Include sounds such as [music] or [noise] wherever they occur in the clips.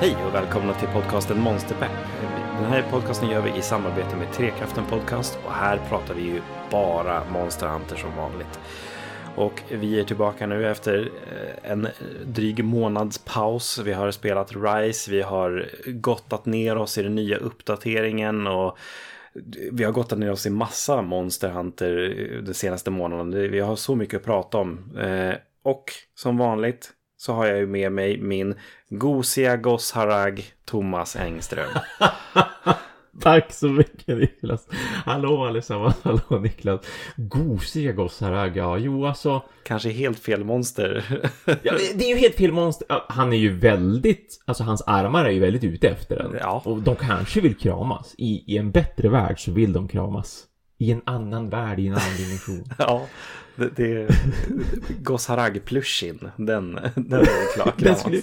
Hej och välkomna till podcasten Monsterpepp. Den här podcasten gör vi i samarbete med Trekraften Podcast och här pratar vi ju bara Monster Hunter som vanligt. Och vi är tillbaka nu efter eh, en dryg månads paus. Vi har spelat Rise, vi har gottat ner oss i den nya uppdateringen och vi har gottat ner oss i massa Monster Hunter eh, den senaste månaden. Vi har så mycket att prata om. Eh, och som vanligt så har jag ju med mig min gosiga gossharag Thomas Engström. [laughs] Tack så mycket Niklas. Hallå allesammans, hallå Niklas. Gosiga gossar, ja, jo alltså. Kanske helt fel monster. [laughs] ja, det är ju helt fel monster. Han är ju väldigt, alltså hans armar är ju väldigt ute efter den. Ja. Och de kanske vill kramas. I, I en bättre värld så vill de kramas. I en annan värld, i en annan dimension. [laughs] ja, det, det är Gosharag-plushin. Den, den är klar. den, skulle,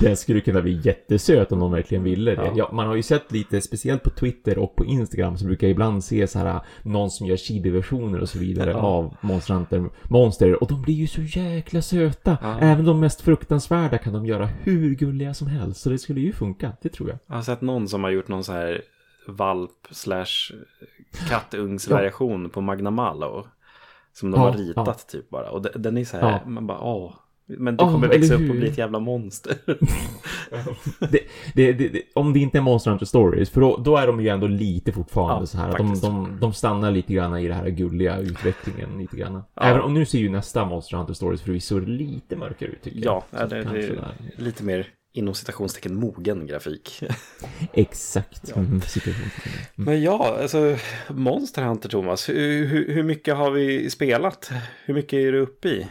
den skulle kunna bli jättesöt om någon verkligen ville det. Ja. Ja, man har ju sett lite, speciellt på Twitter och på Instagram, så brukar jag ibland se så här någon som gör chibi-versioner och så vidare Ja. av Monster Hunter Monster. Och de blir ju så jäkla söta. Ja. Även de mest fruktansvärda kan de göra hur gulliga som helst. Så det skulle ju funka, det tror jag. Jag har sett någon som har gjort någon så här valp slash kattungsvariation på Magna Malo. Som de Ja, har ritat typ bara. Och de- den är så här, Ja. man bara åh. Men du Ja, kommer växa upp och bli ett jävla monster. [laughs] det, det, det, om det inte är Monster Hunter Stories, för då, då är de ju ändå lite fortfarande Ja, så här. De, faktiskt. de, de stannar lite grann i det här gulliga utvecklingen lite grann. Ja. Även om nu ser ju nästa Monster Hunter Stories förvisso lite mörkare ut tycker ja, jag. Så det, lite mer inom citationstecken mogen grafik. Exakt. Ja. Mm. Men ja, alltså Monster Hunter Thomas, hur, hur, hur mycket har vi spelat? Hur mycket är du uppe i?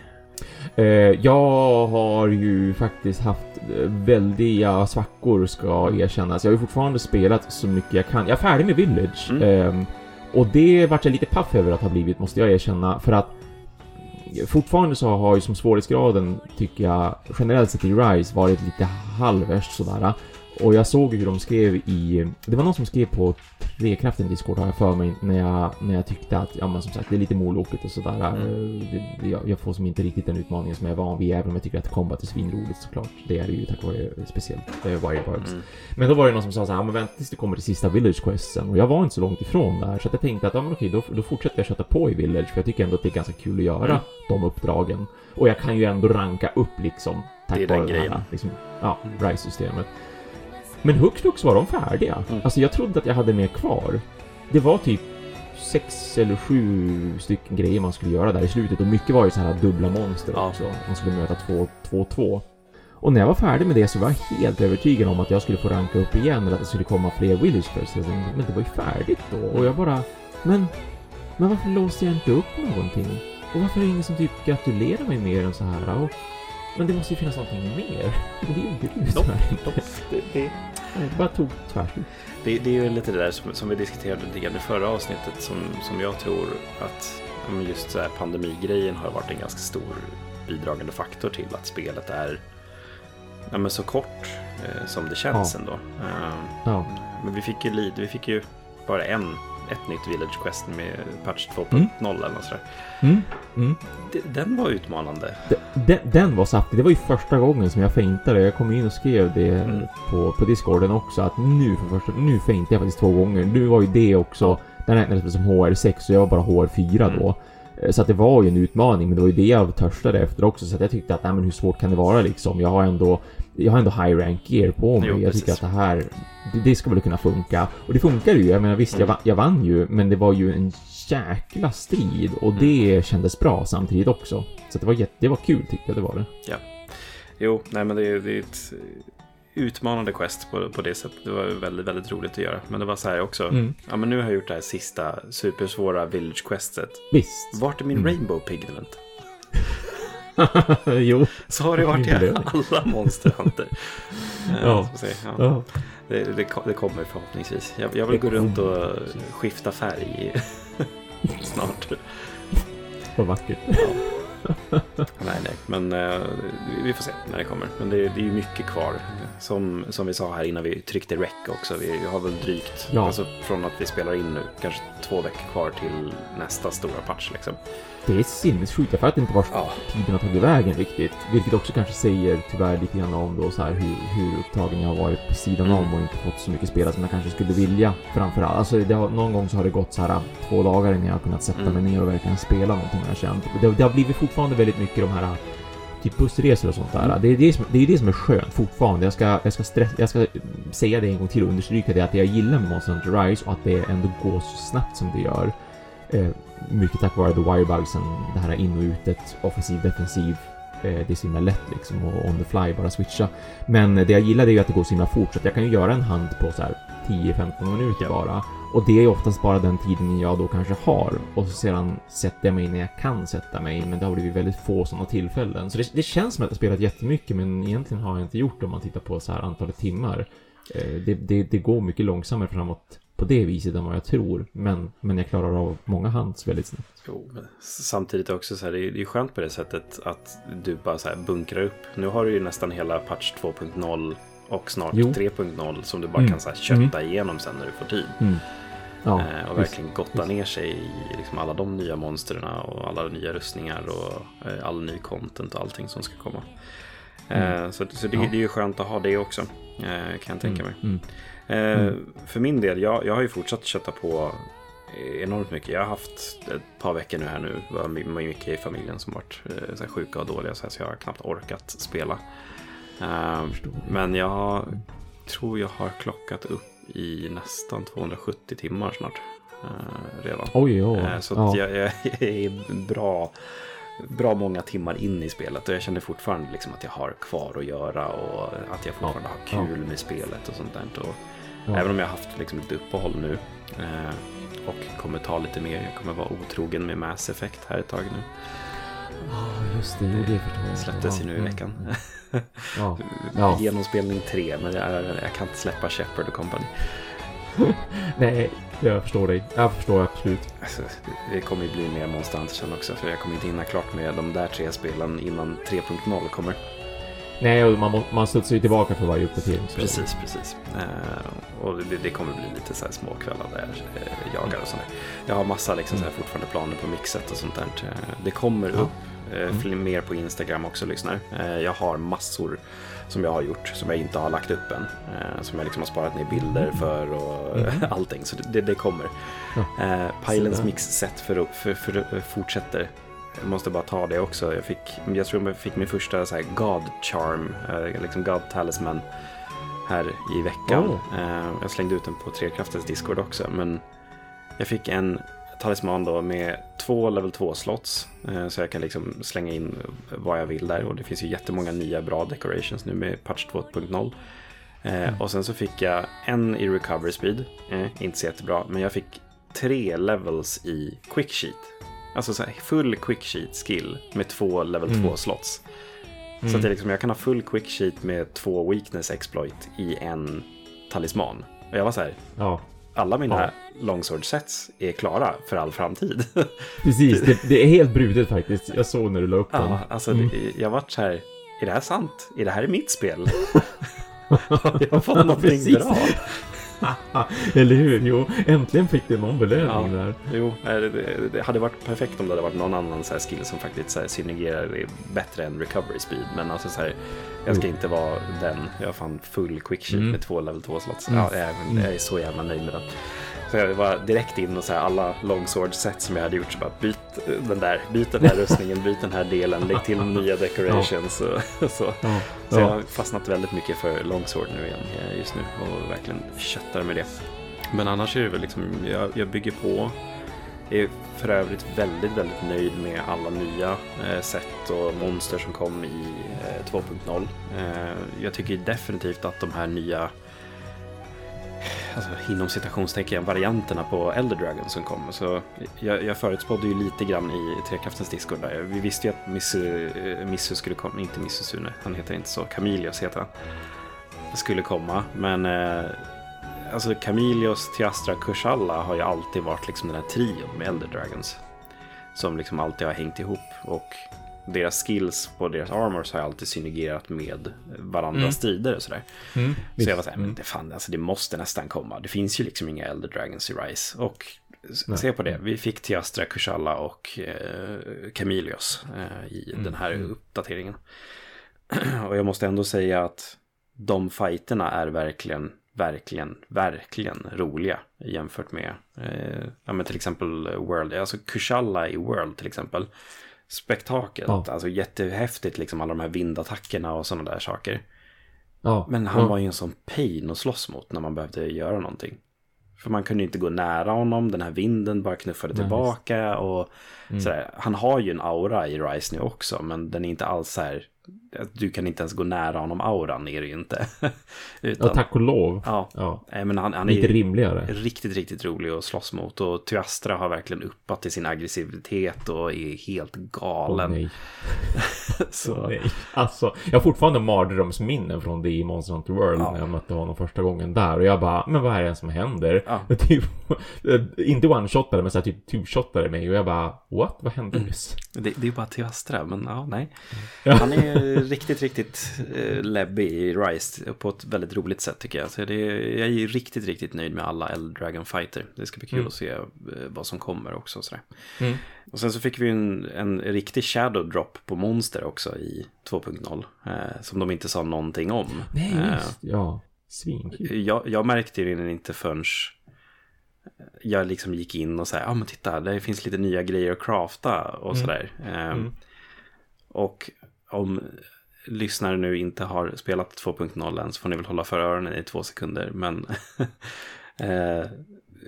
Eh, jag har ju faktiskt haft väldiga svackor ska erkännas. Jag har ju fortfarande spelat så mycket jag kan. Jag är färdig med Village. Mm. Ehm, och det vart jag lite paff över att ha blivit, måste jag erkänna. För att fortfarande så har ju som svårighetsgraden, tycker jag, generellt sett i Rise varit lite halvvärst sådär. Och jag såg hur de skrev i... Det var någon som skrev på Trekraften Discord har jag för mig när jag, när jag tyckte att, ja men som sagt, det är lite molokigt och sådär. Mm. Eh, Det, det, jag, jag får som inte riktigt den utmaningen som jag är van vid, även om jag tycker att combat är svinroligt såklart. Det är det ju tack vare speciellt eh, Wirebirds. Mm. Men då var det någon som sa så här, "Ja, men vänta tills du kommer till sista Village Questen. Och jag var inte så långt ifrån där, så jag tänkte att, ja men okej, då, då fortsätter jag köta på i Village, för jag tycker ändå att det är ganska kul att göra Mm. de uppdragen. Och jag kan ju ändå ranka upp liksom, tack Det är den vare det grejen. här, liksom, ja, Mm. RISE-systemet. Men hux flux var de färdiga. Mm. Alltså jag trodde att jag hade mer kvar. Det var typ sex eller sju stycken grejer man skulle göra där i slutet och mycket var ju så här dubbla monster Ja. också. Man skulle möta två, två, två. Och när jag var färdig med det så var jag helt övertygad om att jag skulle få ranka upp igen eller att det skulle komma fler Village Men det var ju färdigt då och jag bara, men, men varför låste jag inte upp någonting? Och varför är det ingen som typ gratulerar mig mer än så här? Och, men det måste ju finnas någonting mer. Det gjorde det ju tyvärr inte. Nej, Det bara tog tvärs. det, det är ju lite det där som, som vi diskuterade lite grann i förra avsnittet som, som jag tror att just så här pandemigrejen har varit en ganska stor bidragande faktor till att spelet är ja, men så kort eh, som det känns Ja. ändå. Eh, Ja. men vi fick ju, vi fick ju bara en, ett nytt Village Quest med patch 2.0 eller något sådär. Mm. Mm. Den var utmanande. Den, den var saftig. Det var ju första gången som jag feintade. Jag kom in och skrev det Mm. på, på discorden också. Att nu för första, nu feintade jag faktiskt två gånger. Nu var ju det också, den räknades som HR6 och jag var bara HR4 Mm. då. Eh, Så att det var ju en utmaning, men det var ju det jag törstade efter också. Så att jag tyckte att, nej men hur svårt kan det vara liksom? Jag har ändå, jag har ändå high rank gear på mig. Jo, jag tycker att det här, det, det ska väl kunna funka. Och det funkar ju. Jag menar visst, jag, vann, jag vann ju, men det var ju en jäkla strid. Och Mm. det kändes bra samtidigt också. Så det var jätte, det var kul tyckte jag det var det. Jo, nej men det är, det är ett utmanande quest på, på det sättet. Det var väldigt, väldigt roligt att göra. Men det var så här också. Mm. Ja, men nu har jag gjort det här sista supersvåra Village Questet. Visst. Vart är min Mm. Rainbow Pigment? [laughs] [laughs] jo. Så har det varit i alla Monster Hunter. [laughs] Ja. ja. Ja. Det, det, det kommer förhoppningsvis. Jag, jag vill gå runt och skifta färg [laughs] snart. Vad vackert. nej, nej, men eh, vi får se när det kommer. Men det, det är ju mycket kvar. Som, som vi sa här innan vi tryckte rec också. Vi har väl drygt, Ja. alltså från att vi spelar in nu, kanske två veckor kvar till nästa stora patch liksom. Det är sinnessjukt. Jag fattar inte vart Ja. tiden har tagit vägen riktigt. Vilket också kanske säger tyvärr lite grann om då så här hur, hur upptagen jag har varit på sidan Mm. om och inte fått så mycket spela som jag kanske skulle vilja framförallt. Alltså det har, någon gång så har det gått så här två dagar innan jag har kunnat sätta Mm. mig ner och verkligen spela någonting har jag känt. Det, det har blivit fortfarande väldigt mycket de här typ bussresor och sånt där. Mm. Det är det, som, det är det som är skönt fortfarande. Jag ska, jag, ska stress, jag ska säga det en gång till och understryka det att det jag gillar med Monster Hunter Rise och att det ändå går så snabbt som det gör. Eh, mycket tack vare the wirebugsen, det här in och utet, offensiv, defensiv. Eh, det är så himla lätt liksom och on the fly bara switcha. Men det jag gillar det är ju att det går så himla fort så att jag kan ju göra en hand på så här 10-15 minuter bara. Och det är oftast bara den tiden jag då kanske har. Och så sedan sätter jag mig när jag kan sätta mig, men det har blivit väldigt få sådana tillfällen. Så det, det känns som att jag spelat jättemycket, men egentligen har jag inte gjort det om man tittar på så här antalet timmar. Eh, det, det, det går mycket långsammare framåt på det viset än vad jag tror. Men, men jag klarar av många hands väldigt snabbt. Jo, men samtidigt också så här, det är det är skönt på det sättet att du bara så här bunkrar upp. Nu har du ju nästan hela patch 2.0 och snart Jo. 3.0 som du bara Mm. kan så här kötta igenom sen när du får tid. Mm. Ja, eh, och verkligen gotta ner sig i liksom alla de nya monstren och alla nya rustningar och eh, all ny content och allting som ska komma. Eh, så så det, Ja. det är ju skönt att ha det också, eh, kan jag tänka mig. Mm. Eh, Mm. För min del, jag, jag har ju fortsatt kötta på enormt mycket. Jag har haft ett par veckor nu här nu. Det var my- mycket i familjen som varit eh, så här sjuka och dåliga så, här, så jag har knappt orkat spela. Eh, men jag tror jag har klockat upp i nästan 270 timmar snart. redan. Oj, oj. Så Ja. jag, jag är bra, bra många timmar in i spelet och jag känner fortfarande liksom att jag har kvar att göra och att jag fortfarande har kul med spelet och sånt där. Och Ja. Även om jag har haft liksom lite uppehåll nu eh, och kommer ta lite mer. Jag kommer vara otrogen med Mass Effect här ett tag nu. Ja, just det. Det jag. Släpptes ju nu i mm. veckan. [laughs] Ja. [laughs] Ja. Genomspelning 3, men jag, jag kan inte släppa Shepard och Company. [laughs] Nej, jag förstår dig. Jag förstår absolut. Alltså, det, det kommer ju bli mer Monster Hunter sen också, för jag kommer inte hinna klart med de där tre spelen innan 3.0 kommer. Nej, och man, man studsar ju tillbaka för varje uppdatering. Precis, precis. Eh, och det, det kommer bli lite så här småkvällar där jag eh, jagar och sådär. Jag har massa liksom, så här, fortfarande planer på mixet och sånt där. Eh, Det kommer Ja. upp eh, fler- mer på Instagram också, lyssnar. Eh, jag har massor som jag har gjort som jag inte har lagt upp än. Eh, som jag liksom har sparat ner bilder för och Mm. [laughs] allting. Så det, det kommer. Ja. Där. mix-set för, för, för, fortsätter. Jag måste bara ta det också. Jag, fick, jag tror jag fick min första så här, God Charm, eh, liksom God Talisman här i veckan. Oh. Eh, jag slängde ut den på Trekraftens Discord också. Men jag fick en talisman då med två level 2-slots. Eh, så jag kan liksom slänga in vad jag vill där. Och det finns ju jättemånga nya bra decorations nu med patch 2.0. Eh, och sen så fick jag en i recovery speed. Inte så jättebra. Men jag fick tre levels i quick sheet. Alltså så här, full quick sheet skill med två level Mm. 2 slots. Så Mm. att det är liksom, jag kan ha full quick sheet med två weakness exploit i en talisman. Och jag var så här, Ja, alla mina Ja. longsword sets är klara för all framtid. [laughs] precis. Det, det är helt brutet faktiskt. Jag såg när du la upp den. ja, alltså Mm. det, jag vart så här, är det här sant? Är det här mitt spel? [laughs] [laughs] Har jag fått någonting bra? [laughs] Eller hur? Jo, äntligen fick du någon belöning Ja. där. Jo, eh, det, hade varit perfekt om det hade varit någon annan så skill som faktiskt så här synergerar bättre än recovery speed. Men alltså så här, jag ska Mm. inte vara den. Jag har fan full quick Mm. med två level 2 slots. Mm. Ja, jag, jag är så jävla nöjd med den. Så jag var direkt in och så här, alla longsword set som jag hade gjort så bara byt eh, den där, byt den här rustningen, byt den här delen, lägg till nya decorations och [laughs] så. Ja. Så jag ja. har fastnat väldigt mycket för longsword nu igen eh, just nu och verkligen köttar med det. Men annars är det väl liksom, jag, jag bygger på. Är för övrigt väldigt, väldigt nöjd med alla nya eh, sätt och monster som kom i eh, 2.0. Eh, jag tycker definitivt att de här nya alltså, inom citationstecken varianterna på Elder Dragon som kom. Så jag, jag förutspådde ju lite grann i Trekraftens Discord där. Vi visste ju att Missu, eh, Missu skulle komma, inte Missu Sune, han heter inte så, Camilios heter han. Skulle komma, men eh, alltså Camilios, Tiastra, Kursalla har ju alltid varit liksom den här trion med Elder Dragons. Som liksom alltid har hängt ihop och deras skills på deras armors har alltid synergerat med varandras Mm. strider och sådär. Mm, Så jag var såhär, men Mm. det, fan, alltså, det måste nästan komma. Det finns ju liksom inga Elder Dragons i Rise. Och Nej. se på det, vi fick Tiastra, Kushala och eh, Camilios eh, i Mm, den här uppdateringen. [clears throat] och jag måste ändå säga att de fighterna är verkligen, verkligen, verkligen roliga jämfört med, eh, ja men till exempel World, alltså Kushala i World till exempel. Spektakelt, Ja. alltså jättehäftigt liksom alla de här vindattackerna och sådana där saker. Ja, Men han ja. var ju en sån pain att slåss mot när man behövde göra någonting. För man kunde ju inte gå nära honom, den här vinden bara knuffade Nej, tillbaka och Mm. sådär. Han har ju en aura i Rise nu också, men den är inte alls så här, du kan inte ens gå nära honom, auran är det ju inte. [laughs] Utan, ja, tack och lov. ja, Ja, men han, han är lite rimligare. riktigt, riktigt rolig att slåss mot och Tyastra har verkligen uppat till sin aggressivitet och är helt galen. Åh, nej. [laughs] så, nej. Alltså, jag har fortfarande mardrömsminnen från det i Monster Hunter World Ja. när jag mötte honom första gången där. Och jag bara, men vad är det som händer? Ja. [laughs] Typ, inte one-shotade, men så här, typ two-shotade mig. Och jag bara, what? Vad hände Mm. nyss? Det, det är ju bara Tyastra, men ja, nej. Han är riktigt, riktigt uh, läbbig i Rise på ett väldigt roligt sätt tycker jag. Så det, jag är riktigt, riktigt nöjd med alla Elder Dragon Fighter. Det ska bli kul Mm. att se eh, vad som kommer också. Sådär. Mm. Och sen så fick vi en, en riktig shadow drop på monster också i 2.0. Eh, som de inte sa någonting om. Nej, Eh, visst. Ja, svinkul. jag, jag märkte ju den inte förrän jag liksom gick in och sa, ja ah, men titta, det finns lite nya grejer att crafta och Mm. sådär. Ehm, Mm. Och om lyssnare nu inte har spelat 2.0 än så får ni väl hålla för öronen i två sekunder. Men [laughs] eh,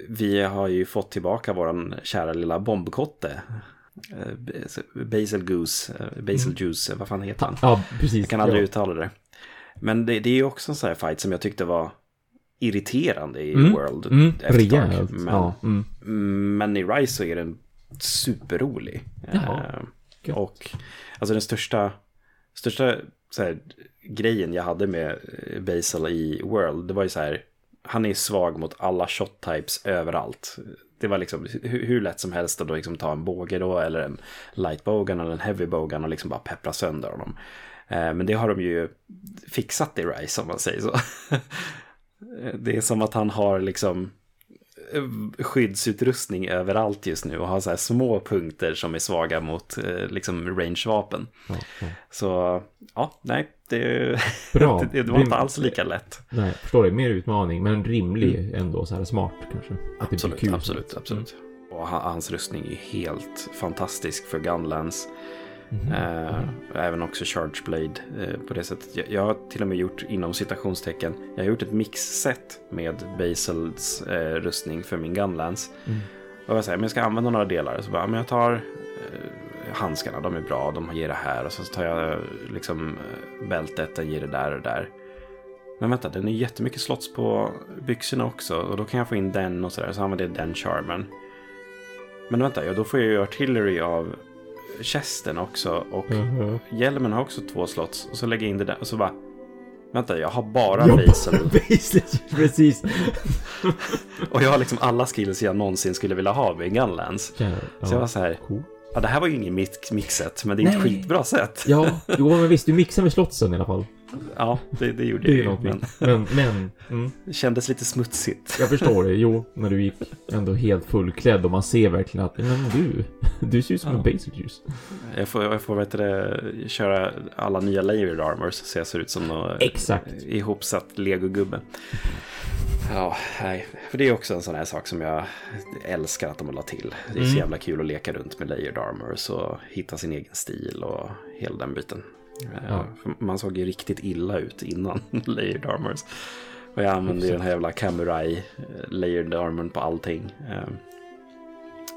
vi har ju fått tillbaka våran kära lilla bombkotte. Eh, Basil Goose, eh, Basil Juice, vad fan heter han? Ja, precis. Jag kan aldrig ja. uttala det. Men det, det är ju också en sån här fight som jag tyckte var irriterande i Mm. World. Mm, rejält. Men, Ja, mm. men i Rise så är den superrolig. Jaha, Eh, och alltså den största, största så här, grejen jag hade med eh, Basil i World, det var ju så här, han är svag mot alla shot types överallt. Det var liksom hur, hur lätt som helst att då liksom ta en båge då, eller en light bogan eller en heavy bogan och liksom bara peppra sönder honom. Eh, Men det har de ju fixat i Rise om man säger så. [laughs] Det är som att han har liksom skyddsutrustning överallt just nu och har så här små punkter som är svaga mot eh, liksom rangevapen. Ja, ja. Så ja, nej, det, Bra. [laughs] det, det var inte alls lika lätt. Nej, förstår det. Mer utmaning, men rimlig ändå. Så här smart kanske. Att Absolut, absolut, absolut. Och ha- hans rustning är helt fantastisk för Gunlands. Mhm. Eh, även också Charge Blade eh, på det sättet. Jag, jag har till och med gjort inom citationstecken. Jag har gjort ett mixset med Basils eh, rustning för min Gunlands. Mm. Och jag säger, men jag ska använda några delar. Så bara, men jag tar handskarna, de är bra, de ger det här. Och så tar jag liksom bältet, den ger det där och där. Men vänta, den är jättemycket slots på byxorna också. Och då kan jag få in den och sådär. Så använder jag den charmen. Men vänta, ja, då får jag ju artillery av chesten också. Och Mhm. hjälmen har också två slots. Och så lägger jag in det där. Och så bara... Vänta, jag har bara. Basil, [laughs] precis. [laughs] Och jag har liksom alla skills jag någonsin skulle vilja ha med Gunlands. Ja, Så jag var så här, cool. ja det här var ju ingen mix mixet, men det är ett Nej. skitbra sätt. Ja, jo men visst, du [laughs] mixar med slotsen i alla fall. Ja, det, det gjorde Det jag någonting. Men Men, men, mm, det kändes lite smutsigt. jag förstår det. Jo, när du gick [laughs] ändå helt fullklädd och man ser verkligen att, men du, du ser ut som Ja. en basic juice. Jag får, jag får vet du, köra alla nya layered armors så jag ser ut som någon Exakt. ihopsatt legogubbe. Ja, nej. För det är också en sån här sak som jag älskar att de la till. Det är så Mm. jävla kul att leka runt med layered armors och hitta sin egen stil och hela den biten. Ja. för Man såg ju riktigt illa ut innan [laughs] layered armors. Och jag använde ju den här jävla Kamurai eh, layered armorn på allting. Eh,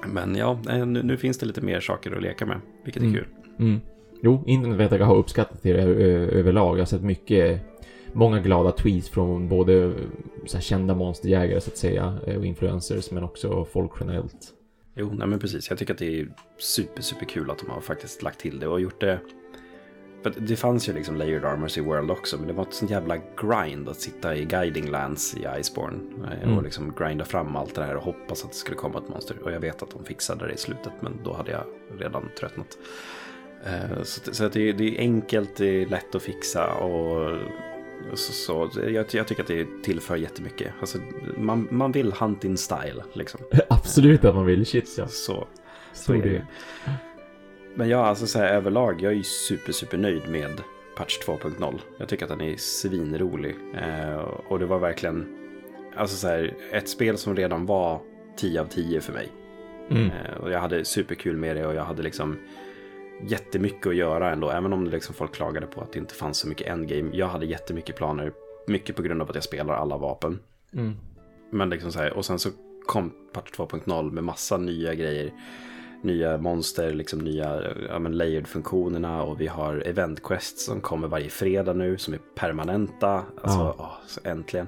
Men ja, eh, nu, nu finns det lite mer saker att leka med, vilket är Mm. kul. Mm. Jo, internet vet jag har uppskattat det överlag. Jag har sett mycket, många glada tweets från både kända monsterjägare så att säga och influencers men också folk generellt. Jo, nej men precis. Jag tycker att det är super, super kul att de har faktiskt lagt till det och gjort det. För det fanns ju liksom layered armors i World också, men det var ett sånt jävla grind att sitta i guiding lands i Iceborne eh, Mm. och liksom grinda fram allt det här och hoppas att det skulle komma ett monster. Och jag vet att de fixade det i slutet, men då hade jag redan tröttnat. Eh, så så det, det är enkelt, det är lätt att fixa och så, så, jag, jag tycker att det tillför jättemycket. Alltså, man, man vill hunt in style liksom. [laughs] Absolut att man vill. Shit ja. Så, så Stor är det. del. Men jag alltså så här, överlag, jag är ju super, super nöjd med patch 2.0. Jag tycker att den är svinrolig. Eh, och det var verkligen, alltså så här, ett spel som redan var 10 av 10 för mig. Mm. Eh, och jag hade superkul med det och jag hade liksom jättemycket att göra ändå. Även om liksom folk klagade på att det inte fanns så mycket endgame. Jag hade jättemycket planer. Mycket på grund av att jag spelar alla vapen. Mm. Men liksom så här, och sen så kom patch 2.0 med massa nya grejer. Nya monster, liksom nya ja, layered-funktionerna och vi har event quests som kommer varje fredag nu som är permanenta. Alltså, Ja. åh, äntligen.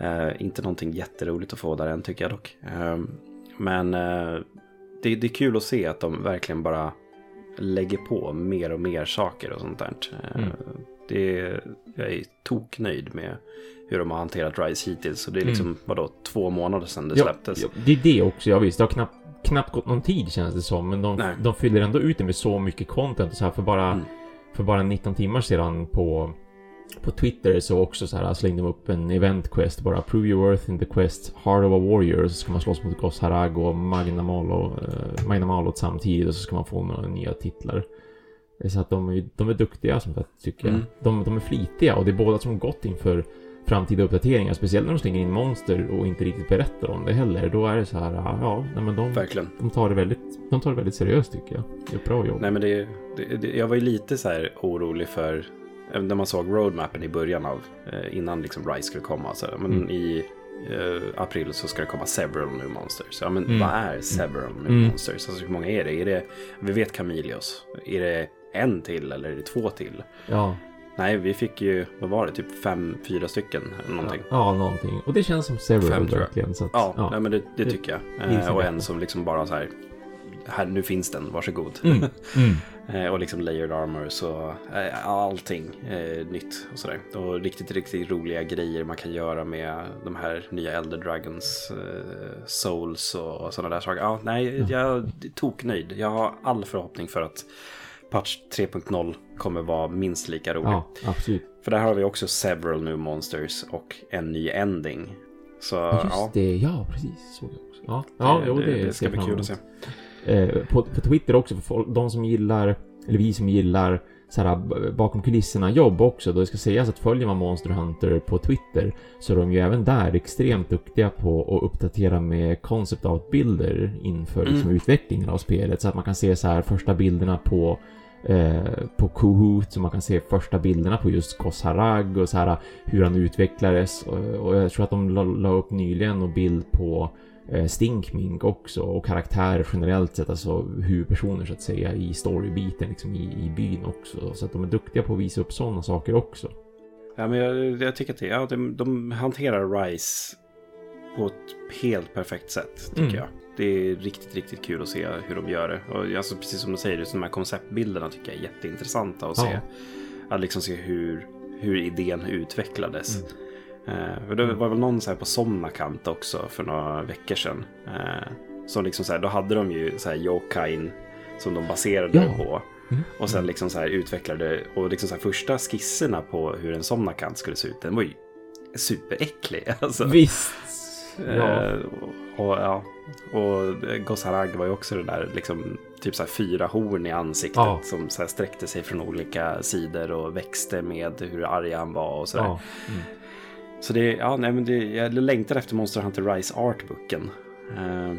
Eh, inte någonting jätteroligt att få där än tycker jag dock. Eh, men eh, det, det är kul att se att de verkligen bara lägger på mer och mer saker och sånt där. Eh, Mm. det, jag är toknöjd med hur de har hanterat Rise hittills. Så det är liksom, vadå, två månader sedan det Mm. Ja, släpptes. ja, det är det också. Ja, visst, det har knappt, knappt gått någon tid känns det som. Men de, de fyller ändå ut det med så mycket content. Och så här, för, bara, Mm. för bara 19 timmar sedan på, på Twitter så också så här slängde de upp en event quest. Bara prove your worth in the quest Heart of a Warrior. Så ska man slåss mot Ghost Harag och Magna Malo, eh, Magna Malot samtidigt. Och så ska man få några nya titlar. Så att de, är- de är duktiga som sagt, tycker jag. Mm. De, de är flitiga och det är båda som gått inför framtida uppdateringar. Speciellt när de slänger in monster och inte riktigt berättar om det heller. Då är det så här, ja, nej, men de, Verkligen. de, tar det väldigt, de tar det väldigt seriöst tycker jag. Det är ett bra jobb. Nej men det, det, det, jag var ju lite så här orolig för, när man såg roadmappen i början av, eh, innan liksom Rise skulle komma. Så, här, men Mm. i eh, april så ska det komma several new monsters. Ja men Mm. vad är several new Mm. monsters? Alltså hur många är det? Är det, vi vet Camelios. Är det en till eller är det två till? Ja, Nej, vi fick ju, vad var det, typ fem, fyra stycken eller någonting. ja, någonting. Och det känns som several Fem, tror jag. verkligen. Så att, Ja, Nej, men det, det tycker jag. det Eh, och en som liksom bara så här, här nu finns den, varsågod. Mm. Mm. [laughs] Eh, och liksom layered armor så eh, allting eh, nytt och sådär. Och riktigt, riktigt roliga grejer man kan göra med de här nya Elder Dragons eh, souls och, och sådana där saker. Ja, nej, jag är toknöjd. Jag har all förhoppning för att patch 3.0 kommer vara minst lika rolig. Ja, absolut. För där har vi också several new monsters och en ny ending. Så Ja, just ja, det. Ja, precis. Såg jag också. Ja, ja jo, det, det, det ska bli kul att se. Eh, på, på Twitter också, för folk, de som gillar, eller vi som gillar så här, bakom kulisserna jobb också. Då det ska sägas att följer man Monster Hunter på Twitter så är de ju även där extremt duktiga på att uppdatera med concept art-bilder inför Mm. liksom, utvecklingen av spelet. Så att man kan se så här första bilderna på eh, på Kohut, så man kan se första bilderna på just Kosharag och så här hur han utvecklades. Och, och jag tror att de la, la upp nyligen en bild på eh, Stinkmink också och karaktärer generellt sett, alltså huvudpersoner så att säga i storybiten liksom i, i byn också. Så att de är duktiga på att visa upp sådana saker också. Ja, men jag, jag tycker att det, ja, de, de hanterar Rise på ett helt perfekt sätt, tycker Mm. jag. Det är riktigt, riktigt kul att se hur de gör det. Och alltså, precis som du säger, just de här konceptbilderna tycker jag är jätteintressanta att se. Ja. Att liksom se hur, hur idén utvecklades. Mm. Eh, och det var väl någon så här på Somnakant också för några veckor sedan. Eh, som liksom så här, då hade de ju så här Yokain som de baserade Ja. på. Mm. Och sen liksom så här utvecklade, och liksom så här första skisserna på hur en somnakant skulle se ut, den var ju superäcklig. [laughs] Alltså. Visst! Ja. Eh, och, ja. och Gosarag var ju också det där, liksom, typ så här fyra horn i ansiktet Ja. som så sträckte sig från olika sidor och växte med hur arg han var och sådär. ja. Mm. Så det, ja, nej, men det, jag längtar efter Monster Hunter Rise Artbooken. Eh,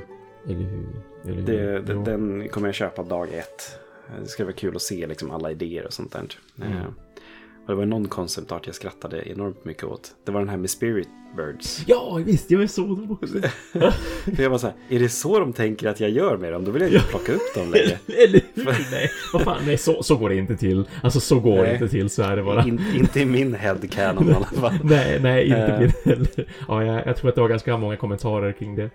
Eller hur? Eller hur? det, det, den kommer jag köpa dag ett. Eh, Det ska vara kul att se liksom alla idéer och sånt där. Mm. Eh, och det var någon concept art jag skrattade enormt mycket åt. Det var den här med Spirit Birds. [laughs] Ja, visst! Jag såg dem också. För jag var så här, är det så de tänker att jag gör med dem? Då vill jag inte plocka upp dem längre. [laughs] Eller hur? Nej, vad fan, nej så, så går det inte till. Alltså så går det Nej. inte till, så är det bara. In, inte i min headcanon i alla fall. [laughs] Nej, nej, inte Eh. det heller. Ja, jag, jag tror att det var ganska många kommentarer kring det.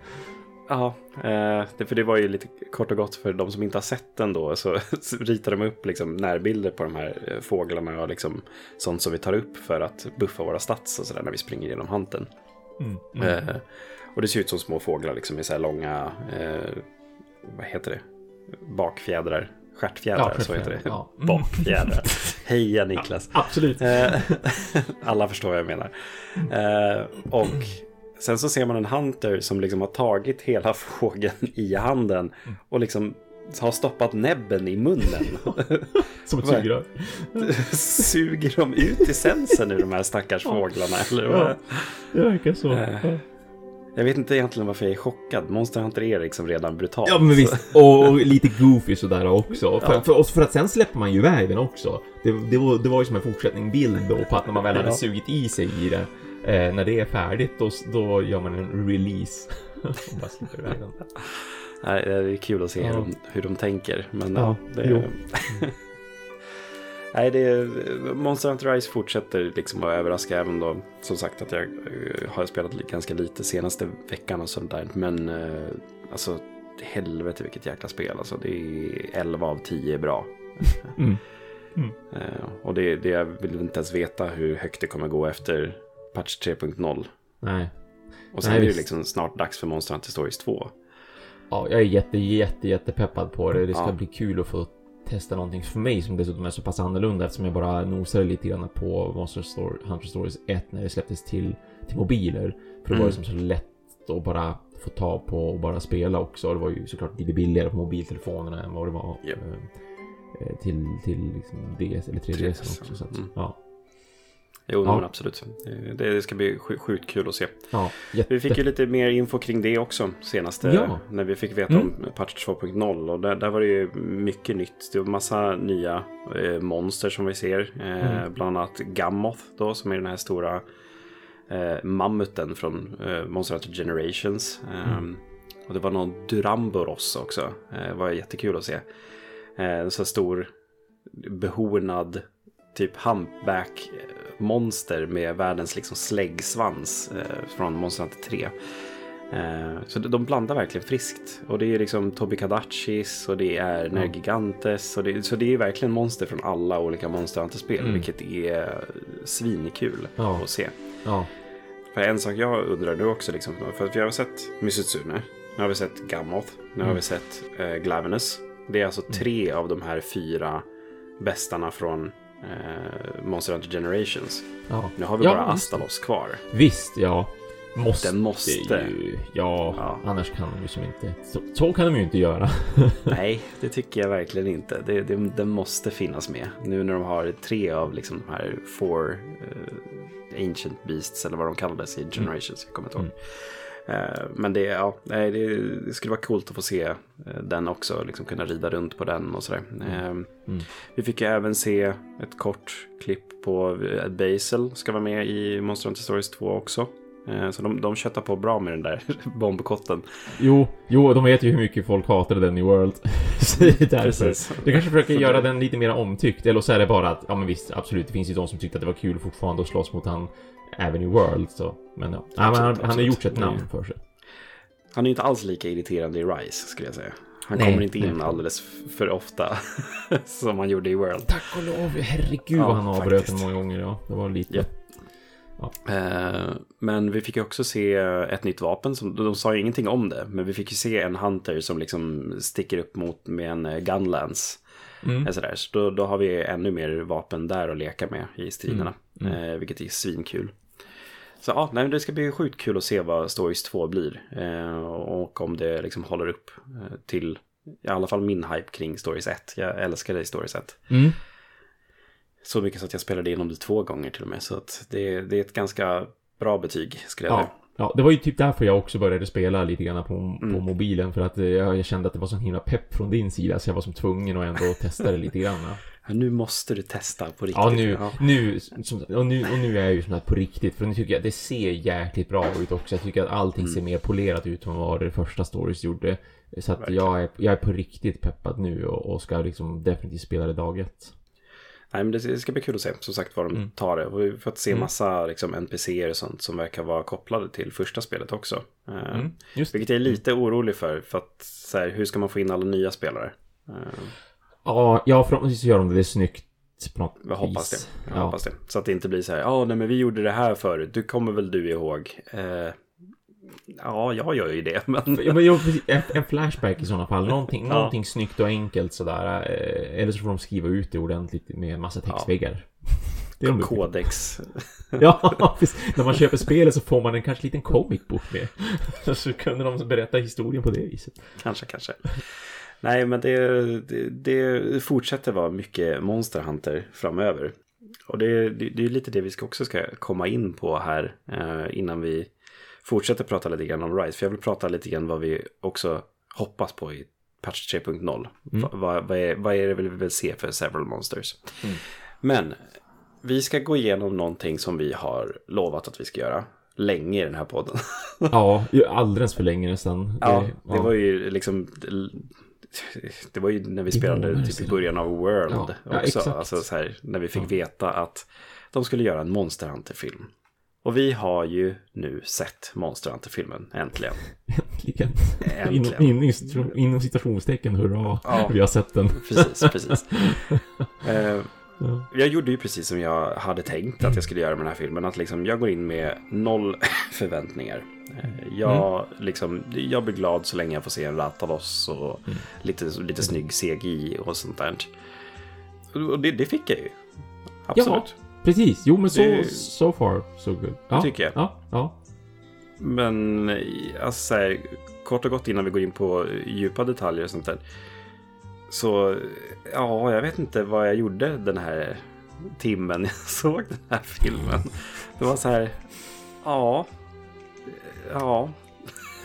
Ja, eh, för det var ju lite kort och gott för de som inte har sett den då. Så, [laughs] så ritar de upp liksom närbilder på de här eh, fåglarna och liksom sånt som vi tar upp för att buffa våra stats och sådär när vi springer genom hunten. Mm. Eh, och det ser ut som små fåglar liksom med så här långa, eh, vad heter det, bakfjädrar. Stjärtfjädrar, Ja, så heter det. ja. [laughs] Mm. Bakfjädrar. Heja Niklas. Absolut. Eh, [laughs] Alla förstår vad jag menar. Eh, Och sen så ser man en hunter som liksom har tagit hela [laughs] fågeln i handen och liksom har stoppat näbben i munnen. [laughs] Som ett sugrör. [laughs] Suger de ut essensen ur de här stackars fåglarna? Eller vad? Ja, det verkar så. Eh, Ja. Jag vet inte egentligen varför jag är chockad. Monster Hunter är liksom redan brutalt. Ja men visst, och, lite goofy sådär också. För, Ja. för, för att sen släpper man ju iväg den också. Det, det, var, det var ju som en fortsättning bild då på att när man väl hade Ja. sugit i sig i det. Eh, när det är färdigt då, då gör man en release. [laughs] och bara släpper iväg den. Nej, det är kul att se hur, Ja. de, hur de tänker. Men Ja, ja, det jo. [laughs] Nej, det är, Monster Hunter Rise fortsätter liksom att överraska även då. Som sagt att jag eh, har spelat ganska lite senaste veckan och sånt där. Men eh, alltså helvete vilket jäkla spel. Alltså det är 11 av 10 bra. Mm. [laughs] Eh, och det, det jag vill inte ens veta hur högt det kommer gå efter patch 3.0. Nej. Och sen Nej, är det visst. liksom snart dags för Monster Hunter Stories 2. Ja, jag är jätte, jätte, jättepeppad på det. Det ska Ja. bli kul att få testa någonting för mig som dessutom är så pass annorlunda eftersom jag bara nosade lite grann på Monster Story, Hunter Stories 1 när det släpptes till, till mobiler. För då var det Mm. som så lätt att bara få ta på och bara spela också. Det var ju såklart lite billigare på mobiltelefonerna än vad det var Japp. eh, eh, till, till liksom DS eller 3DS 3DS, också. Så att, mm. ja, Jo, Ja. men absolut. Det, det ska bli sj- sjukt kul att se. ja, jätte... Vi fick ju lite mer info kring det också senaste. Ja. När vi fick veta Mm. om patch 2.0. Och där, där var det ju mycket nytt. Det var massa nya eh, monster som vi ser. Eh, Mm. Bland annat Gammoth då, som är den här stora eh, mammuten från eh, Monster Hunter Generations. Eh, Mm. Och det var någon Duramboros också. Eh, det var jättekul att se. Eh, en så stor behornad typ humpback monster med världens liksom släggsvans eh, från Monster Hunter 3. Eh, så de, blandar verkligen friskt. Och det är liksom Tobi Kadachis och det är Nergigantes. Och det, så det är verkligen monster från alla olika Monster Hunter-spel. Mm. Vilket är svinkul Ja. att se. Ja, För en sak jag undrar nu också, liksom, för att vi har sett Mysutsune, nu har vi sett Gammoth, nu har Mm. vi sett eh, Glavenus. Det är alltså tre av de här fyra bästarna från eh, Monster Hunter Generations. ja. Nu har vi Ja, bara. Astalos kvar. Visst, ja. Måste, Den måste. Ju, ja, Ja. annars kan de ju som inte... Så, så kan de ju inte göra. [laughs] Nej, det tycker jag verkligen inte. Det, det, den måste finnas med. Nu när de har tre av liksom de här four eh, ancient beasts eller vad de kallades i Generations. Jag kommer inte ihåg. Eh, men det, ja, det, skulle vara coolt att få se eh, den också. Liksom kunna rida runt på den och sådär. Eh, Vi fick ju även se ett kort klipp på eh, Basil ska vara med i Monster Hunter Stories 2 också. Eh, Så de, de köttar på bra med den där [laughs] bombkotten. Jo, jo, de vet ju hur mycket folk hatade den i World. [laughs] så det är därför. Precis. De kanske försöker göra den lite mer omtyckt. Eller så är det bara att, ja men visst, absolut, det finns ju de som tyckte att det var kul fortfarande att slåss mot han även i World. Så, men ja, ja men han, han har absolut. gjort ett namn Mm. för sig. Han är inte alls lika irriterande i Rise skulle jag säga. Han Nej, kommer inte in nej. alldeles för ofta [laughs] som han gjorde i World. Tack och lov, herregud Ja, vad han avbröt den många gånger. Ja, det var lite... Japp. Eh, men vi fick ju också se ett nytt vapen. Som, de sa ju ingenting om det. Men vi fick ju se en Hunter som liksom sticker upp mot med en eh, Gunlance. Mm. Eh, Sådär. Så då, då har vi ännu mer vapen där att leka med i striderna. Mm. Eh, vilket är svinkul. Så ja, nej, det ska bli sjukt kul att se vad Stories 2 blir. Eh, och om det liksom håller upp eh, till i alla fall min hype kring Stories 1. Jag älskade i Stories 1. Mm. Så mycket så att jag spelade igenom det två gånger till och med. Så att det, det är ett ganska bra betyg skulle jag säga. Ja. Ja, det var ju typ därför jag också började spela lite grann på, Mm. på mobilen. För att eh, jag, jag kände att det var sån himla pepp från din sida. Så jag var som tvungen att ändå testa det lite grann. [laughs] ja. Men nu måste du testa på riktigt. Ja, nu, nu, som, och nu, och nu är jag ju sån här på riktigt. För nu tycker jag det ser jäkligt bra ut också. Jag tycker att allting Mm. ser mer polerat ut än vad det första stories gjorde. Så att Verkligen. jag är, jag är på riktigt peppad nu och, och ska liksom definitivt spela det dag ett. Nej, men det ska bli kul att se som sagt vad de Mm. tar det. Vi har fått se Mm. massa liksom, NPCer och sånt som verkar vara kopplade till första spelet också. Eh, Mm. Just. Vilket jag är lite orolig för. För att så här, hur ska man få in alla nya spelare? Eh, Ja, ja förhoppningsvis gör de det snyggt på något jag hoppas vis. det. Jag Ja. hoppas det. Så att det inte blir så här, ja, nej men vi gjorde det här förut. Du kommer väl du ihåg? Eh, Ja, jag gör ju det. Men... Ja, en, flashback i sådana fall. Någonting, Ja. någonting snyggt och enkelt sådär. eh, Eller så får de skriva ut det ordentligt med en massa textväggar. [laughs] Det är de brukar- Kodex. Ja, precis. När man köper spelet så får man en kanske liten comic book med. [laughs] Så kunde de berätta historien på det viset. Kanske, kanske. Nej, men det, det, det fortsätter vara mycket Monster Hunter framöver. Och det, det, det är lite det vi ska också ska komma in på här eh, innan vi fortsätter prata lite grann om Rise. För jag vill prata lite grann vad vi också hoppas på i patch 3.0. Va- Vad, vad, är, vad är det vi vill se för several monsters? Men vi ska gå igenom någonting som vi har lovat att vi ska göra länge i den här podden. [laughs] Ja, alldeles för länge nästan. Ja, det var ju liksom... Det var ju när vi spelade månader typ i sedan. början av World Ja, ja, också. exakt. alltså så här, när vi fick veta att de skulle göra en Monster Hunter-film. Och vi har ju nu sett Monster Hunter-filmen, äntligen. [laughs] Äntligen. Äntligen. Inom, inom, inom citationstecken, hurra. Ja. Vi har sett den. Precis, precis. [laughs] Eh, Ja. jag gjorde ju precis som jag hade tänkt att jag skulle göra med den här filmen. Att liksom jag går in med noll [laughs] förväntningar. Eh, Jag, liksom, jag blir glad så länge jag får se en Rathalos och lite, lite snygg CGI och sånt där. Och det, det fick jag ju. Absolut. Precis, jo men så, Det- so far so good. Ja, tycker jag. Ja, ja. Men eh, alltså, så här, kort och gott innan vi går in på djupa detaljer och sånt där. Så ja, jag vet inte vad jag gjorde den här timmen [laughs] jag såg den här filmen. Det var så här, ja, ja. [laughs]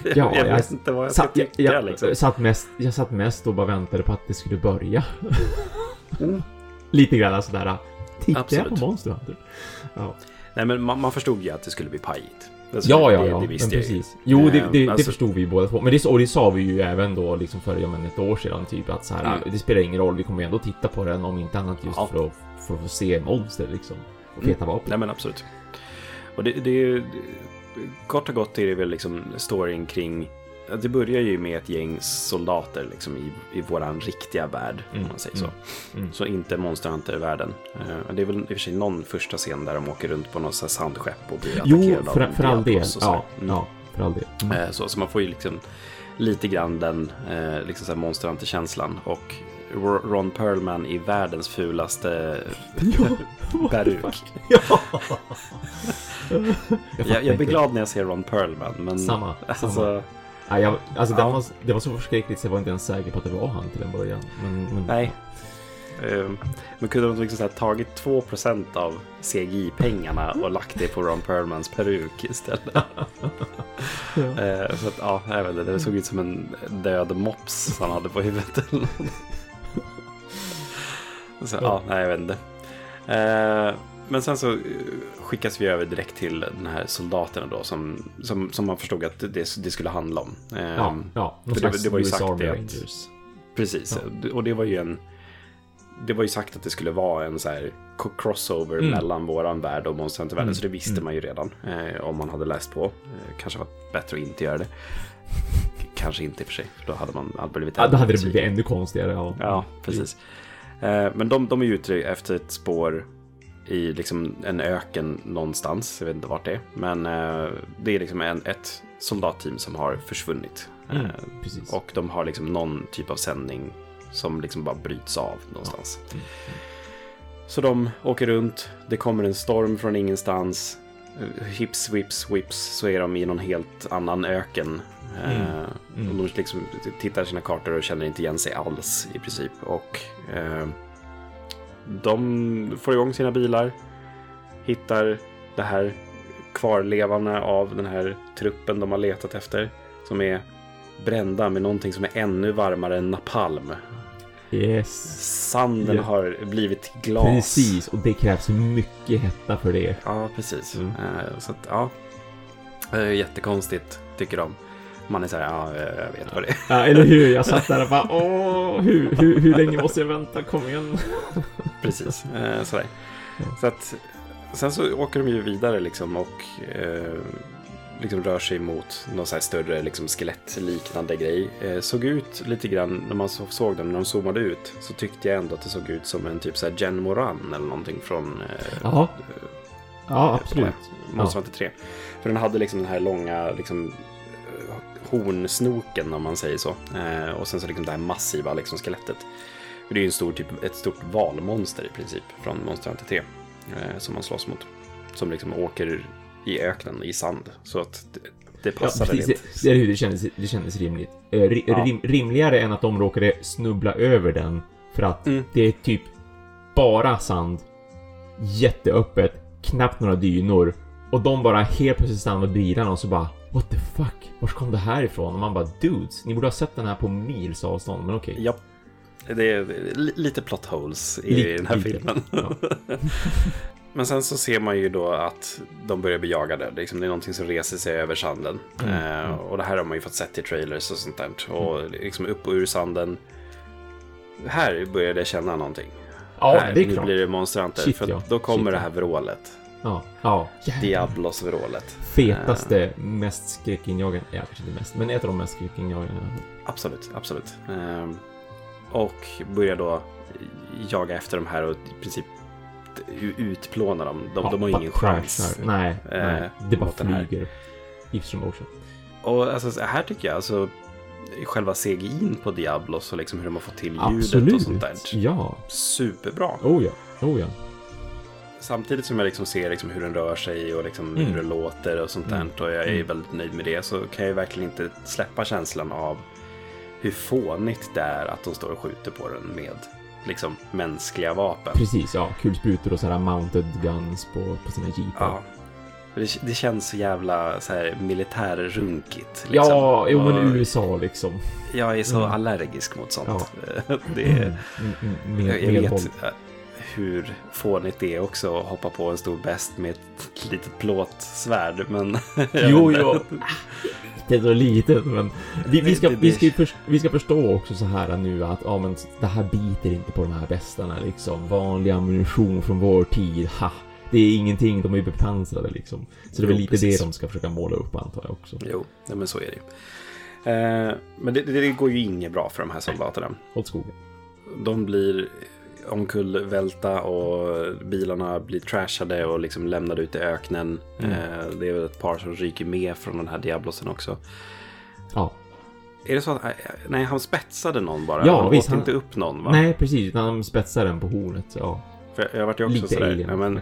Ja, jag jag vet inte vad jag ska Satt, jag, tycka jag, liksom. satt mest, jag satt mest och bara väntade på att det skulle börja. [laughs] Mm. Lite grann sådär. Tittar jag Absolut. på Monster Hunter? Ja, Nej, men man, man förstod ju att det skulle bli pajigt. Alltså, ja, ja. det, ja det visste men jag ju. precis. Jo, det, Eh, det, det alltså- förstod vi ju båda två. Men det, och det sa vi ju även då liksom för ja, men ett år sedan typ att så här, Mm. det spelar ingen roll, vi kommer ändå titta på den om inte annat just Ja. för, att, för att få se monster liksom. Och Mm. feta vapen. Nej men absolut. Och det, det är ju, kort och gott är det väl liksom storyn kring, det börjar ju med ett gäng soldater liksom i, i våran riktiga värld, Mm, om man säger mm, så. mm. Så inte Monster Hunter-världen. Eh, det är väl i och för sig någon första scen där de åker runt på något sandskepp och blir Jo, attackerade för, av för all del. Ja, Mm. ja, för all del. Mm. Eh, Så, så man får ju liksom lite grann den eh, liksom så här Monster Hunter-känslan. Och Ro- Ron Perlman i världens fulaste [laughs] [laughs] peruk. [laughs] ja. Jag, jag blir glad när jag ser Ron Perlman. Men Samma, Alltså, samma. Nej, jag, alltså det, Ja. var, det var så förskräckligt så jag var inte ens säker på att det var han till en början. Men, men, Nej. eh, men kunde de liksom så här tagit 2% av CGI-pengarna och lagt det på Ron Perlmans peruk istället? [laughs] Ja. Eh, så att, ja, jag vet inte, det såg ut som en död mops han hade på huvudet. [laughs] så, ja, nej, jag vet inte. Eh, men sen så eh, skickas vi över direkt till den här soldaterna då som, som, som man förstod att det, det skulle handla om. Ja, ja. Någon för det- det var ju sagt Army det Rangers. Precis, och det var ju en... Det var ju sagt att det skulle vara en så här crossover Mm. mellan våran värld och Monster Hunter-världen, Mm. så det visste Mm. man ju redan eh, om man hade läst på. Eh, kanske var bättre att inte göra det. Kanske inte i och för sig, för då hade man aldrig blivit Ja, då hade det blivit ännu konstigare. Ja, Ja, precis. Eh, men de, de är ju ute efter ett spår i liksom en öken någonstans. Jag vet inte vart det är. Men eh, det är liksom en, ett soldatteam som har försvunnit. Mm, Eh, och de har liksom någon typ av sändning som liksom bara bryts av någonstans. Mm. Så de åker runt, det kommer en storm från ingenstans. Eh, Hips, whips, whips så är de i någon helt annan öken. Mm. Eh, Mm. Och de liksom tittar sina kartor och känner inte igen sig alls i princip. Och eh, de får igång sina bilar, hittar det här kvarlevande av den här truppen de har letat efter. Som är brända med någonting som är ännu varmare än napalm. Yes. Sanden Ja. har blivit glas. Precis, och det krävs mycket hetta för det. Ja, precis. Mm. Eh, Så att, ja. Eh, Jättekonstigt, tycker de. Man är så här, ja, eh, jag vet vad det är. Ja, eller hur? Jag satt där och bara [laughs] åh, hur, hur, hur länge måste jag vänta? Kom igen. [laughs] Precis, eh, sådär. Ja. Så att, sen så åker de ju vidare liksom och eh, liksom rör sig mot någon så här större liksom skelettliknande grej. Eh, såg ut lite grann, när man så, såg dem, när de zoomade ut, så tyckte jag ändå att det såg ut som en typ så här Jen Moran eller någonting från eh, Ja, Ja, absolut. Monster Hunter 3. För den hade liksom den här långa liksom, eh, hornsnoken om man säger så. Eh, och sen så liksom det här massiva liksom, skelettet. Det är ju en stor, typ, ett stort valmonster i princip från Monster Hunter 3. Eh, som man slåss mot. Som liksom åker i öknen i sand. Så att det, det Ja, passade precis. rent. Det, det, det, kändes, det kändes rimligt. Eh, ri, Ja. rim, rimligare än att de råkade snubbla över den. För att Mm. det är typ bara sand. Jätteöppet. Knappt några dynor. Och de bara helt plötsligt stannar med bilarna och så bara What the fuck? Var kom det här ifrån? Och man bara Dudes, ni borde ha sett den här på mils avstånd, men okej. Ja, det är li- lite plot holes i Lite, den här lite. filmen. Ja. [laughs] Men sen så ser man ju då att de börjar bli jagade. Liksom det är någonting som reser sig över sanden. Mm, Eh, mm. och det här har man ju fått sett i trailers och sånt där. Och liksom upp och ur sanden. Här började jag känna någonting. Ja, här, det är nu klart. blir det Monster Hunter. Shit, för ja. då kommer Shit, det här vrålet. Ja, ja. Diablos-vrålet. Fetaste, mest skräckinjagande, ja kanske inte mest, men ett av de mest skräckinjagande. Absolut, absolut. Ehm, och börjar då jaga efter de här och i princip utplåna dem. De, Ja, de har bara ingen chans. Nej, eh, nej. Det bara flyger. I slow motion. Och alltså, så här tycker jag, alltså själva CGI'n på Diablos och liksom hur de har fått till ljudet och Absolut. sånt där. Ja. Superbra. Oh ja. Oh ja. Samtidigt som jag liksom ser liksom hur den rör sig och liksom Mm. hur den låter och sånt där. Mm. Och jag är Mm. väldigt nöjd med det. Så kan jag verkligen inte släppa känslan av hur fånigt det är att de står och skjuter på den med liksom mänskliga vapen. Precis, ja. Kulsprutor och sådär mounted guns på, på sina jeepar. Ja. Det, det känns så jävla så här militärrunkigt. Liksom. Ja, jo men USA liksom. Jag är så Mm. allergisk mot sånt. Ja. [laughs] Det är, Mm, mm, mm, jag, jag med vet hur fånigt det är också att hoppa på en stor bäst med ett litet plåtsvärd. Men [laughs] Jo, jo. är så litet, men vi, vi, ska, vi, ska, vi ska förstå också så här nu att ja, men det här biter inte på de här bästarna liksom. Vanlig ammunition från vår tid, ha! Det är ingenting, de är ju bepansrade liksom. Så det är väl lite precis. det de ska försöka måla upp antar jag också. Jo, nej, men så är det ju. Eh, men det, det, det går ju inget bra för de här soldaterna. Åt skogen. De blir omkullvälta och bilarna blir trashade och liksom lämnade ut i öknen. Mm. Eh, det är väl ett par som ryker med från den här Diablosen också. Ja. Är det så att, eh, nej han spetsade någon bara? Ja, han visst, åt han- inte upp någon va? Nej, precis. Utan de spetsar den på hornet. Ja. För jag vart ju också Lite sådär, alien. ja, men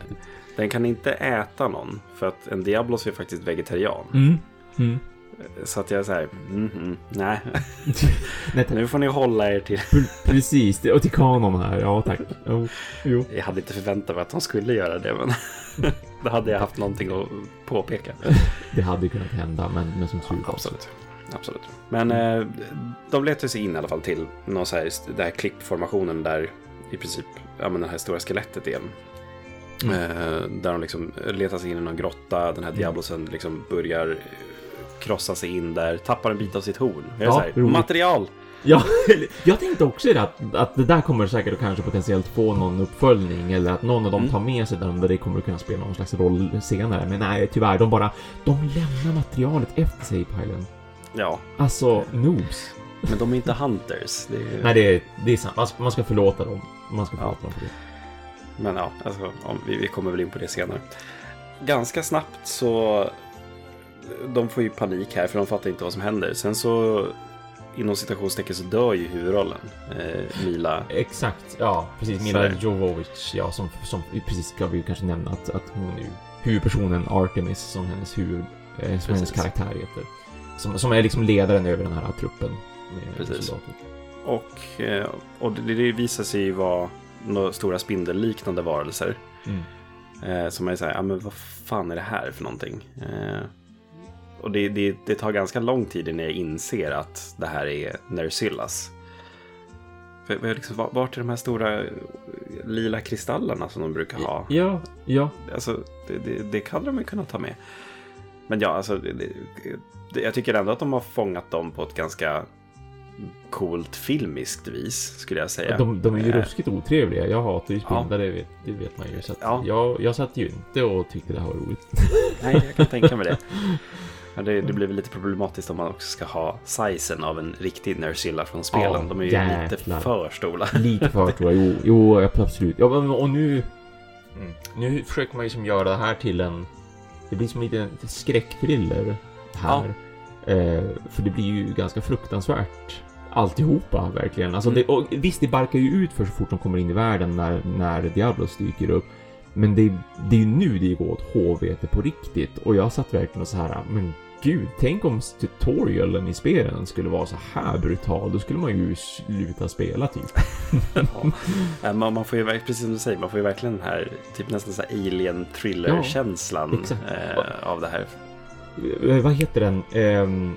den kan inte äta någon. För att en Diablos är faktiskt vegetarian. Mm. Mm. Så att jag såhär, mm, mm, nej. [laughs] Nu får ni hålla er till. Precis, och till kanon här. Ja, tack. Jo. jo. Jag hade inte förväntat mig att de skulle göra det, men [laughs] då hade jag haft någonting att påpeka. Det hade kunnat hända, men, men som tur så- Absolut. Absolut. Men eh, de letar sig in i alla fall till någon så här, den här klippformationen där i princip ja, men det här stora skelettet är. Mm. Eh, där de liksom letar sig in i någon grotta. Den här Mm. Diablosen liksom börjar eh, krossa sig in där, tappar en bit av sitt horn. Jag är Ja, här, material! Ja, [laughs] jag tänkte också det att, att det där kommer säkert att kanske potentiellt få någon uppföljning eller att någon av dem Mm. tar med sig den där det kommer att kunna spela någon slags roll senare. Men nej, tyvärr, de bara, de lämnar materialet efter sig i pilen. Ja, Alltså, noobs. men de är inte hunters. Det är, Nej, det är, det är sant. Man ska, förlåta dem. Man ska Ja. förlåta dem för det. Men ja, alltså, vi kommer väl in på det senare. Ganska snabbt så... De får ju panik här för de fattar inte vad som händer. Sen så inom citationstecken så dör ju huvudrollen. Eh, Mila. Exakt, ja precis. Mila Sådär. Jovovich, ja som, som precis ska vi kanske nämna att, att hon är ju huvudpersonen Artemis som hennes huvud, eh, som hennes karaktär heter. Som, som är liksom ledaren över den här truppen Precis. soldater. Och, eh, och det, det visar sig ju vara några stora spindelliknande varelser. Mm. Eh, som är så här, ja men vad fan är det här för någonting? Och det, det, det tar ganska lång tid innan jag inser att det här är Nersillas. För, liksom, var- vart är de här stora eh, lila kristallerna som de brukar ha? Ja, ja. Alltså, det, det, det kan de ju kunna ta med. Men ja, alltså, det, det, det, jag tycker ändå att de har fångat dem på ett ganska coolt filmiskt vis, skulle jag säga. De, de är ju Eh, ruskigt otrevliga. Jag hatar ju Ja. spindlar, det, vet, det vet man ju. Så att Ja. jag, jag satt ju inte och tyckte det här var roligt. Nej, jag kan tänka mig det. [laughs] Men det, det blir väl lite problematiskt om man också ska ha sizen av en riktig Nersilla från spelen. Ja, De är ju jäklar. lite för stora. Lite för jag. Jo, [laughs] jo absolut. Ja, men, och nu... Mm. Nu försöker man ju som göra det här till en... Det blir som lite en skräckthriller här. Ja. Eh, för det blir ju ganska fruktansvärt alltihopa verkligen. Alltså mm. det, och visst, det barkar ju ut för så fort de kommer in i världen när, när Diablos dyker upp. Men det, det är ju nu det går åt HVT på riktigt och jag satt verkligen och så här, men gud, tänk om tutorialen i spelen skulle vara så här brutal. Då skulle man ju sluta spela typ. [laughs] ja. man, man, får ju, precis som du säger, man får ju verkligen den här typ nästan så här alien thriller-känslan ja, eh, av det här. Eh, vad heter den? Eh,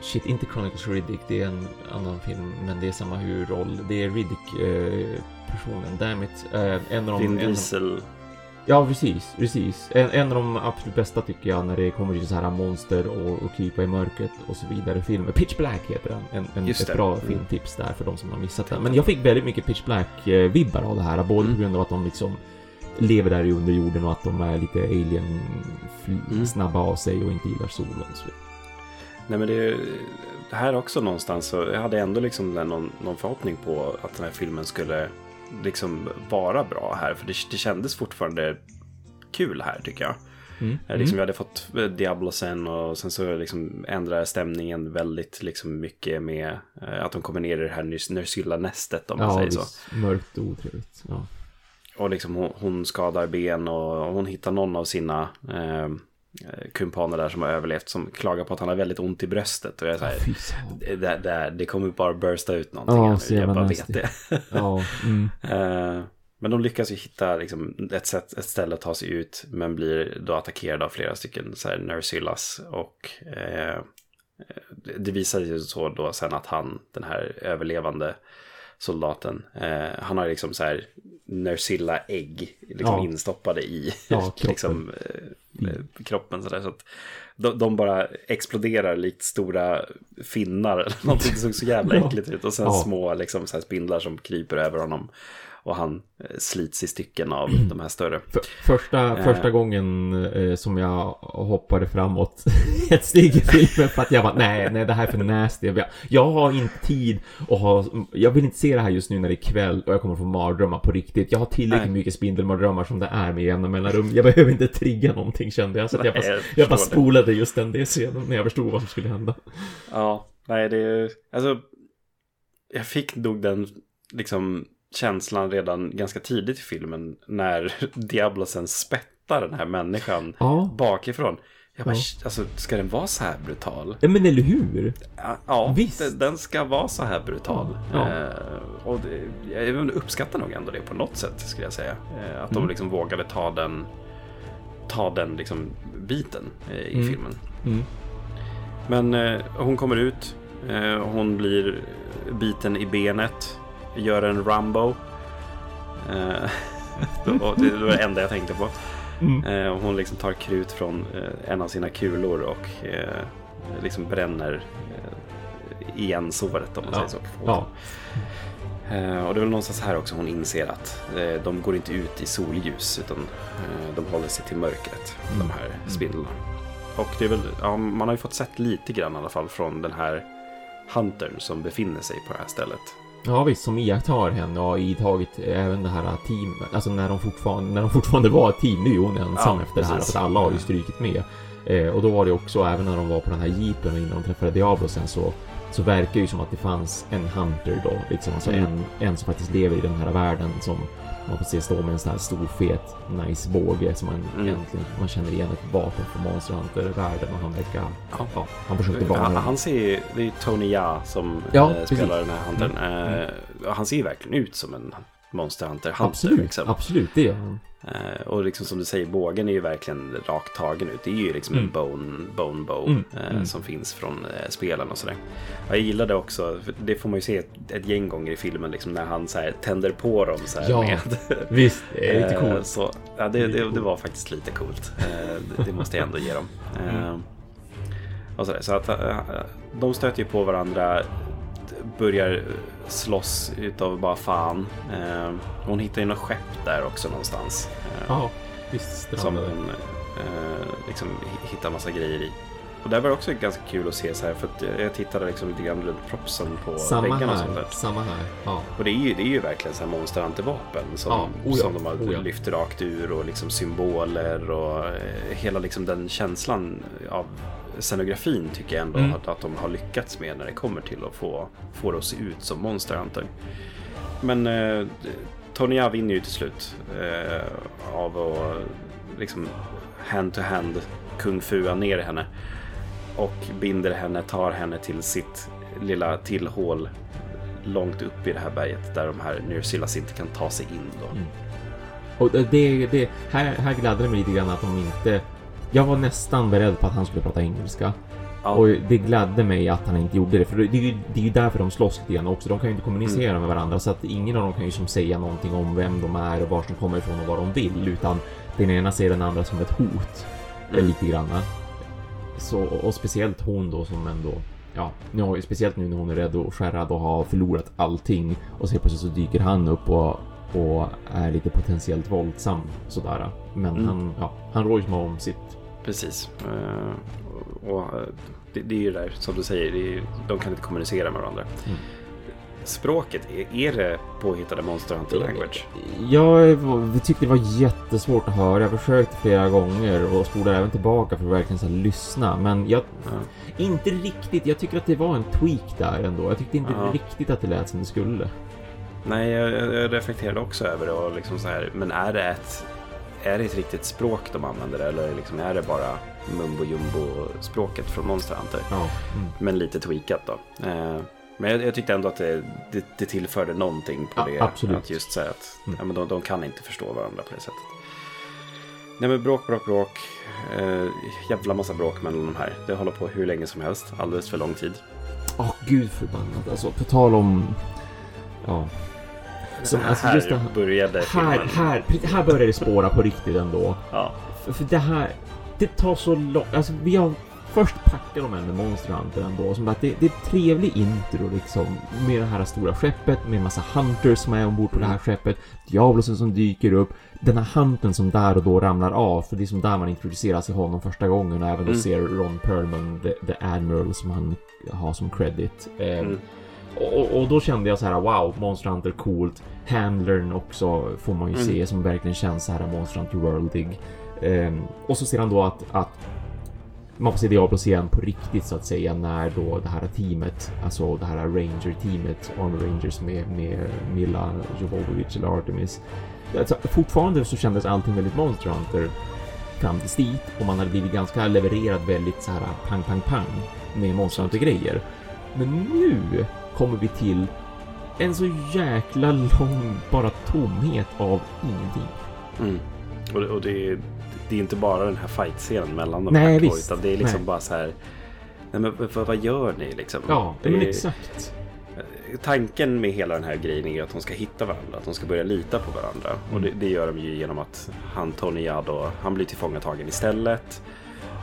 shit, inte Chronicles Riddick, det är en annan film, men det är samma huvudroll. Det är Riddick-personen, eh, damn it. Eh, en av de, Vin Diesel. Ja, precis, precis. En, en, av de absolut bästa tycker jag när det kommer till så här monster och, och krypa i mörkret och så vidare filmer. Pitch Black heter den. En, en ett bra mm. filmtips där för de som har missat den. Men jag fick väldigt mycket Pitch Black-vibbar av det här, både mm. på grund av att de liksom lever där i underjorden och att de är lite alien mm. snabba av sig och inte gillar solen. Så. Nej men det, är, här också någonstans så jag hade ändå liksom någon, någon förhoppning på att den här filmen skulle liksom vara bra här. För det, det kändes fortfarande kul här tycker jag. Mm. Eh, liksom, mm. Vi hade fått eh, Diablo sen och sen så liksom ändrar stämningen väldigt liksom mycket med eh, att de kommer ner i det här Nersilla-nästet om man ja, säger så. Mörkt och otrevligt. Ja. Och liksom hon, hon, skadar ben och hon hittar någon av sina Eh, kumpaner där som har överlevt som klagar på att han har väldigt ont i bröstet. Och jag säger, oh, det, det, det kommer bara bursta ut någonting. Oh, här Jag bara vet det. oh, [laughs] mm. uh, men de lyckas ju hitta liksom, ett, sätt, ett ställe att ta sig ut. Men blir då attackerade av flera stycken så här, Nersillas. Och uh, det visar sig så då sen att han, den här överlevande soldaten. Eh, han har liksom så här Nersilla ägg liksom ja. instoppade i ja, [laughs] liksom, eh, mm. kroppen så, där, så att de, de, bara exploderar likt stora finnar. Eller [laughs] någonting som såg så jävla äckligt ut. Och sen ja. små liksom, så spindlar som kryper över honom och han eh, slits i stycken av mm. de här större. För, första, eh. första gången eh, som jag hoppade framåt [laughs] ett steg i filmen för att jag bara nej, nej det här är för nasty. Jag, jag har inte tid och ha, jag vill inte se det här just nu när det är kväll och jag kommer få mardrömmar på riktigt. Jag har tillräckligt nej. mycket spindelmardrömmar som det är med jämna mellanrum. Jag behöver inte trigga någonting kände jag. Så jag, bara, jag bara spolade just den det scenen när jag förstod vad som skulle hända. Ja, nej det är alltså jag fick nog den liksom känslan redan ganska tidigt i filmen när [laughs] Diablosen spettar den här människan ja. bakifrån. Jag bara, ja. alltså ska den vara så här brutal? Ja men eller hur? Ja, ja Visst. den ska vara så här brutal. Ja. Eh, och det, jag uppskattar nog ändå det på något sätt skulle jag säga. Eh, att mm. de liksom vågade ta den, ta den liksom biten eh, i mm. filmen. Mm. Men hon kommer ut, hon blir biten i benet gör en Rumbo. Eh, [laughs] det var det enda jag tänkte på. Mm. Eh, hon liksom tar krut från eh, en av sina kulor och liksom bränner igen såret om man ja. säger så. Ja. Och det är väl någonstans här också hon inser att de går inte ut i solljus utan de håller sig till mörkret, mm. de här spindlarna. Och det är väl, ja, man har ju fått sett lite grann i alla fall från den här Huntern som befinner sig på det här stället. Ja visst, som iakttar henne och har idtagit även det här teamet. Alltså när de fortfarande, när de fortfarande var ett team. Nu är hon ensam ja, efter det här. För alla har ju strykit med. Eh, och då var det också, även när de var på den här jeepen och innan de träffade Diablo sen så så verkar det ju som att det fanns en hunter då, liksom. Alltså mm. en, en som faktiskt lever i den här världen som man får se stå med en sån här stor fet nice båge som man mm. egentligen man känner igen ett vapen från Monster Hunter-världen och han verkar, ja. ja han försökte vara han, han ser det är Tony Ja som ja, äh, spelar den här huntern. Mm. Äh, han ser ju verkligen ut som en Monster Hunter Hunter. Absolut, liksom. absolut det gör han. Uh, och liksom som du säger, bågen är ju verkligen rakt tagen ut. Det är ju liksom mm. en bone, bone bow mm. Uh, mm. som finns från uh, spelen och sådär. Jag gillade också, det får man ju se ett, ett gäng gånger i filmen, liksom när han så här, tänder på dem så här ja, med. [laughs] visst, det är lite coolt. så, ja, det, det, det, var faktiskt lite coolt. Det, det, måste jag ändå ge dem. [laughs] Mm. och så, där, så att de stöter ju på varandra börjar slåss utav bara fan. Eh, hon hittar ju något skepp där också någonstans. Eh, ja, visst. Som hon eh, liksom hittar massa grejer i. Och där var det också ganska kul att se så här för att jag tittade liksom lite grann runt propsen på Samma väggarna och sånt där. samma här. Ja. Och det är ju, det är ju verkligen så här Monster Hunter-vapen som, Ja, oh ja, som de har oh ja. lyft rakt ur och liksom symboler och eh, hela liksom den känslan av scenografin tycker jag ändå Mm. att, att de har lyckats med när det kommer till att få, få det att se ut som Monster Hunter. Men eh, Tony Jaa vinner ju till slut eh, av att liksom hand-to-hand kung fua ner henne och binder henne, tar henne till sitt lilla tillhål långt upp i det här berget där de här Nyrsillas inte kan ta sig in då. Mm. Och det, det, här, här gladde det mig lite grann att de inte... Jag var nästan beredd på att han skulle prata engelska. Ja. Och det gladde mig att han inte gjorde det, för det är ju, det är ju därför de slåss lite grann också. De kan ju inte kommunicera Mm. med varandra, så att ingen av dem kan ju som säga någonting om vem de är och var de kommer ifrån och vad de vill, utan den ena ser den andra som ett hot. Mm. Lite grann. Så, och speciellt hon då som ändå Ja, har, speciellt nu när hon är rädd och skärrad och har förlorat allting och så plötsligt så dyker han upp och, och är lite potentiellt våldsam sådär. Men Mm. han, ja, han rår ju som om sitt. Precis. Eh, och, eh, det, det är ju där, som du säger, är, de kan inte kommunicera med varandra. Mm. Språket, är, är det påhittade Monster Hunter Language? Jag tyckte det var jättesvårt att höra. Jag försökte flera gånger och spolade även tillbaka för att verkligen så lyssna. Men jag, Ja. inte riktigt. Jag tycker att det var en tweak där ändå. Jag tyckte inte Ja. riktigt att det lät som det skulle. Nej, jag, jag reflekterade också över det och liksom så här, men är det ett, är det ett riktigt språk de använder eller liksom är det bara mumbo jumbo språket från Monster Hunter? Ja. Mm. Men lite tweakat då. Eh, men jag, jag tyckte ändå att det, det, det tillförde någonting på Ja, det. absolut. Att just säga att Mm. ja, men de, de kan inte förstå varandra på det sättet. Nej men bråk, bråk, bråk. Eh, jävla massa bråk mellan de här. Det håller på hur länge som helst. Alldeles för lång tid. Åh, gud förbannat. Alltså, på tal om... Ja. Som, alltså, här just det började här, filmen. här, här börjar det spåra på riktigt ändå. Ja. För, för det här, det tar så långt. Alltså vi har först packar de en med Monster Hunter ändå. Som att det, det är ett trevligt intro liksom. Med det här stora skeppet, med en massa hunters som är ombord på det här skeppet. Diablosen som dyker upp. Den här hunten som där och då ramlar av. För det är som där man introduceras till honom första gången. Och även då Mm. ser Ron Perlman, the, the Admiral, som han har som credit. Eh, Mm. Och, och- då kände jag så här: wow, Monster Hunter coolt. Handlern också får man ju Mm. se som verkligen känns så här Monster Hunter Worldig. Ehm, och så ser han då att, att man får se Diablos igen på riktigt så att säga när då det här teamet, alltså det här Ranger-teamet, Armor Rangers med, med Mila Jovovich eller Artemis. Alltså, fortfarande så kändes allting väldigt Monster Hunter fram tills dit och man hade blivit ganska levererad väldigt så här pang, pang, pang med Monster Hunter-grejer. Men nu kommer vi till en så jäkla lång bara tomhet av ingenting. Mm. Och, och det, är, det är inte bara den här fight-scenen mellan de Nej, här två. visst. Utan det är liksom Nej. bara så här. Nej men vad, vad gör ni liksom? Ja, det men är- exakt. Tanken med hela den här grejen är att de ska hitta varandra, att de ska börja lita på varandra. Och det, det gör de ju genom att han, Tony då, han blir tillfångatagen istället.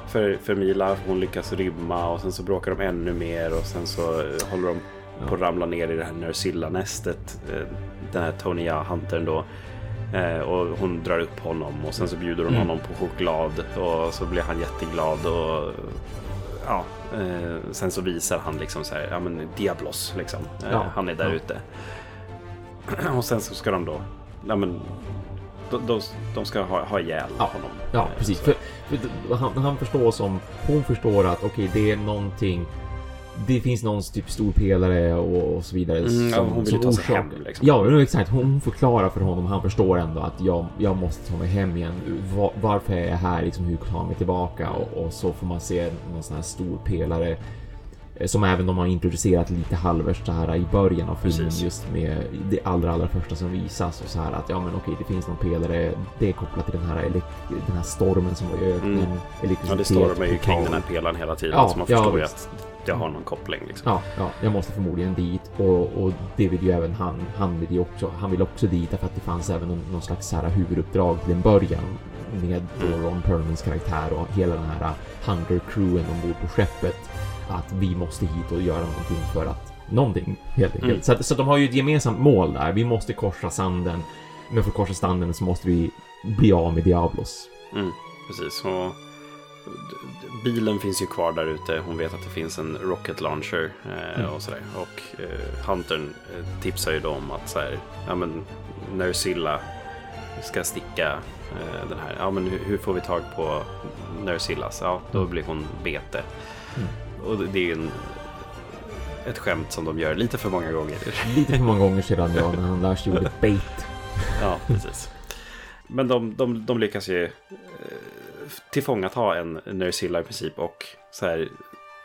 För, för Mila, hon lyckas rymma och sen så bråkar de ännu mer och sen så eh, håller de på att ramla ner i det här Nersilla-nästet. eh, Den här Tony Jaa, Huntern då. Eh, Och hon drar upp honom och sen så bjuder hon Mm. honom på choklad och så blir han jätteglad och ja, eh, sen så visar han liksom så här, ja men Diablos liksom. Ja, han är där ja. ute. [clears throat] Och sen så ska de då, ja men de, de, de ska ha, ha ihjäl Ja, honom. Ja, precis. För, för han, han förstår som, hon förstår att okej, det är någonting, det finns någon typ stor pelare och, och så vidare. Mm, ja, hon vill ta sig hem, liksom. Ja, exakt. Hon förklarar för honom, han förstår ändå att jag, jag måste ta mig hem igen. Va- varför är jag här? Liksom, hur tar jag mig tillbaka? Och, och så får man se någon sån här stor pelare eh, som även de har introducerat lite halvvägs så här i början av filmen Precis. just med det allra, allra första som visas och så här att ja men okej det finns någon pelare det är kopplat till den här, den här stormen som var i öknen Mm. Ja, det stormar ju kring den här pelaren hela tiden. Ja, så man ja, förstår ju visst. att det har någon koppling. Liksom. Ja, ja, jag måste förmodligen dit och, och det vill ju även han. Han vill ju också, han vill också dit för att det fanns även någon, någon slags så här huvuduppdrag till en början med Mm. Ron Perlmans karaktär och hela den här Hunter-crewen ombord på skeppet. Att vi måste hit och göra någonting för att någonting helt enkelt. Mm. Så, att, så de har ju ett gemensamt mål där. Vi måste korsa sanden. Men för att korsa sanden så måste vi bli av med Diablos. Mm, precis. Och bilen finns ju kvar där ute. Hon vet att det finns en rocket launcher eh, Mm. och sådär. Och eh, Huntern eh, tipsar ju då om att så här, ja men Nersilla ska sticka eh, den här. Ja men hur, hur får vi tag på Nersillas? Ja, då Mm. blir hon bete. Mm. Och det- är ju en, ett skämt som de gör lite för många gånger. [laughs] Lite för många gånger sedan ja, när han lär sig ordet bait. Ja, precis. Men de, de, de lyckas ju eh, tillfångata en Nersilla i princip och så här,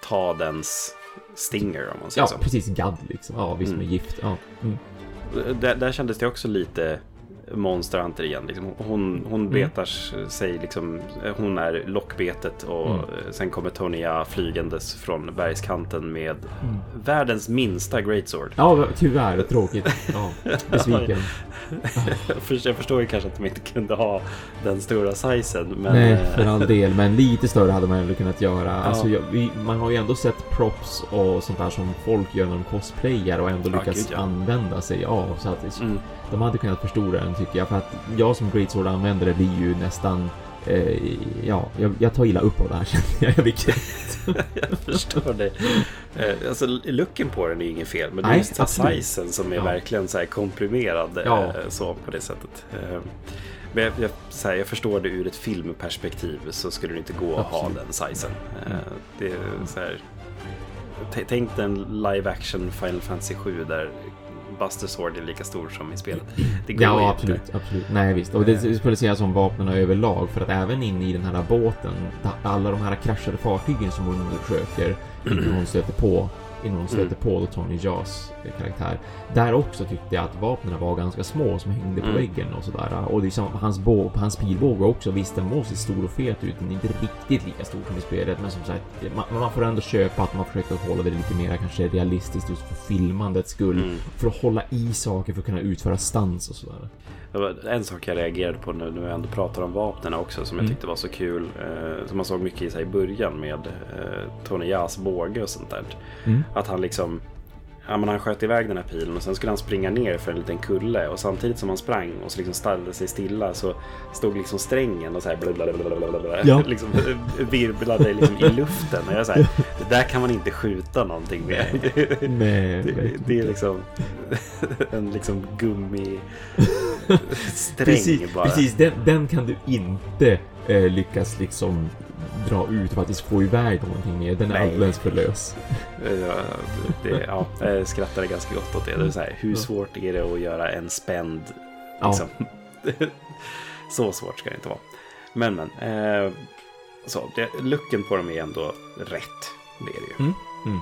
ta dens stinger om man säger Ja, så. precis. Gadd liksom. Ja, visst med Mm. gift. Ja. Mm. Där, där kändes det också lite Monster Hunter igen. Liksom. Hon, hon Mm. betar sig, liksom, hon är lockbetet och Mm. sen kommer Tonya flygandes från bergskanten med Mm. världens minsta greatsword. Ja, tyvärr. Tråkigt. Ja, [laughs] besviken. [laughs] Jag förstår- ju kanske att de inte kunde ha den stora sizen. Men, Nej, eh, för all del. Men lite större hade man ändå kunnat göra. Alltså, jag, vi, man har ju ändå sett props och sånt där som folk gör när de cosplayar och ändå Ja, lyckas gud, ja. använda sig av. Så att mm. De hade kunnat förstora den tycker jag. För att jag som Greatsword-användare blir ju nästan... Eh, ja, jag, jag tar illa upp av det här [laughs] känner jag. Kränkt. [laughs] Jag förstår det. Eh, Alltså looken på den är inget fel, men det är Nej, just sizen som är Ja. verkligen så här komprimerad eh, Ja. så på det sättet. Eh, Men jag, jag, här, jag förstår det ur ett filmperspektiv så skulle det inte gå att ha Absolut. den sizen. Eh, Mm. Det är så här, tänk dig en live action Final Fantasy 7 där Buster Sword är lika stor som i spelet. Det går Ja, inte. absolut, absolut. Nej, visst. Och det skulle säga som vapnen överlag, för att även inne i den här båten, alla de här kraschade fartygen som hon undersöker [clears throat] hon stöter på, innan hon stöter Mm. på då Tony Jaws karaktär. Där också tyckte jag att vapnen var ganska små som hängde på Mm. väggen och sådär. Och liksom hans, bå, hans pilbåge också, visst den se stor och fet ut, men inte riktigt lika stor som i spelet. Men som sagt, man, man får ändå köpa att man försöker hålla det lite mer kanske realistiskt just för filmandets skull. Mm. För att hålla i saker, för att kunna utföra stans och sådär. Det var en sak jag reagerade på nu när vi ändå pratar om vapnen också som jag Mm. tyckte var så kul. Eh, som man såg mycket i, sig i början med eh, Tony Jahs båge och sånt där. Mm. Att han liksom Ja, men han sköt iväg den här pilen och sen skulle han springa ner för en liten kulle och samtidigt som han sprang och så liksom ställde sig stilla så stod liksom strängen och så här blablabla, Ja. [laughs] liksom virvlade liksom i luften. Och jag så här, det där kan man inte skjuta någonting med. Nej, [laughs] Det, det är liksom [laughs] en liksom gummi sträng precis, bara. precis den, den kan du inte eh, lyckas liksom dra ut för att få iväg någonting med. Den är Nej. alldeles för lös. Ja, det, ja, jag skrattade ganska gott åt det. det så här, hur svårt är det att göra en spänd? Ja. Liksom. [laughs] så svårt ska det inte vara. Men men. Eh, så, det, looken på dem är ändå rätt. Det är det ju. Mm, mm.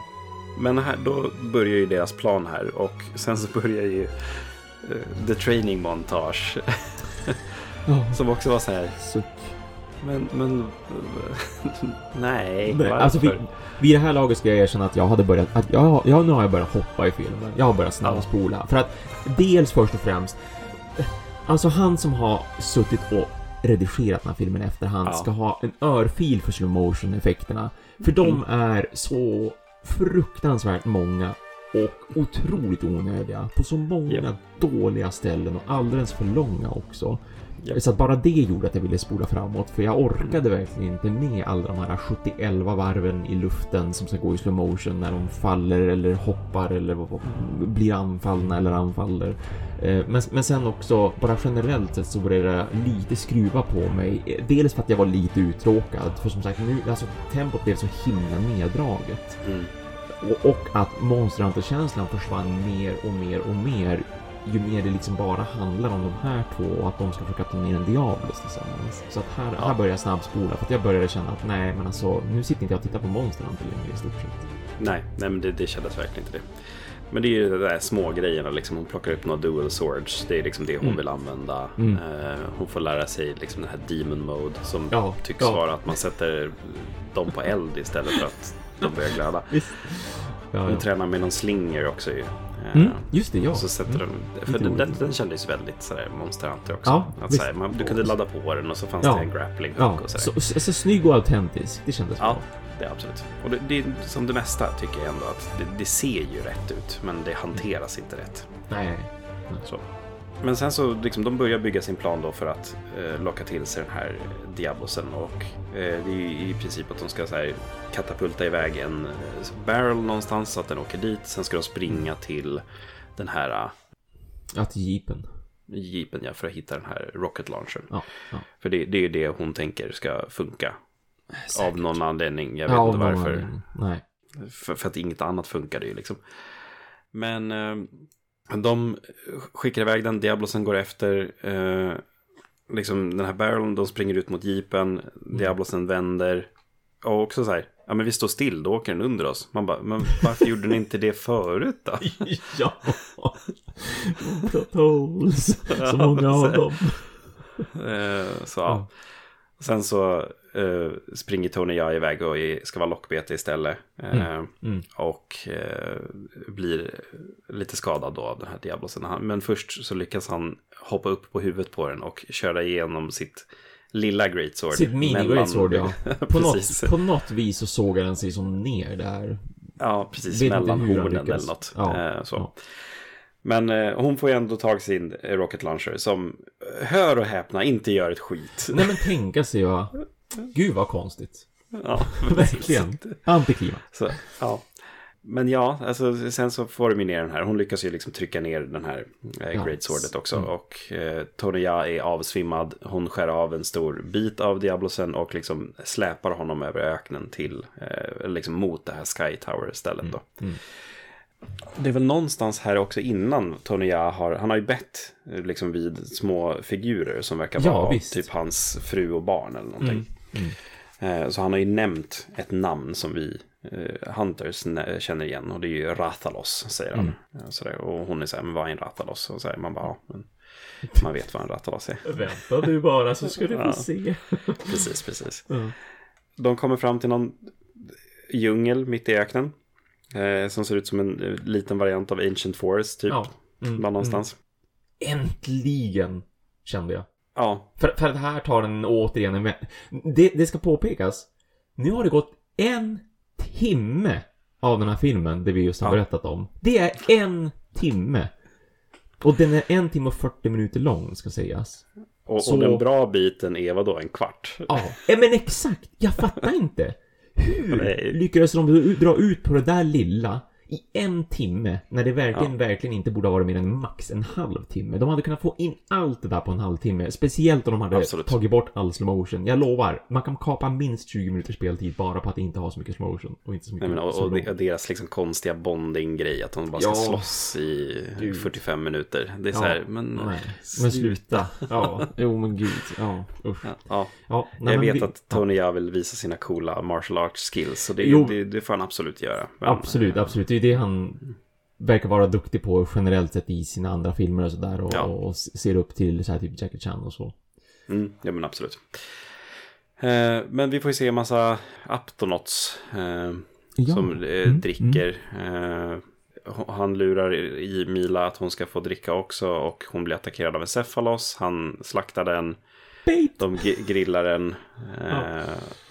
Men här, då börjar ju deras plan här och sen så börjar ju eh, the training montage. Ja, [laughs] som också var så här, men, men [laughs] nej, nej, alltså vid, vid det här laget ska jag erkänna att jag hade börjat, att jag, jag, nu har jag börjat hoppa i filmen. Jag har börjat snabbspola. För att dels först och främst, eh, alltså han som har suttit och redigerat den här filmen i efterhand Ja. ska ha en örfil för slow motion effekterna. För de Mm. är så fruktansvärt många och otroligt onödiga på så många Ja. dåliga ställen och alldeles för långa också. Så att bara det gjorde att jag ville spola framåt för jag orkade verkligen inte med alla de här 71 varven i luften som ska gå i slow motion när de faller eller hoppar eller blir anfallna eller anfaller. Eh, Men, men sen också, bara generellt sett så började det lite skruva på mig. Dels för att jag var lite uttråkad, för som sagt nu, alltså tempot blev så himla neddraget. Mm. Och, och att Monster Hunter-känslan försvann mer och mer och mer ju mer det liksom bara handlar om de här två och att de ska försöka ta ner en Diablos tillsammans. Så att här, Ja. här började jag snabbspola för att jag började känna att nej men alltså nu sitter inte jag och tittar på Monster Hunter längre i stort sett. Nej, nej men det, det kändes verkligen inte det. Men det är ju de där små grejerna liksom. Hon plockar upp några dual swords. Det är liksom det hon Mm. vill använda. Mm. Eh, hon får lära sig liksom den här demon mode som Ja, tycks ja. vara att man sätter dem på eld istället för att de börjar glöda. Hon tränar med någon slinger också ju. Eh, Mm, just det, ja. Och så sätter Mm. de, för den, den, den kändes väldigt sådär Monster Hunter också. Ja, att, visst. man, du kunde ladda på den och så fanns Ja. det en grappling hook Ja, och sådär. så, så, så snygg och autentisk. Det kändes Ja, bra. det är absolut. Och det, det är som det mesta tycker jag ändå att det, det ser ju rätt ut men det hanteras inte rätt. Nej. Så. Men sen så liksom, de börjar bygga sin plan då för att eh, locka till sig den här Diablosen. Och eh, det är ju i princip att de ska så här, katapulta iväg en eh, barrel någonstans så att den åker dit. Sen ska de springa till den här eh, Att jeepen. jeepen ja, för att hitta den här rocket launchern. Ja, ja. För det, det är ju det hon tänker ska funka. Av någon anledning, jag vet Ja, inte varför. Nej. För, för att inget annat funkade ju liksom. Men eh, de skickar iväg den, Diablosen går efter. Eh, liksom den här barreln, de springer ut mot jeepen. Diablosen vänder. Och också så här, ja men vi står still, då åker den under oss. Man bara, men varför gjorde ni inte det förut då? [laughs] ja. Så många av [laughs] dem. Eh, så ja. Sen så eh, springer Tony Jaa iväg och ska vara lockbete istället. Eh, Mm. Och eh, blir lite skadad då av den här Diablosen. Men först så lyckas han hoppa upp på huvudet på den och köra igenom sitt lilla Great Sword. Sitt mini mellan- great sword ja. [laughs] På något, på något vis så såg den sig som ner där. Ja, precis. Vet mellan hornen eller något. Ja, så. ja. Men eh, hon får ju ändå tag sin Rocket Launcher som, hör och häpna, inte gör ett skit. Nej men tänka sig va. Gud vad konstigt. Ja, [laughs] Verkligen. Antiklimax. Så, ja. Men ja, alltså, sen så får de ju ner den här. Hon lyckas ju liksom trycka ner den här eh, Ja. Great Swordet också. Mm. Och eh, Tony Jaa är avsvimmad. Hon skär av en stor bit av Diablosen och liksom släpar honom över öknen till, eh, liksom mot det här Sky Tower-stället då. Mm. Det är väl någonstans här också innan Tony Jaa har, han har ju bett eh, liksom vid små figurer som verkar Ja, vara visst. typ hans fru och barn eller någonting. Mm. Eh, Så han har ju nämnt ett namn som vi eh, Hunters känner igen och det är ju Rathalos, säger han. Eh, Sådär. Och hon är så här, men vad är en Rathalos? Och så här, man bara, ja, men man vet vad en Rathalos är. [laughs] Vänta du bara så ska du få Ja. se. [laughs] Precis, precis. Ja. De kommer fram till någon djungel mitt i öknen. Eh, som ser ut som en liten variant av Ancient Forest, typ. Ja. Mm. Någonstans. Äntligen kände jag. Ja, För, för att här tar den återigen en... Det, det ska påpekas. Nu har det gått en timme av den här filmen, det vi just har Ja. berättat om. Det är en timme. Och den är en timme och 40 minuter lång, ska sägas. och, Så- och den bra biten är vadå, en kvart? Ja, men exakt! Jag fattar inte. Hur lyckades de dra ut på det där lilla i en timme när det verkligen, Ja. verkligen inte borde ha varit mer än max en halvtimme? De hade kunnat få in allt det där på en halvtimme. Speciellt om de hade Absolut. tagit bort all slow motion. Jag lovar, man kan kapa minst 20 minuters speltid bara på att inte ha så mycket slow motion och inte så mycket Nej, men, och, och deras liksom konstiga bonding-grej, att de bara ska Ja. slåss i Gud. 45 minuter. Det är så Ja, här, men... Nej, men sluta. Ja, [laughs] jo men gud. Ja, usch. Ja, ja. Ja, nej, Jag vet vi- att Tony Jaa vill visa sina coola martial arts skills, så det, Jo. det, det får han absolut göra. Men, Absolut, absolut. Det är det han verkar vara duktig på generellt sett i sina andra filmer och sådär och, Ja. och ser upp till så här typ Jackie Chan och så. Mm, ja, men absolut. Eh, men vi får ju se en massa Aptonauts eh, Ja. som eh, Mm, dricker. Eh, han lurar i Mila att hon ska få dricka också och hon blir attackerad av en Cefalos. Han slaktar den. Bait! De grillar den. Eh, Ja.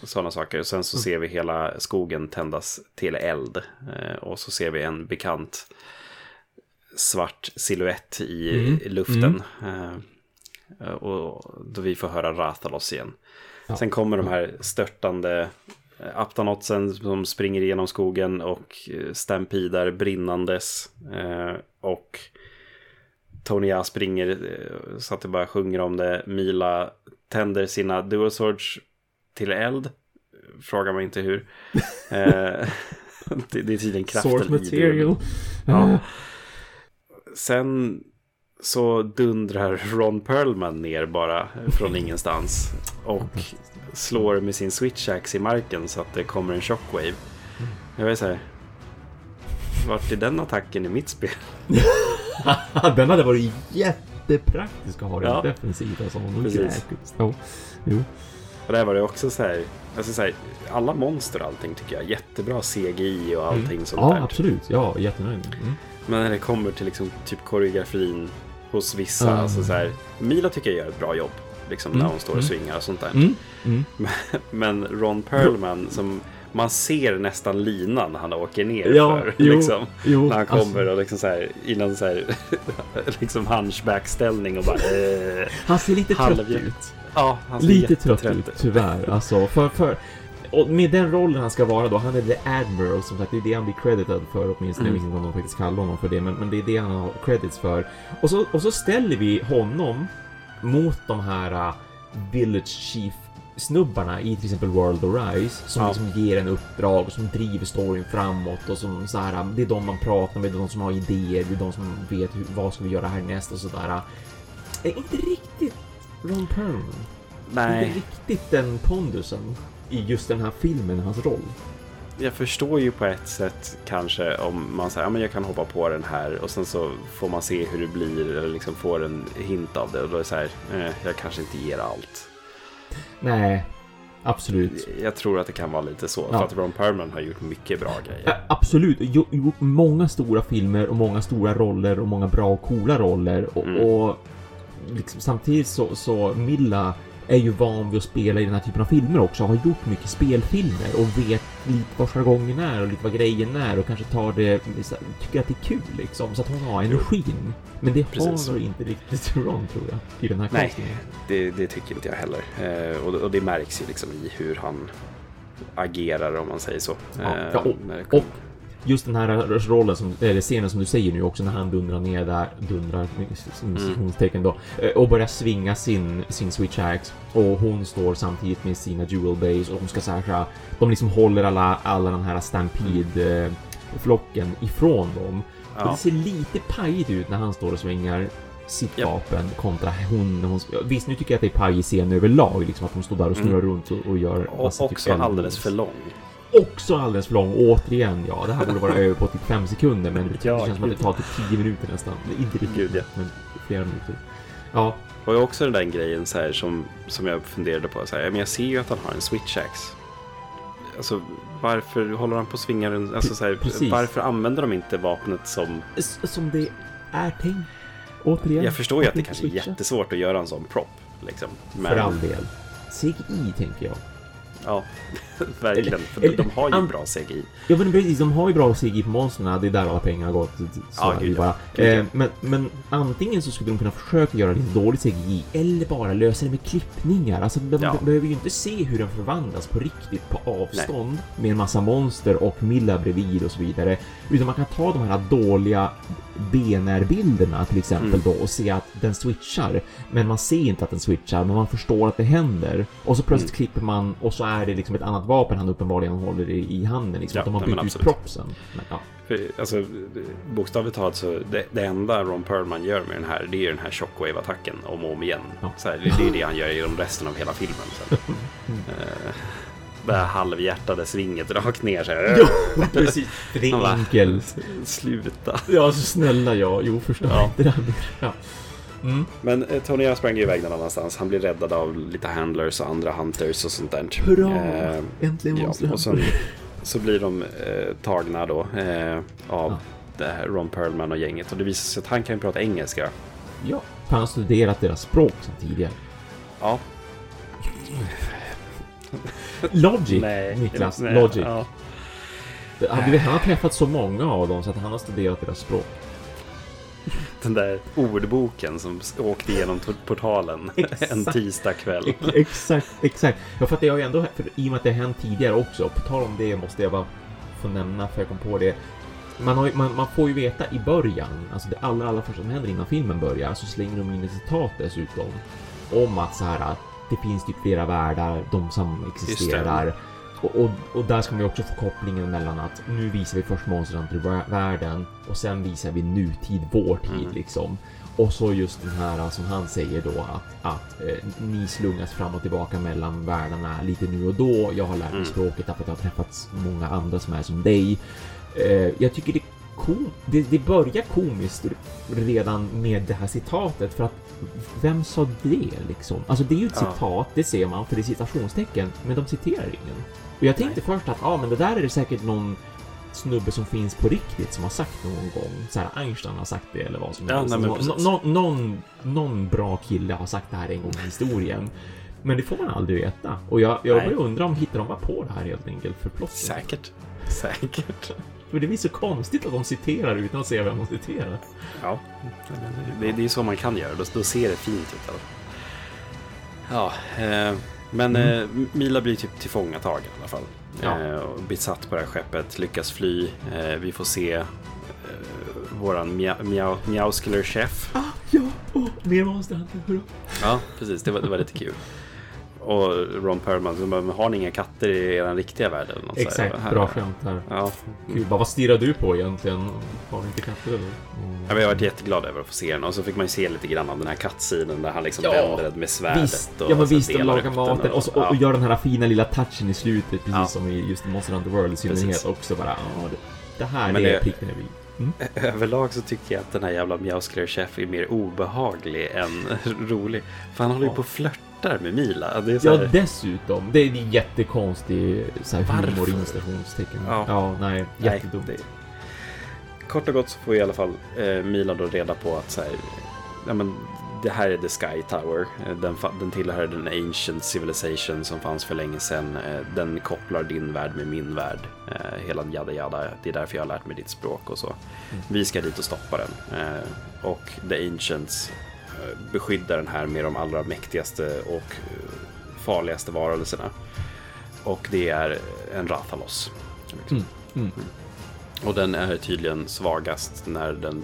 Sådana saker. Sen så ser vi hela skogen tändas till eld. Eh, och så ser vi en bekant svart siluett i Mm. i luften. Eh, och då vi får höra Rathalos igen. Ja. Sen kommer de här störtande eh, Aptanotsen som springer igenom skogen och eh, stampidar brinnandes. Eh, och Tony springer eh, så att det bara sjunger om det. Mila tänder sina dual swords till eld. Frågar mig inte hur. Eh, [laughs] det, det är tydligen kraften Source material. Ja. Sen så dundrar Ron Perlman ner bara från [laughs] ingenstans. Och slår med sin switchaxe i marken så att det kommer en shockwave. Jag vet så här. Vart är den attacken i mitt spel? [laughs] Den hade varit jättepraktisk att ha den Ja. defensivt alltså. Hon Precis. Precis. Ja. Jo. Och där var det också så här. Alltså så här alla monster och allting tycker jag jättebra CGI och allting sånt Ja, där. absolut. Ja, jättenöjd. Mm. Men när det kommer till liksom typ koreografin hos vissa. Mm. Alltså så här, Mila tycker jag gör ett bra jobb. Liksom när Mm, hon står och mm. swingar och sånt där. Mm. Mm. [laughs] Men Ron Perlman som man ser nästan linan när han åker ner Ja, för. jo, liksom, jo, när han kommer alltså. och liksom så här, i någon så här, [laughs] liksom hunchback-ställning och bara... Eh, Han ser lite trött Halvhjärt- ut. ja, han ser Lite trött jättetrött ut, tyvärr. Alltså, för, för, och med den rollen han ska vara då, han är the Admiral, som sagt, det är det han blir credited för åtminstone. Mm. Jag vet inte om de faktiskt kallar honom för det, men, men det är det han har credits för. Och så, och så ställer vi honom mot de här uh, Village Chief snubbarna i till exempel World of Rise som Ja. liksom ger en uppdrag och som driver storyn framåt och som så här, det är de man pratar med, det är de som har idéer, det är de som vet hur, vad ska vi göra härnäst och sådär. Är inte riktigt Ron Perlman. Nej, Inte riktigt den pondusen i just den här filmen, hans roll. jag förstår ju på ett sätt kanske om man säger ja, men jag kan hoppa på den här och sen så får man se hur det blir eller liksom får en hint av det och då är det så här, eh, jag kanske inte ger allt. Nej, absolut. Jag tror att det kan vara lite så, Ja. för att Ron Perlman har gjort mycket bra grejer. absolut. Jo- Gjort många stora filmer och många stora roller och många bra och coola roller. Och, Mm. och liksom, samtidigt så, så Milla är ju van vid att spela i den här typen av filmer också. Har gjort mycket spelfilmer och vet lite vad jargongen är och lite vad grejen är och kanske tar det, så- tycker att det är kul liksom. Så att hon har energin. Men det Precis. har inte riktigt [laughs] Ron tror jag, i den här Nej. Det, det tycker inte jag heller. Eh, och, och det märks ju liksom i hur han agerar om man säger så. Ja, Eh, ja, och- det kommer- och just den här rollen, som, eller scenen som du säger nu också, när han dundrar ner där, dundrar med Mm. citationstecken då, eh, och börjar svinga sin, sin switch axe och hon står samtidigt med sina jewel base och de ska så här, så här de liksom håller alla, alla den här stampede eh, flocken ifrån dem. Och ja. det ser lite pajigt ut när han står och svingar sitt Ja. vapen kontra hon hon... Visst, nu tycker jag att det är pajig scen överlag, liksom att de står där och snurrar runt och, och gör... Mm. Och typ också alldeles för lång. Också alldeles för lång. Återigen, ja, det här borde vara över på typ fem sekunder, men det Ja, känns som att det tar typ tio minuter nästan. Inte riktigt, Gud, ja. men flera minuter. Ja, Och också den där grejen så här som, som jag funderade på. Så här, men jag ser ju att han har en switch axe. Alltså varför håller han på att svinga den? Alltså, så här, Precis. varför använder de inte vapnet som... s- som det är tänkt. Återigen. Jag förstår ju att det kanske är jättesvårt att göra en sån prop. Liksom. Men, För all del. CGI, tänker jag. Ja, [laughs] verkligen. För eller- de har ju an- bra CGI. Ja men precis, de har ju bra CGI på monstren, det är där alla pengar har gått. Ja, gud, ja. Eh, men, men antingen så skulle de kunna försöka göra lite dålig CGI, eller bara lösa det med klippningar. Alltså de, Ja. behöver ju inte se hur den förvandlas på riktigt på avstånd med en massa monster och Milla bredvid och så vidare. Utan man kan ta de här dåliga BNR-bilderna till exempel Mm. då och se att den switchar. Men man ser inte att den switchar, men man förstår att det händer. Och så plötsligt Mm. klipper man och så är det liksom ett annat vapen han uppenbarligen håller i, i handen. Liksom, Ja, att de har bytt ut propsen. Men, ja. För, alltså, bokstavligt talat så det, det enda Ron Perlman gör med den här det är ju den här shockwave-attacken om och om igen. Ja. Så här, det, det är det han gör genom resten av hela filmen. Sen. [laughs] Eh, det här halvhjärtade svinget rakt ner så här. [laughs] Ja, precis. För det är enkelt. Sluta. Ja, så snälla ja. Jo, förstår Ja. inte det mer. Ja. Mm. Men eh, Tony sprang ju iväg någon annanstans. Han blir räddad av lite handlers och andra hunters och sånt där. Hurra! Eh, Äntligen ja, monster och sen [laughs] så blir de eh, tagna då eh, av Ja. det här Ron Perlman och gänget. Och det visar sig att han kan ju prata engelska. Ja, han har studerat deras språk sedan tidigare. Ja, [laughs] Logic, nej. Niklas. nej, Logic. Ja. Vet, han har träffat så många av dem så att han har studerat deras språk. [laughs] Den där ordboken som åkte igenom portalen [laughs] en tisdagkväll. Ex- [laughs] exakt, exakt. Ja, för att det har ju ändå, för i och med att det har hänt tidigare också, på tal om det måste jag bara få nämna, för jag kom på det. Man, har, man, man får ju veta i början, alltså det allra, allra första som händer innan filmen börjar, så slänger de in ett citat dessutom. Om att så här att det finns typ flera världar, de som existerar. Och, och, och där ska man ju också få kopplingen mellan att nu visar vi först monstren till vä- världen och sen visar vi nutid, vår tid Mm. liksom. Och så just den här som han säger då att, att eh, ni slungas fram och tillbaka mellan världarna lite nu och då. Jag har lärt mig Mm. språket därför att jag har träffat många andra som är som dig. Eh, jag tycker det, kom, det, det börjar komiskt redan med det här citatet för att vem sa det liksom? Alltså det är ju ett Ja. citat, det ser man för det är citationstecken, men de citerar ingen. Och jag tänkte först att, ja ah, men det där är det säkert någon snubbe som finns på riktigt som har sagt någon gång. Så här, Einstein har sagt det eller vad som Ja, helst. nej, men Nå- precis. nå- någon, någon bra kille har sagt det här en gång i historien. Men det får man aldrig veta. Och jag, jag Nej. börjar undra om hittar de bara på det här helt enkelt för plotten. Säkert. Säkert. För det blir så konstigt att de citerar utan att se vem de citerar. Ja, det, det är så man kan göra. Då, då ser det fint ut. fall. Ja, eh, men eh, Mila blir typ tillfångatagen i alla fall. Ja. Eh, och besatt på det här skeppet, lyckas fly. Eh, vi får se eh, våran mia- chef. Ah, ja! Oh, mer Monster Hunter, hurra! Ja, precis. Det var, det var lite kul. Och Ron Perlman som bara, "Men har ni inga katter i er riktiga värld? Eller något? Exakt, Här- bra skämt här. Ja. Bara, vad stirrar du på egentligen? Har du inte katter eller? Mm. Jag har varit jätteglad över att få se den och så fick man ju se lite grann av den här kattsidan där han liksom Ja, vänder med svärdet. Visst, och ja men visst, och delar laga upp den maten och, så, och, ja. och gör den här fina lilla touchen i slutet, precis Ja. som i just Monster Hunter World i synnerhet Precis. också bara, ja, det, det här Men är det- pricken över. Mm. [laughs] Överlag så tycker jag att den här jävla Meowsclair Chef är mer obehaglig än [laughs] rolig. För han håller ju Ja. på och flörtar med Mila. Det är så Ja, här, dessutom. Det är en jättekonstig så här, humor Varför? i installationstecken. Ja. Ja. nej, nej, jättedumt. det- Kort och gott så får i alla fall eh, Mila då reda på att så här, ja, men, det här är The Sky Tower. Eh, Den, den tillhör den Ancient Civilization som fanns för länge sedan. Eh, Den kopplar din värld med min värld. Eh, Hela jada jada. Det är därför jag har lärt mig ditt språk och så. Vi ska dit och stoppa den. Och The Ancients beskyddar den här med de allra mäktigaste och eh, farligaste varelserna. Och det är en Rathalos. liksom. Mm. Mm. Och den är tydligen svagast när den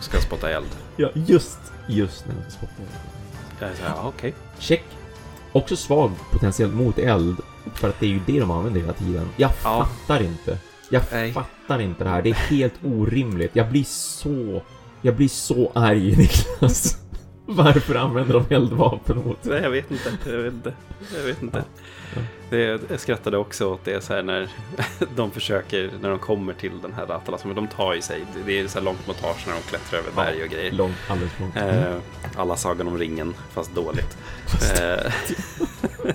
ska spotta eld. Ja, just, just när den är så här, ja, okej. Check. Också svag potentiellt mot eld. För att det är ju det de använder hela tiden. Jag Ja. fattar inte. Jag Nej. fattar inte det här. Det är helt orimligt. Jag blir så... Jag blir så arg [laughs] Niklas. Varför använder de eldvapen mot... Nej, jag vet inte. Jag vet inte. Jag vet inte. Ja. Det, jag skrattade också åt det så här när [laughs] de försöker, när de kommer till den här Ratalas, men de tar ju sig, det är så här långt montage när de klättrar över berg och grejer. Långt, alldeles långt. Mm. Eh, alla Sagan om ringen, fast dåligt. Eh, [laughs] [laughs]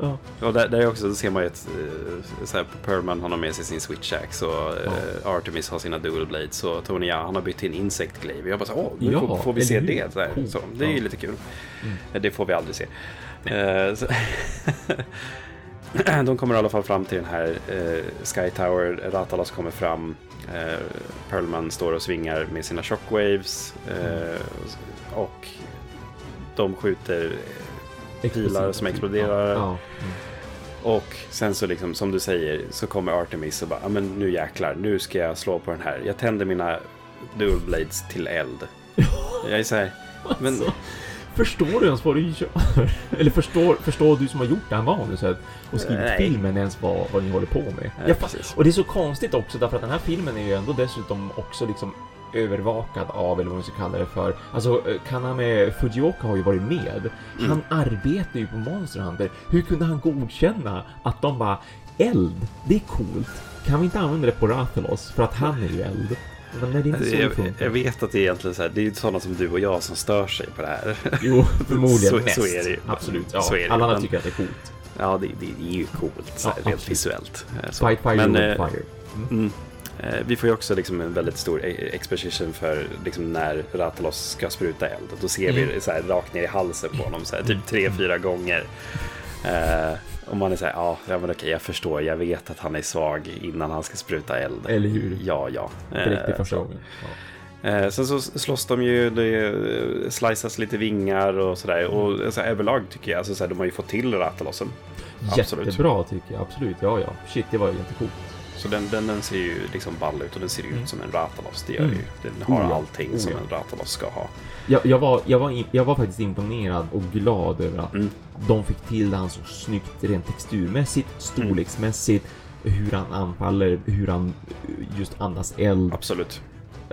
Ja. och där, där är också, då ser man ju ett, eh, så här, Perlman han har med sig sin switch axe och eh, Artemis har sina dual blades och Tony ja, han har bytt till insect glaive. Jag bara så, åh, nu Ja, får, får vi se det. Så, här, Coolt. så, det är ju Ja. lite kul. Mm. Det får vi aldrig se. Eh, [laughs] de kommer i alla fall fram till den här eh, Sky Tower. Ratalas kommer fram. Eh, Perlman står och svingar med sina shockwaves. Eh, och de skjuter pilar som exploderar. Ja. Ja. Och sen så liksom, som du säger, så kommer Artemis och bara, ja men nu jäklar, nu ska jag slå på den här. Jag tänder mina dual blades till eld. [laughs] Jag är så här, men Alltså, förstår du ens vad du gör? [laughs] Eller förstår, förstår du som har gjort det här manuset och skrivit Nej. filmen ens vad, vad ni håller på med? Nej, Jag och det är så konstigt också därför att den här filmen är ju ändå dessutom också liksom övervakad av, eller vad man ska kalla det för. Alltså, eh, Kaname Fujioka har ju varit med. Mm. Han arbetar ju på Monster Hunter. Hur kunde han godkänna att de bara eld, det är coolt. Kan vi inte använda det på Rathalos för att han är ju eld? Men nej, det är inte så det jag, jag vet att det är egentligen så här, det är ju sådana som du och jag som stör sig på det här. Jo, [laughs] förmodligen Så- mest. så är det ju. Absolut. Ja, Så är det alla andra tycker att det är coolt. Ja, det, det, det är ju coolt så här, Ja, rent absolut. visuellt. Eh, Så. Fight fire Men, eh, fire. Mm. Eh, Vi får ju också liksom en väldigt stor e- exposition för liksom när Ratalos ska spruta eld. Då ser vi Mm. det så här rakt ner i halsen på honom, så här, typ tre, fyra gånger. Eh, och man är så här, ja, ja men okej, jag förstår, jag vet att han är svag innan han ska spruta eld. Eller hur? Ja, ja. Direkt i Eh, första gången. Ja. Eh, sen så slåss de ju, det eh, sliceas lite vingar och sådär. Och alltså, överlag tycker jag, alltså, så här, de har ju fått till Ratalosen. Absolut. Jättebra tycker jag, absolut. Ja, ja. Shit, det var ju jättecoolt. Så den, den, den ser ju liksom ball ut och den ser ut Mm. som en Ratalos. Det gör Mm. ju. Den har Oh ja, allting oh som ja. en Ratalos ska ha. Jag, jag, var, jag, var in, jag var faktiskt imponerad och glad över att Mm. de fick till han så snyggt rent texturmässigt, storleksmässigt, hur han anfaller, hur han just andas eld, Absolut.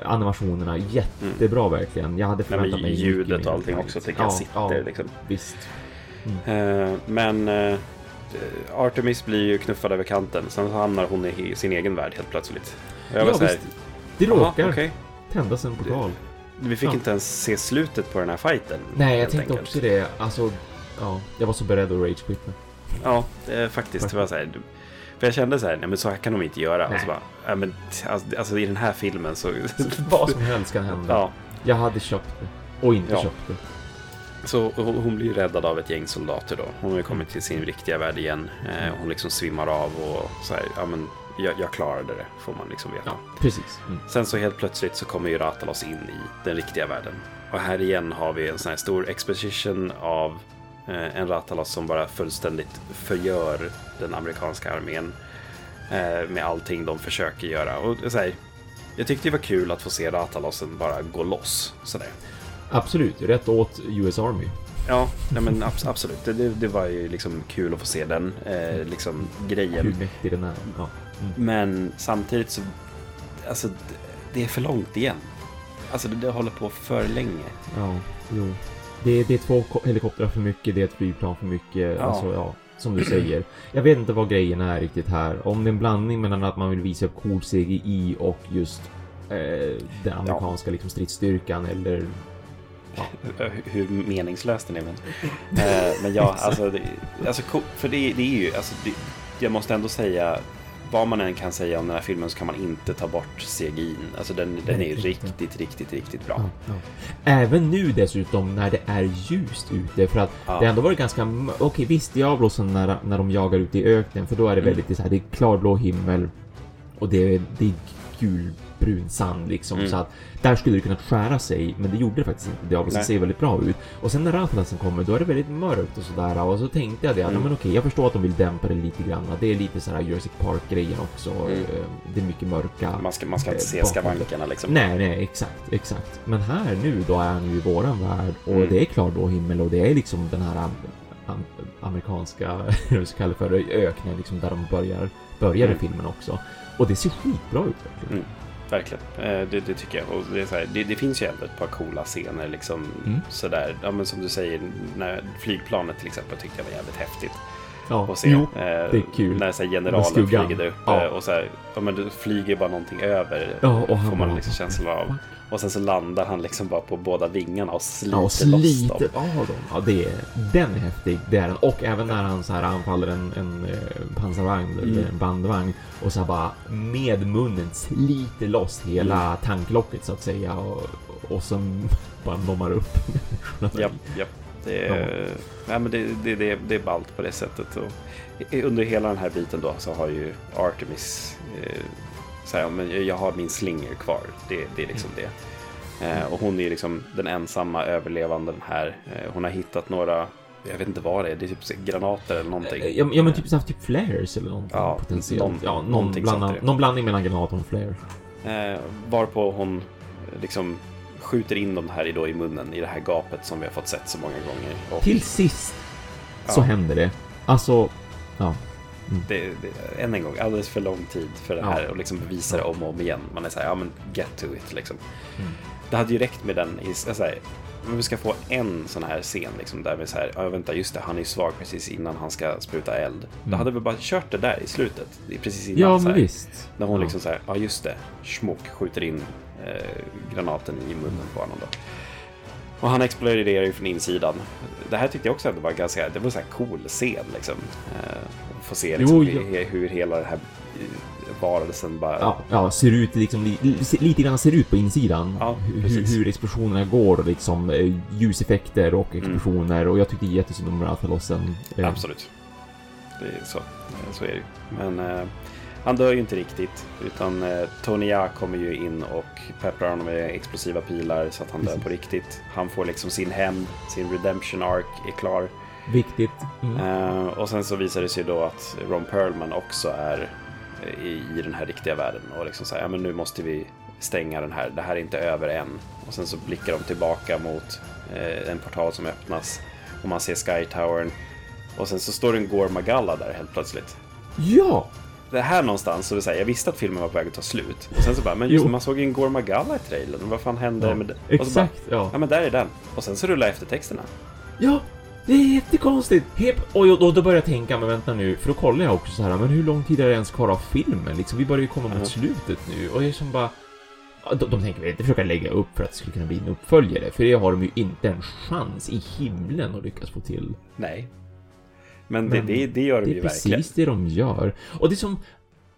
animationerna, jättebra verkligen. Jag hade Nej, förväntat men mig ljudet och allting också tycker jag sitter liksom. Visst. Eh, men eh, Artemis blir ju knuffad över kanten. Sen så hamnar hon i sin egen värld helt plötsligt. Och jag Ja, var så här, visst. Det "Jaha, råkar okej." tändas en portal. Vi fick Ja. inte ens se slutet på den här fighten. Nej, jag tänkte enkelt. också det. Alltså, ja, jag var så beredd att ragequitta. Ja, eh, faktiskt. Det var så här, för jag kände så här, nej men så här kan de inte göra. Och Nej. så bara, ja, men, alltså, alltså i den här filmen så... [laughs] Vad som helst kan hända. ja, Jag hade köpt det. Och inte Ja. köpt det. Så hon blir räddad av ett gäng soldater då. Hon har kommit till sin riktiga värld igen. Eh, hon liksom svimmar av och så här, ja men jag, jag klarade det, får man liksom veta. Ja, precis. Mm. Sen så helt plötsligt så kommer ju Ratalos in i den riktiga världen. Och här igen har vi en sån här stor exposition av eh, en Ratalos som bara fullständigt förgör den amerikanska armén. Eh, med allting de försöker göra. Och så här, jag tyckte det var kul att få se Ratalosen bara gå loss. Sådär. Absolut, rätt åt US Army. Ja, nej men abs- absolut. Det, det, var ju liksom kul att få se den eh, liksom, Hur grejen. mäktig den är. Ja. Mm. Men samtidigt så, alltså det- är för långt igen. Alltså det, det håller på för länge. Ja, jo. Det är, det är två ko- helikoptrar för mycket, det är ett flygplan för mycket. Ja. Alltså, ja, som du säger. Jag vet inte vad grejen är riktigt här. Om det är en blandning mellan att man vill visa upp cool CGI och just eh, den amerikanska liksom, stridsstyrkan eller... Hur- meningslöst den är. Men, eh, men ja, [laughs] alltså, det, alltså för det, det är ju, alltså, det, jag måste ändå säga, vad man än kan säga om den här filmen så kan man inte ta bort CGI. Alltså den, den är inte. riktigt, riktigt, riktigt bra. ja, ja. Även nu dessutom när det är ljust ute för att Ja. det ändå varit ganska... Okej visst, Diablosen när, när de jagar ute i öknen för då är det Mm. väldigt så här, det är klarblå himmel och det är, det är gulbrun sand liksom Mm. så att där skulle det kunna skära sig men det gjorde det faktiskt inte. Nej. ser väldigt bra ut. Och sen när Ratalasen kommer då är det väldigt mörkt och sådär och så tänkte jag det, Mm. men okej jag förstår att de vill dämpa det lite grann. Det är lite så här Jurassic Park-grejen också. Mm. Eh, Det är mycket mörka. Man ska, man ska inte eh, se det. skavankerna liksom. Nej, nej, exakt, exakt. Men här nu då är han ju i våran värld och Mm. det är klarblå himmel och det är liksom den här am am amerikanska, [laughs] vi ska kalla det för, öknen liksom där de börjar, i Mm. filmen också. Och det ser skitbra ut verkligen. Mm. Verkligen, eh, det, det tycker jag. Och det, här, det, det finns ju ändå ett par coola scener liksom Mm. sådär. Ja men som du säger, när flygplanet till exempel tyckte jag var jävligt häftigt Ja, att se. jo, Eh, det är kul. När så här, generalen flyger där uppe Ja. och så här, ja men det flyger bara någonting över. Ja, och får man liksom känslan av. Och sen så landar han liksom bara på båda vingarna och sliter, Ja, och loss sliter dem. av dem. Ja, det är, den är häftig. Det är den. Och även när han så här anfaller en, en eh, pansarvagn eller Mm. en bandvagn och så här bara med munnen sliter loss hela Mm. tanklocket så att säga och, och sen [laughs] bara nommar upp människorna. Japp, japp. Det är, ja. men det, det, det, det är ballt på det sättet. Och under hela den här biten då så har ju Artemis eh, så här, men jag har min slinger kvar. Det, det är liksom det. Eh, och hon är liksom den ensamma överlevanden här. Eh, hon har hittat några, jag vet inte vad det är, det är typ granater eller någonting. Eh, Ja, ja men typ, så här, typ flares eller någonting Ja, potentiellt. någon- ja, någon, det. någon blandning mellan granat och flare. Eh, varpå hon eh, liksom skjuter in dem här i, då, i munnen i det här gapet som vi har fått sett så många gånger. Och Till sist så Ja. händer det. Alltså, ja. Det, det, än en gång, alldeles för lång tid för det här och liksom bevisa det om och om igen. Man är så här, ja men get to it liksom. Mm. Det hade ju räckt med den i, så här, men vi ska få en sån här scen liksom där vi så här, ja vänta just det, han är ju svag precis innan han ska spruta eld. Då Mm. hade vi bara kört det där i slutet, det precis innan. Ja, så här, visst. När hon ja. liksom så här, ja just det, schmuck, skjuter in eh, granaten i munnen på honom då. Och han exploderar ju från insidan. Det här tyckte jag också ändå var ganska, det var en sån här cool scen liksom. Eh, få se liksom, Jo, he- hur hela den här eh, varelsen bara... Ja, ja, ser ut liksom li, li, lite grann ser ut på insidan. Ja, hur, hur explosionerna går liksom eh, ljuseffekter och Mm. explosioner och jag tyckte jättesynd om Ratalossen. Eh, Absolut. Det är så. Så är det ju. Men eh, han dör ju inte riktigt. Utan eh, Tony Jaa kommer ju in och pepprar honom med explosiva pilar så att han dör Precis. på riktigt. Han får liksom sin hämnd, sin redemption arc är klar. Viktigt. Mm. Eh, och sen så visar det sig då att Ron Perlman också är i, i den här riktiga världen. Och liksom säger, ja men nu måste vi stänga den här. Det här är inte över än. Och sen så blickar de tillbaka mot eh, en portal som öppnas. Och man ser Sky Towern. Och sen så står det en Gore Magalla där helt plötsligt. Ja! Det här någonstans, så vill säga, jag visste att filmen var på väg att ta slut. Och sen så bara, men just det, man såg ju en Gore Magalla i trailern. Vad fan hände Ja, med det? Och så bara, Exakt, ja. ja men där är den. Och sen så rullar eftertexterna. Ja! Det är jättekonstigt! Hep, och och då börjar jag tänka, men vänta nu, för då kollar jag också så här, men hur lång tid är det ens kvar av filmen? Liksom, vi börjar ju komma mot slutet nu, och jag är som bara... De, de tänker väl inte försöka lägga upp för att det skulle kunna bli en uppföljare, för det har de ju inte en chans i himlen att lyckas få till. Nej. Men, det, Men det, det gör de Det ju är verkligen. precis det de gör. Och det är som...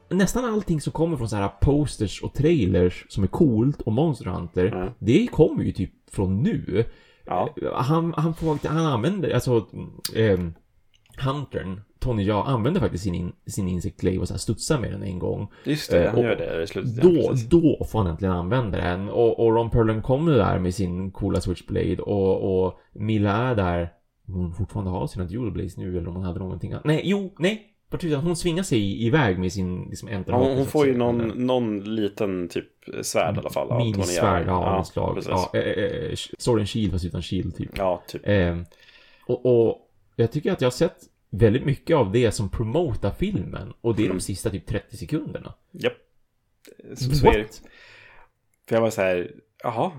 Nästan allting som kommer från så här posters och trailers som är coolt och Monster Hunter, Ja. det kommer ju typ från nu. Ja. Han, han, får, han använder, alltså, eh, Huntern, Tony Jaa, använder faktiskt sin, in, sin Insect Glaive och så här studsar med den en gång. Just det, Eh, han gör det i slutet. ja, Då, precis. då får han äntligen använda den. Och, och Ron Perlman kommer där med sin coola Switchblade och, och Milla är där. Hon fortfarande har sina Dual Blades nu eller om hon hade någonting annat. Nej, jo, nej! Tusan, hon svingar sig iväg med sin liksom Ja, enterhake, hon, får ju någon, någon liten typ svärd i alla fall. Minisvärd, ja, något slag. Ja, eh, eh, Sword and Shield fast utan shield typ. ja, typ. Eh, och, och jag tycker att jag har sett väldigt mycket av det som promotar filmen. Och det är Mm. de sista typ 30 sekunderna. Japp. Så, så är det. What? För jag var så här, jaha.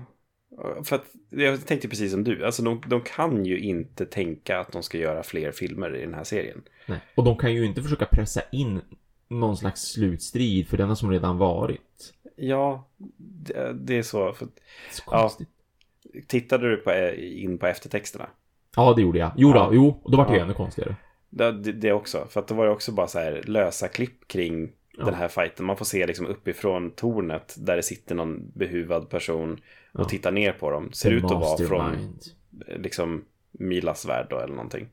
För att jag tänkte precis som du, alltså de, de kan ju inte tänka att de ska göra fler filmer i den här serien. Nej. Och de kan ju inte försöka pressa in någon slags slutstrid för denna som redan varit. Ja, det, det är så. För, Så Ja. konstigt. tittade du på, in på eftertexterna? Ja, det gjorde jag. Jo, då, Ja. jo, då var det Ja. ännu konstigare. Det, det, det också. För att då var det också bara så här lösa klipp kring Ja. den här fighten. Man får se liksom uppifrån tornet där det sitter någon behuvad person och Ja. tittar ner på dem. Ser The ut att vara från mastermind. liksom Milas värld då eller någonting.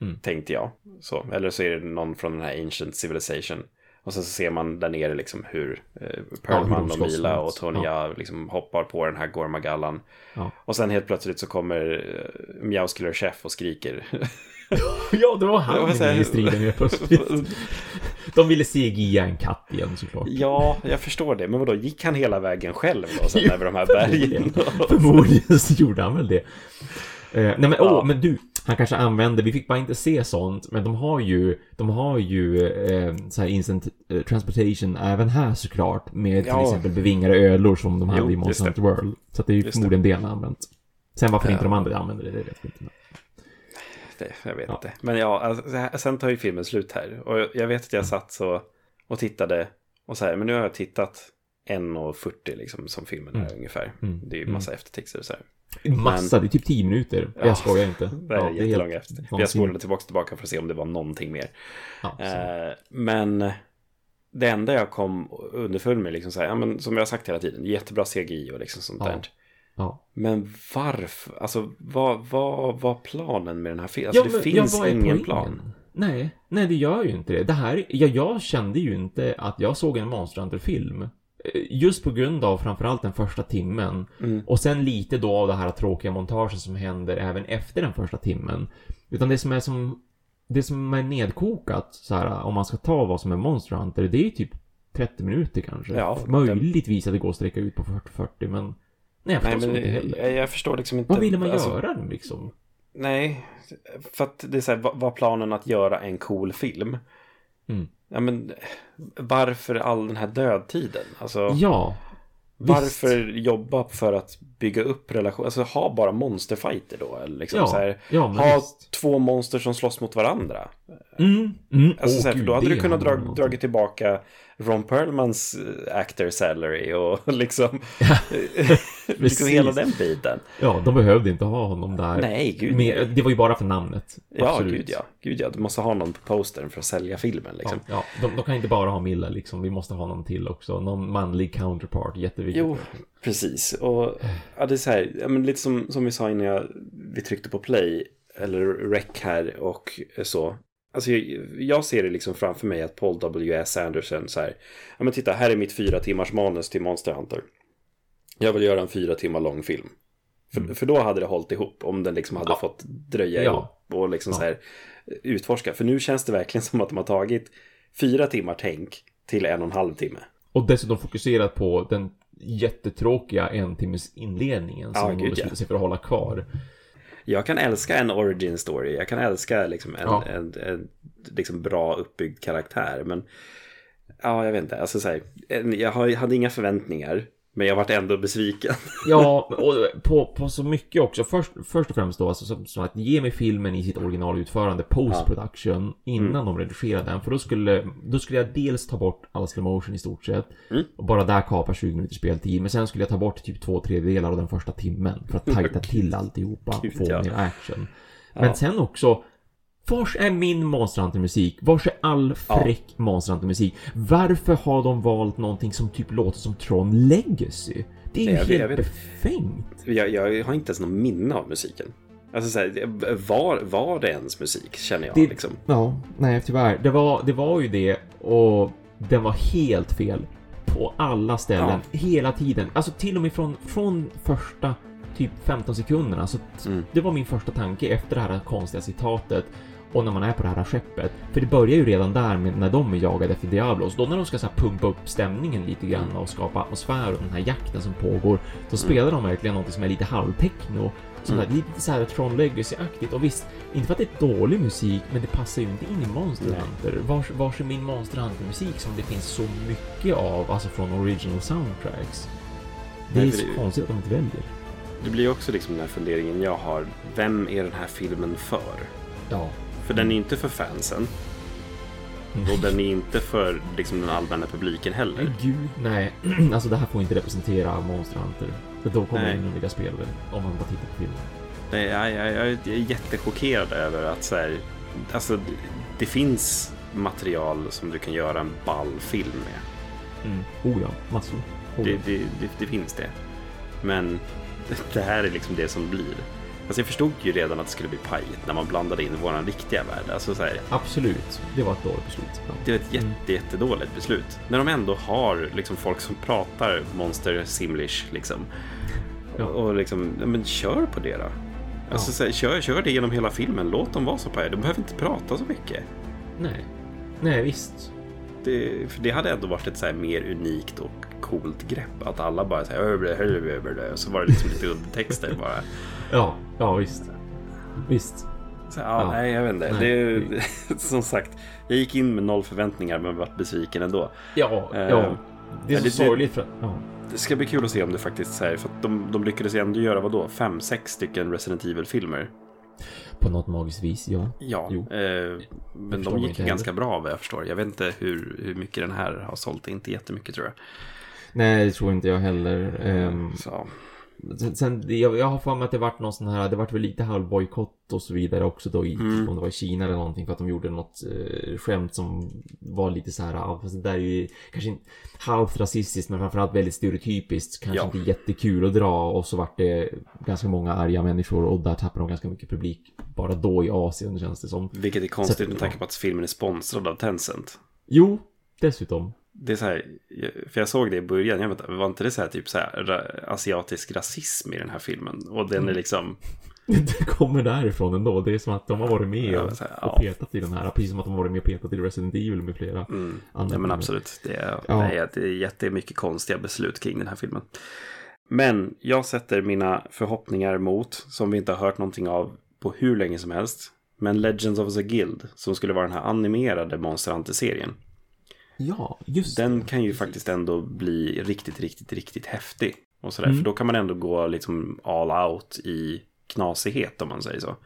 Mm. Tänkte jag. Så. Eller så är det någon från den här Ancient Civilization. Och sen så ser man där nere liksom hur eh, Perlman de och Mila och Tony Jaa liksom hoppar på den här Gormagallan. Ja. Och sen helt plötsligt så kommer uh, Meowskiller Chef och skriker. [laughs] ja, det var han i striden helt plötsligt. [laughs] De ville CGI en katt igen såklart. ja, jag förstår det. Men vadå, gick han hela vägen själv då? Sen över de här bergen? Förmodligen så gjorde han väl det. Eh, nej men, åh, Ja. men du, han kanske använde, vi fick bara inte se sånt, men de har ju, de har ju eh, så här instant eh, transportation även här såklart, med till Ja. exempel bevingade ölor som de hade Jo, i Monster World. Så det är ju Just förmodligen det han har använt. Sen varför inte de Ja. andra använder det, det vet vi inte. Men. Det, jag vet Ja. inte. Men ja, alltså, sen tar ju filmen slut här. Och jag- vet att jag satt så och tittade. Och så här, men nu har jag tittat 1.40 liksom som filmen är Mm. ungefär. Mm. Det är ju massa eftertexter och så här. Massa, det är typ 10 minuter. Ja, jag skojar inte. [laughs] Det är Ja, jättelånga eftertexter. Jag spolade tillbaka tillbaka för att se om det var någonting mer. Ja. Eh, men det enda jag kom underfull med, liksom så här, ja, men, som jag har sagt hela tiden, jättebra CGI och liksom sånt Ja. där. Ja. Men varför? Alltså vad vad var planen med den här filmen? Alltså, det finns är ingen plan. Nej, nej det gör ju inte det. Det här, ja, jag kände ju inte att jag såg en Monster Hunter-film. Eh, Just på grund av framförallt den första timmen. Mm. Och sen lite då av det här tråkiga montaget som händer även efter den första timmen. Utan det som är som, det som är nedkokat så här, om man ska ta vad som är Monster Hunter, det är ju typ 30 minuter kanske. Ja, Möjligtvis att det går att sträcka ut på 40-40, men nej, jag förstår inte heller. jag, jag förstår liksom inte. Vad ville man alltså, göra liksom? Nej, för att det är så här, var- planen att göra en cool film? Mm. Ja, men varför all den här dödtiden? Alltså, Ja. visst. varför jobba för att bygga upp relationer? Alltså, ha bara monsterfighter då? Liksom Ja, här, ja, ha visst. två monster som slåss mot varandra. Mm, mm. Alltså, Åh, så här, för gud, då hade du kunnat dra, dragit tillbaka Ron Perlmans eh, actor salary och [laughs] liksom, [laughs] liksom hela den biten. Ja, de behövde inte ha honom där. Nej, gud. Men, det var ju bara för namnet. Ja, Absolut. gud ja. Gud ja. Du måste ha någon på postern för att sälja filmen liksom. Ja, ja de, de kan inte bara ha Milla liksom. Vi måste ha någon till också. Någon manlig counterpart. Jätteviktigt. Jo, precis. Och ja, det är så här, ja, men lite som, som vi sa innan jag, vi tryckte på play, eller rec här och så. Alltså jag, jag ser det liksom framför mig att Paul W.S. Anderson så här, ja men titta, här är mitt fyra timmars manus till Monster Hunter. Jag vill göra en fyra timmar lång film. För, för då hade det hållit ihop om den liksom hade Mm. Ja. fått dröja Ja. ihop och liksom Ja. så här utforska. För nu känns det verkligen som att de har tagit fyra timmar tänk till en och en halv timme. Och dessutom fokuserat på den jättetråkiga en timmes inledningen Ja, som de gud, beslutade ja. sig för att hålla kvar. Jag kan älska en origin story. Jag kan älska liksom en, Ja. en, en, liksom bra uppbyggd karaktär. Men ja, jag vet inte. Alltså, så här, en- jag hade inga förväntningar. Men jag vart ändå besviken. [laughs] Ja, och på, på så mycket också. Först, först och främst då, alltså som, som att ge mig filmen i sitt originalutförande post production innan Mm. de redigerade den. För då skulle, då skulle jag dels ta bort all slow motion i stort sett. Mm. Och bara där kapa 20 minuters speltid. Men sen skulle jag ta bort typ två tredjedelar av den första timmen. För att tajta [laughs] till alltihopa. Gud, få ja. mer action. Men Ja. sen också Vars är min Monster Hunter-musik? Vars är all fräck Monster Hunter-musik? Varför har de valt någonting som typ låter som Tron Legacy? Det är ju Nej, jag jag helt vet. befängt. Jag, jag har inte ens någon minne av musiken. Alltså så här, var, var det ens musik känner jag Det- liksom. Ja, nej tyvärr. Det var, det var ju det och den var helt fel. På alla ställen, hela tiden. Alltså till och med från, från första typ 15 sekunderna. Så Mm. Det var min första tanke efter det här konstiga citatet. Och när man är på det här skeppet. För det börjar ju redan där med när de är jagade efter Diablos. Då när de ska så pumpa upp stämningen lite grann och skapa atmosfär och den här jakten som pågår. Då spelar de verkligen något som är lite halvtechno. Som Mm. lite så här Tron Legacy-aktigt. Och visst, inte för att det är dålig musik, men det passar ju inte in i Monster. Hunter. Vars, vars är min Monster Hunter-musik som det finns så mycket av, alltså från original soundtracks? Det är så det- konstigt att de inte väljer. Det blir också liksom den här funderingen jag har. Vem är den här filmen för? Ja. För den är inte för fansen. Och den är inte för liksom, den allmänna publiken heller. gud, nej. [clears throat] alltså det här får inte representera Monster Hunter. För då kommer Nej. ingen vilja spela det, om man bara tittar på filmen. Nej, Jag, jag, jag är jättechockerad över att så här, alltså, det- finns material som du kan göra en ball film med. Mm. Oh ja, massor. Oh, Det, det, det, det finns det. Men [laughs] det här är liksom det som blir. Alltså jag förstod ju redan att det skulle bli pajigt när man blandade in vår riktiga värld. Alltså så här, Absolut, det var ett dåligt beslut. Ja. det är ett jätte, Mm. jättedåligt beslut. När de ändå har liksom folk som pratar monster simlish liksom. Ja. Och, liksom, ja, men kör på det då. Alltså, så här, kör, kör det genom hela filmen. Låt dem vara så pajiga. De behöver inte prata så mycket. Nej. Nej, visst. Det, för det hade ändå varit ett så mer unikt och coolt grepp. Att alla bara så och så var det liksom lite undertexter bara. [laughs] Ja, ja visst. Visst. Så, ja, Ja. Nej, jag vet inte. Det, [laughs] som sagt, jag gick in med noll förväntningar men vart besviken ändå. Ja, Eh, ja. Det är ja, så det- sorgligt för ja. Det ska bli kul att se om det faktiskt så här, för att de, de lyckades ändå göra vad då? Fem, sex stycken Resident Evil-filmer. På något magiskt vis, ja. Ja, Jo. eh, men de gick heller. ganska bra vad jag förstår. Jag vet inte hur, hur mycket den här har sålt, inte jättemycket tror jag. Nej, det tror inte jag heller. Ehm, Så, Sen, jag, jag har för mig att det vart någon sån här, det vart väl lite halvbojkott och så vidare också då i, Mm. om det var i Kina eller någonting för att de gjorde något eh, skämt som var lite så här, ja, fast det där är ju kanske inte halvt rasistiskt men framförallt väldigt stereotypiskt, kanske Ja. inte jättekul att dra och så vart det ganska många arga människor och där tappade de ganska mycket publik bara då i Asien känns det som. vilket är konstigt Så- med tanke på att filmen är sponsrad av Tencent. Jo, dessutom. Det är så här, för jag såg det i början, jag vet, inte, var inte det så här typ så här asiatisk rasism i den här filmen? Och den är liksom, [laughs] Det kommer därifrån ändå. Det är som att de har varit med Ja, och, här, och ja. petat i den här. Precis som att de har varit med och petat i Resident Evil med flera mm, andra ja men absolut, det är, Ja. nej, det är jättemycket konstiga beslut kring den här filmen. Men jag sätter mina förhoppningar mot, som vi inte har hört någonting av på hur länge som helst, men Legends of the Guild, som skulle vara den här animerade Monster Hunter-serien. Ja, just Den det. kan ju faktiskt ändå bli riktigt, riktigt, riktigt häftig. Och sådär, Mm. för då kan man ändå gå liksom all out i knasighet om man säger så.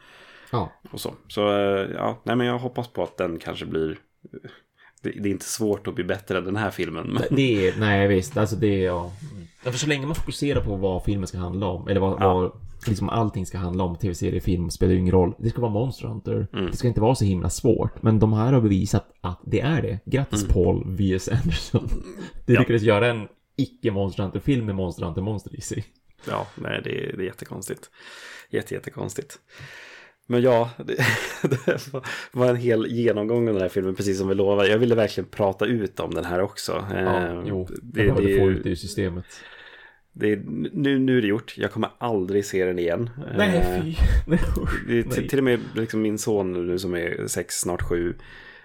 Ja, Och så, så eh, ja, nej men jag hoppas på att den kanske blir... Det, det är inte svårt att bli bättre än den här filmen. Men, det är, nej visst, alltså det är, ja. För så länge man fokuserar på vad filmen ska handla om, eller vad, Ja. vad liksom allting ska handla om, tv-serie, film, spelar ju ingen roll. Det ska vara Monster Hunter. Mm. Det ska inte vara så himla svårt. Men de här har bevisat att det är det. Grattis Mm. Paul V.S. Anderson. [laughs] Du Ja. lyckades göra en icke Monster Hunter-film med Monster Hunter-monster i sig. ja, nej det, är- det är jättekonstigt. Jätte, jättekonstigt. Men ja, [laughs] det, det var en hel genomgång av den här filmen, precis som vi lovade. Jag ville verkligen prata ut om den här också. Ja, Eh, jo. det, behövde det, få ut det ur systemet. Det är, nu, nu är det gjort. Jag kommer aldrig se den igen. Nej, Eh, fy. [laughs] Nej, till, till och med liksom min son nu som är sex, snart sju.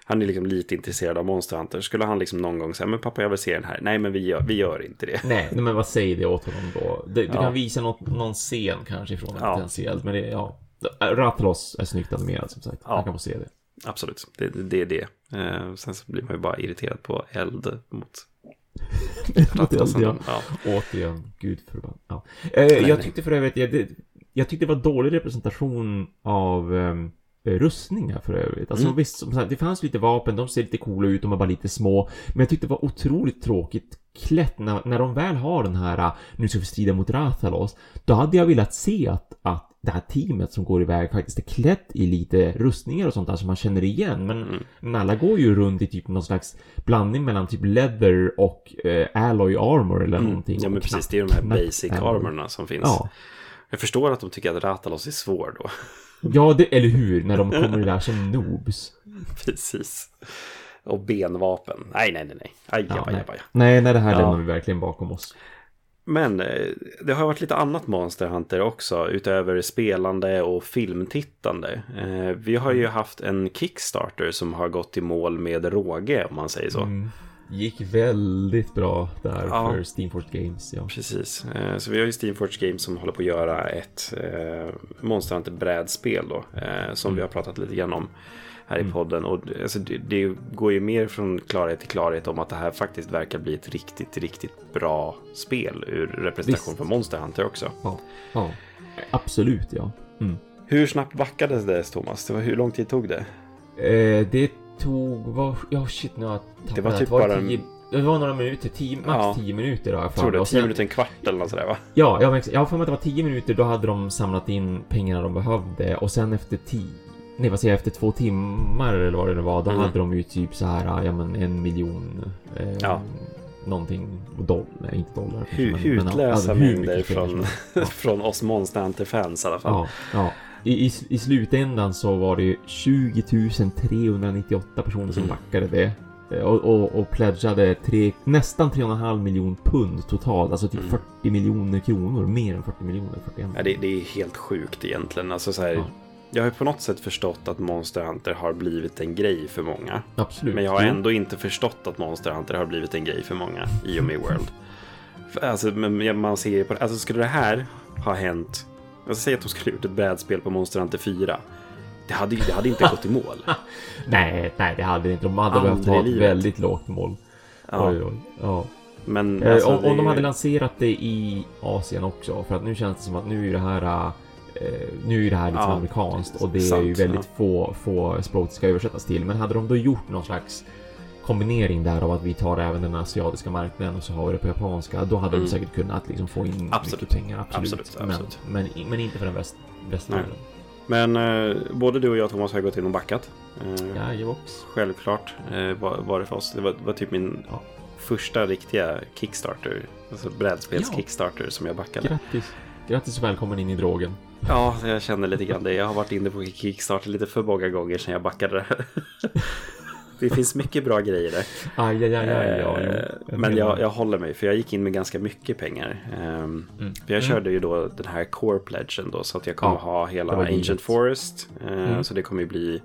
Han är liksom lite intresserad av Monster Hunter. Skulle han liksom någon gång säga, men pappa jag vill se den här. Nej men vi gör, vi gör inte det. Nej, men vad säger det åt honom då? Du, du Ja. kan visa något, någon scen kanske ifrån Ja. potentiellt, men det, ja. Rathalos är snyggt animerad som sagt. Ja. Han kan få se det. Absolut, det, det är det. Eh, sen så blir man ju bara irriterad på eld mot [laughs] Rathalos. ja. Ja. Återigen, gud förbannat. Ja. Eh, jag tyckte för övrigt, jag, jag tyckte det var dålig representation av um, rustningar för övrigt. Alltså Mm. visst, sagt, det fanns lite vapen, de ser lite coola ut, de är bara lite små. Men jag tyckte det var otroligt tråkigt klätt när, när de väl har den här, uh, nu ska vi strida mot Rathalos. Då hade jag velat se att, att det här teamet som går iväg faktiskt är klätt i lite rustningar och sånt där som man känner igen. Men, Mm. men alla går ju runt i typ någon slags blandning mellan typ leather och eh, alloy armor eller någonting. Mm. Ja men precis, det är de här basic armorna som finns. Ja. Jag förstår att de tycker att Ratalos är svår då. [laughs] ja, det, eller hur? När de kommer där som noobs. [laughs] precis. Och benvapen. Nej, nej, nej, nej. Aj, Ja, ja, nej. aj, aj. Nej, nej, det här Ja. lämnar vi verkligen bakom oss. Men eh, det har varit lite annat Monster Hunter också, utöver spelande och filmtittande. Eh, Vi har Mm. ju haft en Kickstarter som har gått i mål med råge, om man säger så. Mm. Gick väldigt bra där Ja. för Steamforce Games. Ja. Precis, Eh, så vi har ju Steamforge Games som håller på att göra ett Monster Hunter brädspel då, som Mm. vi har pratat lite grann om här i podden. Och det- alltså, det, det går ju mer från klarhet till klarhet om att det här faktiskt verkar bli ett riktigt, riktigt bra spel ur representation Visst. för Monster Hunter också. Ja. ja. Absolut, ja. Mm. Hur snabbt backades det Thomas? Det var, hur lång tid tog det? Eh, det tog... Vad, ja, shit, nu har jag tappat Det var typ Var bara tio, Det var några minuter, tio, max Ja. 10 minuter har jag Tror 10 sen- minuter, en kvart eller något sådär va? Ja, jag, har för mig att det var 10 minuter, då hade de samlat in pengarna de behövde och sen efter 10... Nej, vad säger jag? Efter två timmar eller vad det nu var, då Mm. hade de ju typ så här, ja men en miljon... Eh, Ja. Någonting dollar, nej inte dollar. Hu- men- men, hutlösa hur mycket mängder från. Ja. [laughs] från oss Monster Hunter-fans i alla fall. Ja, ja. I, i, I slutändan så var det ju 20 398 personer som Mm. backade det. Eh, Och, och, och pledgade tre, nästan 3,5 miljon pund totalt. Alltså typ Mm. 40 miljoner kronor. Mer än 40 miljoner. 41 Ja, det, det är helt sjukt egentligen. Alltså, så här, Ja. Jag har på något sätt förstått att Monster Hunter har blivit en grej för många. Absolut. Men jag har Jo. ändå inte förstått att Monster Hunter har blivit en grej för många i och med World. Alltså, man ser på Alltså skulle det här ha hänt... Alltså, säg att de skulle gjort ett brädspel på Monster Hunter 4. Det hade, det hade inte gått i mål. [laughs] Nej, nej det hade inte. De hade Aldrig behövt ha ett väldigt lågt mål. Ja, Oj, oj. Ja. men Eh, alltså, om, det om de hade lanserat det i Asien också. För att nu känns det som att nu är det här... Eh, nu är det här liksom Ja, amerikanskt och det sant, är ju väldigt få, få språk det ska översättas till. Men hade de då gjort någon slags kombinering där av att vi tar även den asiatiska marknaden och så har vi det på japanska. Då hade Mm. de säkert kunnat liksom få in Absolut. mycket pengar. Absolut. Absolut, absolut. Men, men, men inte för den väst, västvärlden. Men eh, både du och jag Thomas har gått in och backat. Eh, Ja, Jox. Självklart eh, var, var det för oss. Det var, var typ min Ja. första riktiga Kickstarter. Alltså brädspels Ja. Kickstarter som jag backade. Grattis. Grattis och välkommen in i drogen. Ja, jag känner lite grann det. Jag har varit inne på Kickstarter lite för många gånger sedan jag backade [laughs] det finns mycket bra grejer där. Aj, aj, aj, aj, ja. Eh, Men jag, jag håller mig, för jag gick in med ganska mycket pengar. Ehm, Mm. För jag Mm. körde ju då den här core pledgen då, så att jag kommer Ja, ha hela Ancient. Forest. Eh, Mm. Så det kommer ju bli,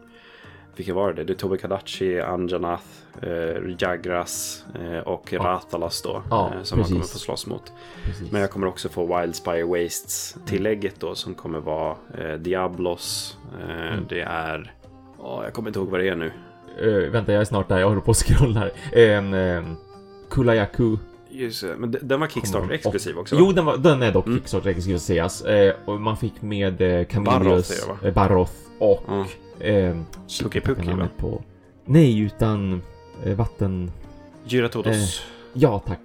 vilka var det? Det är Tobi Kadachi, Anjanath, eh, Jagras eh, och Ja. Rathalas då. Ja, eh, som man kommer precis. få slåss mot. Precis. Men jag kommer också få Wildspire Wastes tillägget då som kommer vara eh, Diablos. Eh, Mm. Det är, ja jag kommer inte ihåg vad det är nu. Eh, vänta, jag är snart där. Jag håller på att [laughs] scrolla här. En... Um, Kulayaku. Just det, men den var Kickstarter exklusiv också va? Jo, den, var, den är dock Mm. Kickstarter exklusiv sägas. Eh, och man fick med eh, Barroth Camillus, va? eh, Barroth och... Ja. Eh, tappade Puki, va? på... Nej, utan eh, vatten... Gyratodos. Ja, tack.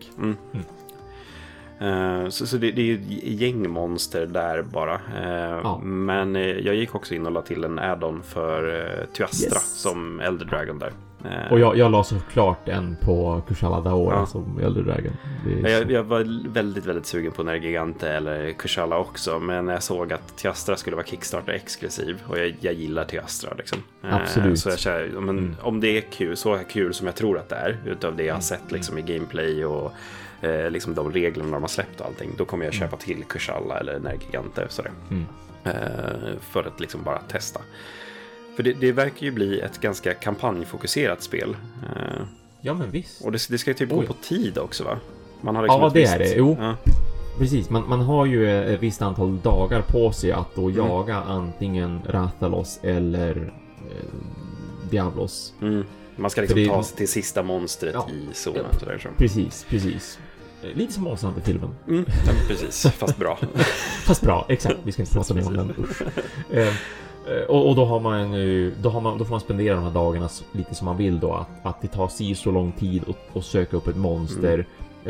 Eh, Så, så det, det är ju ett gäng monster där bara. Eh, Ja. Men eh, jag gick också in och la till en add-on för uh, Tyastra Yes. som Elder Dragon där. Eh, Och jag, jag la såklart en på Kushala Daora Ja. som Elder Dragon. Det är jag, jag var väldigt, väldigt sugen på Nergigante eller Kushala också. Men jag såg att Tyastra skulle vara Kickstarter exklusiv. Och jag, jag gillar Tyastra liksom. Eh, Absolut. Så jag känner, men, Mm. om det är kul, så kul som jag tror att det är. Utav det jag har sett liksom i gameplay och eh, liksom de reglerna de har släppt och allting. Då kommer jag köpa till Kushala eller Nergigante. Sådär. Mm. Eh, för att liksom bara testa. För det, det verkar ju bli ett ganska kampanjfokuserat spel. Eh, Ja, men visst. och det, det ska typ gå Oj. på tid också va? Man har Ja, ett det visst- är det. Jo. Ja. Precis, man, man har ju eh, ett visst antal dagar på sig att då Mm. jaga antingen Rathalos eller eh, Diablos. Mm. Man ska liksom det- ta sig till sista monstret Ja. i zonen. Ja. Sådär, så. Precis, precis. Eh, Lite som Monster filmen Mm. Ja, precis, fast bra. [laughs] Fast bra, exakt. Vi ska inte prata mer om den. Usch. [laughs] Eh, och, och då har man ju, då, har man, då får man spendera de här dagarna lite som man vill då. Att, att det tar si så lång tid att, att söka upp ett monster. Mm.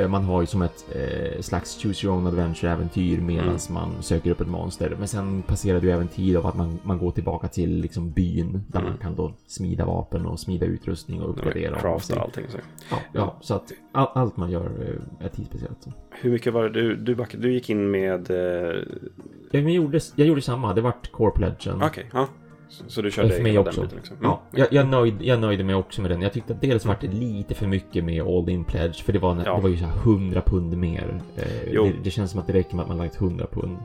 Man har ju som ett eh, slags choose your own adventure-äventyr medan Mm. man söker upp ett monster. Men sen passerar du även tid av att man, man går tillbaka till liksom byn där Mm. man kan då smida vapen och smida utrustning och uppgradera. och Crafta allting. Så. Ja, ja, så att all, allt man gör eh, är tidsbaserat. så. Hur mycket var det du, du backade? Du gick in med... Eh, Jag, gjorde, jag gjorde samma, det vart Core Pledgen. Okej, ja. Så, så du körde För mig också. biten? Mm. Ja, jag, jag, nöjd, jag nöjde mig också med den. Jag tyckte att dels vart det lite för mycket med All In Pledge, för det var, Ja. det var ju så här 100 pund mer. Eh, det, det känns som att det räcker med att man lagt 100 pund.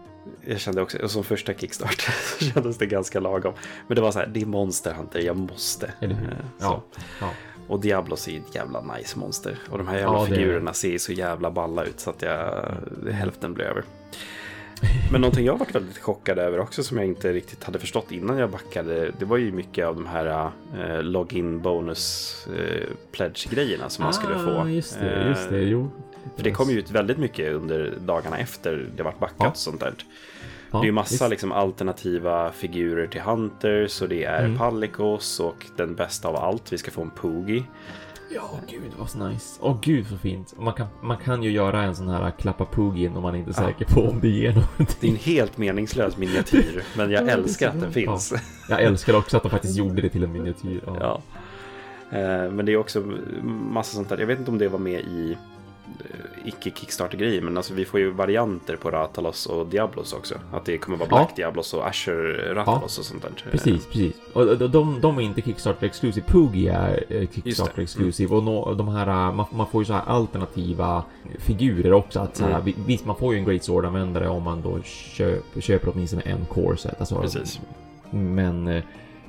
Jag kände också, och som första kickstart [laughs] så kändes det ganska lagom. Men det var så här, det är Monster Hunter, jag måste. Eller hur? Eh. Ja. ja. Och Diablos är ett jävla nice monster. Och de här jävla Ja, figurerna ser så jävla balla ut så att jag, hälften blev över. Men någonting jag varit väldigt chockad över också som jag inte riktigt hade förstått innan jag backade. Det var ju mycket av de här eh, login bonus eh, pledge grejerna som man skulle få. Ah, just det, just det. Eh, Jo. För det kom ju ut väldigt mycket under dagarna efter det vart backat Ja. sånt där. Ja, det är ju massa liksom, alternativa figurer till Hunters och det är Mm. Palikos och den bästa av allt, vi ska få en Poogie. Ja, gud vad så nice. Åh gud så fint. Man kan, man kan ju göra en sån här klappa Pugin om man inte är Ja. säker på om det ger någonting. Det är en helt meningslös miniatyr, [laughs] men jag Ja, är älskar att den finns. Jag älskar också att de faktiskt gjorde det till en miniatyr. Ja. Ja. Eh, Men det är också massa sånt där. Jag vet inte om det var med i icke-kickstarter-grejer, men alltså vi får ju varianter på Ratalos och Diablos också. Att det kommer vara Ja. Black Diablos och Asher Ratalos och sånt där. Precis, precis. Och de, de, är inte Kickstarter Exclusive. Poogie är eh, Kickstarter Mm. Exclusive. Och nå- de här, eh, man, man får ju så här alternativa figurer också. Att så här, Mm. vi- Visst, man får ju en Great Sword-användare om man då köper, köper åtminstone en core set. Alltså, Precis. Men, eh,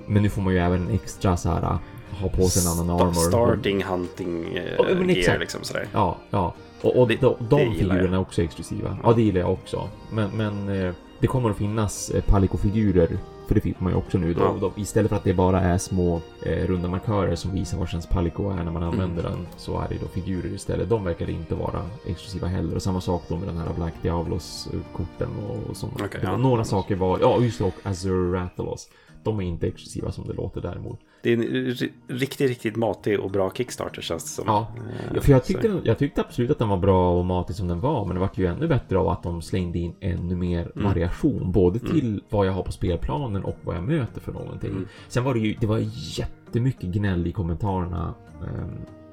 men nu får man ju även en extra så här, ha på sig en annan armor. Starting hunting eh, Ja, men gear liksom sådär. Ja, ja. Och, och de, de det gillar figurerna är också exklusiva. Ja, det gillar jag också. Men, men eh, det kommer att finnas eh, Palico-figurer. För det fick man ju också nu då. Ja. Istället för att det bara är små eh, runda markörer som visar var ens Palico är när man använder Mm. den. Så är det då figurer istället. De verkar inte vara exklusiva heller. Och samma sak då med den här Black Diablos-korten och, och Det var ja. Några saker var... Ja, just det. Och Azure Rathalos. De är inte exklusiva som det låter däremot. Det är en ri- riktigt, riktigt matig och bra Kickstarter känns det som. Ja. Eh, Ja, för jag så- tyckte, jag tyckte absolut att den var bra och matig som den var, men det vart ju ännu bättre av att de slängde in ännu mer Mm. variation. Både till vad jag har på spelplanen och vad jag möter för någonting. Mm. Sen var det ju, det var jättemycket gnäll i kommentarerna. ehm,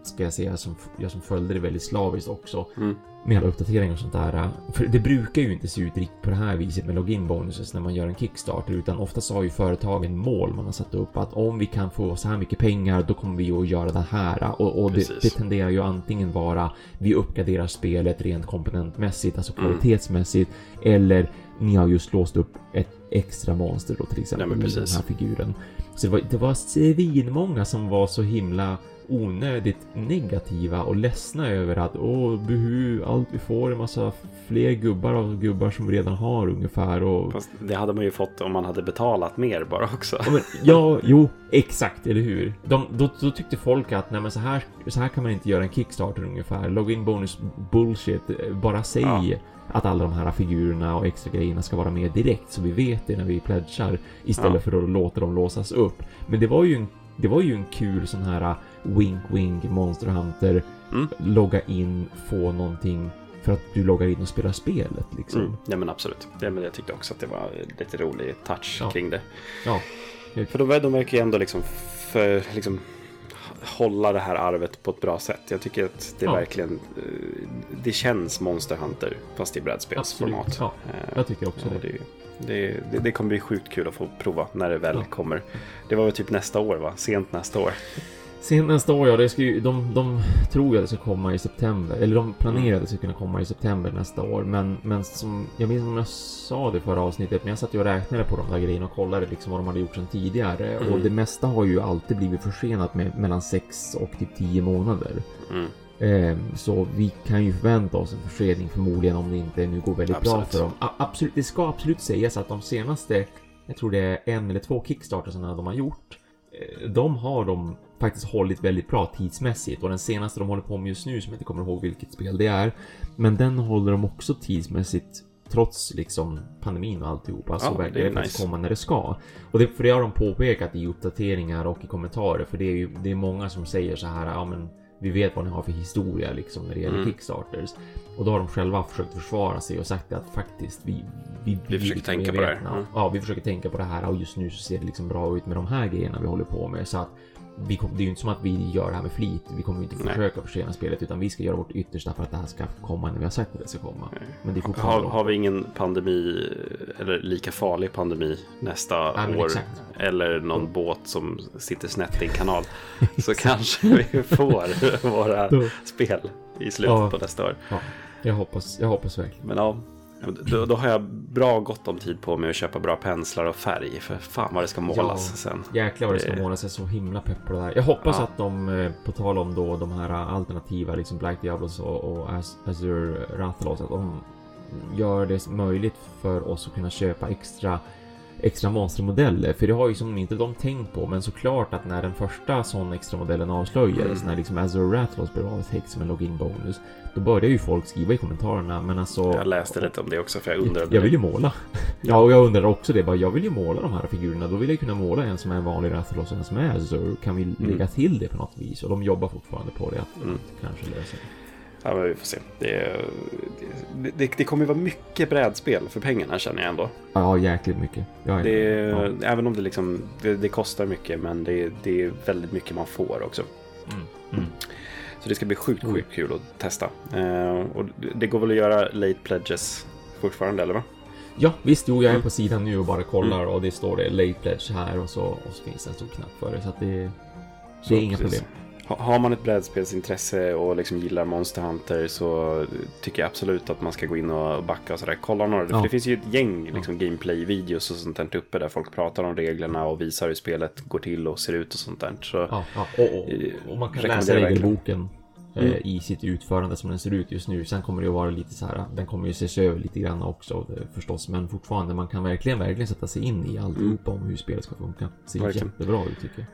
ska jag säga, som, jag som följde det väldigt slaviskt också. Mm. Med alla uppdateringar och sånt där. För det brukar ju inte se ut riktigt på det här viset med login bonuses när man gör en Kickstarter. Utan oftast har ju företagen mål man har satt upp. Att om vi kan få så här mycket pengar, då kommer vi att göra det här. Och, och det, det tenderar ju antingen vara vi uppgraderar spelet rent komponentmässigt, alltså Mm. kvalitetsmässigt. Eller ni har just låst upp ett extra monster då till exempel. Ja, den här figuren. Så det var, det var svinmånga som var så himla onödigt negativa och ledsna över att åh, buhu, allt vi får är en massa fler gubbar av gubbar som vi redan har ungefär och... Fast det hade man ju fått om man hade betalat mer bara också. Ja, men, ja, jo, exakt, eller hur? De, då, då tyckte folk att nej men så här, så här kan man inte göra en Kickstarter ungefär. Login bonus bullshit. Bara säg Ja. att alla de här figurerna och extra grejerna ska vara med direkt så vi vet det när vi pledgar istället Ja. för att låta dem låsas upp. Men det var ju en, det var ju en kul sån här wink wink Monster Hunter Mm. logga in, få någonting för att du loggar in och spelar spelet liksom. Mm. Ja men absolut. Ja, men jag tyckte också att det var lite rolig touch Ja. kring det. Ja, För de, de verkar ju ändå liksom, för, liksom hålla det här arvet på ett bra sätt. Jag tycker att det Ja. verkligen eh, det känns Monster Hunter fast i brädspelsformat. Ja, Eh, jag tycker också det. det, det, det, det kommer bli sjukt kul att få prova när det väl Ja. kommer. Det var väl typ nästa år va? Sent nästa år. Sen nästa år, ja, det ska ju, de, de tror ju att det ska komma i september. Eller de planerade att det ska kunna komma i september nästa år. Men, men som, jag minns om jag sa det förra avsnittet, men jag satt ju och räknade på de där grejerna och kollade liksom vad de hade gjort sedan tidigare. Mm. Och det mesta har ju alltid blivit försenat med mellan 6 och typ 10 månader. Mm. Ehm, så vi kan ju förvänta oss en försening förmodligen om det inte nu går väldigt bra Absolut. för dem. A- absolut, det ska absolut sägas att de senaste, jag tror det är en eller två kickstartersarna de har gjort, eh, de har de faktiskt hållit väldigt bra tidsmässigt och den senaste de håller på med just nu som jag inte kommer ihåg vilket spel det är, men den håller de också tidsmässigt trots liksom pandemin och alltihopa så Ja, verkar det faktiskt nice. komma när det ska. Och det, för det har de påpekat i uppdateringar och i kommentarer för det är ju det är många som säger så här, ja men vi vet vad ni har för historia liksom när det gäller Mm. Kickstarters. Och då har de själva försökt försvara sig och sagt att faktiskt vi... Vi, Vi försöker liksom tänka på det här. Mm. Ja, vi försöker tänka på det här och just nu så ser det liksom bra ut med de här grejerna vi håller på med. Så att vi kom, det är ju inte som att vi gör det här med flit. Vi kommer ju inte Nej. försöka försena spelet utan vi ska göra vårt yttersta för att det här ska komma när vi har sagt att det ska komma. Men det är Har, fortfarande... har vi ingen pandemi eller lika farlig pandemi nästa men år exakt. eller någon båt som sitter snett i en kanal [laughs] så kanske vi får våra spel i slutet Ja. på nästa år. Ja, jag hoppas, jag hoppas verkligen. Men ja, då, då har jag bra gott om tid på mig att köpa bra penslar och färg för fan vad det ska målas Ja. sen. Jäklar vad det ska målas. Jag är så himla pepp på det där. Jag hoppas Ja. att de, eh, på tal om då de här alternativa, liksom Black Diablos och, och Az- Azure Rathalos, att de gör det möjligt för oss att kunna köpa extra extra monstermodeller, för det har ju som inte de tänkt på, men såklart att när den första sån extra modellen avslöjades, Mm. när liksom Azure Rathalos blev avtäckt som en login bonus, då började ju folk skriva i kommentarerna, men alltså... Jag läste lite om det också för jag undrade. Jag vill ju måla. [laughs] Ja, och jag undrar också det. Bara, jag vill ju måla de här figurerna. Då vill jag kunna måla en som är en vanlig Rathalos och en som är Azure. Kan vi lägga till det på något vis? Och de jobbar fortfarande på det. Att, Mm. kanske lösa det. Ja, men vi får se. Det, det, det, det kommer ju vara mycket brädspel för pengarna känner jag ändå. Ja, jäkligt mycket. Ja, Det, ja. Även om det, liksom, det, det kostar mycket men det, det är väldigt mycket man får också. Mm. Mm. Så det ska bli sjukt, Oj. sjukt kul att testa. Eh, och det- går väl att göra late pledges fortfarande, eller va? ja, visst. Jo, jag är Mm. på sidan nu och bara kollar och det står det late pledge här och så, och så finns det en stor knapp för det. Så att det, det Så är inga precis. problem. Ha- Har man ett brädspelsintresse och liksom gillar Monster Hunter så tycker jag absolut att man ska gå in och backa och sådär. Kolla några, Ja. för det finns ju ett gäng liksom, gameplay-videos och sånt där uppe där folk pratar om reglerna och visar hur spelet går till och ser ut och sånt där. Så Ja, ja. Och, och, och man kan läsa regelboken eh, Mm. i sitt utförande som den ser ut just nu. Sen kommer det att vara lite så här, den kommer ju ses över lite grann också eh, förstås. Men fortfarande, man kan verkligen, verkligen sätta sig in i alltihopa om hur spelet ska funka. Det ser Mm. Verkligen. jättebra ut tycker jag.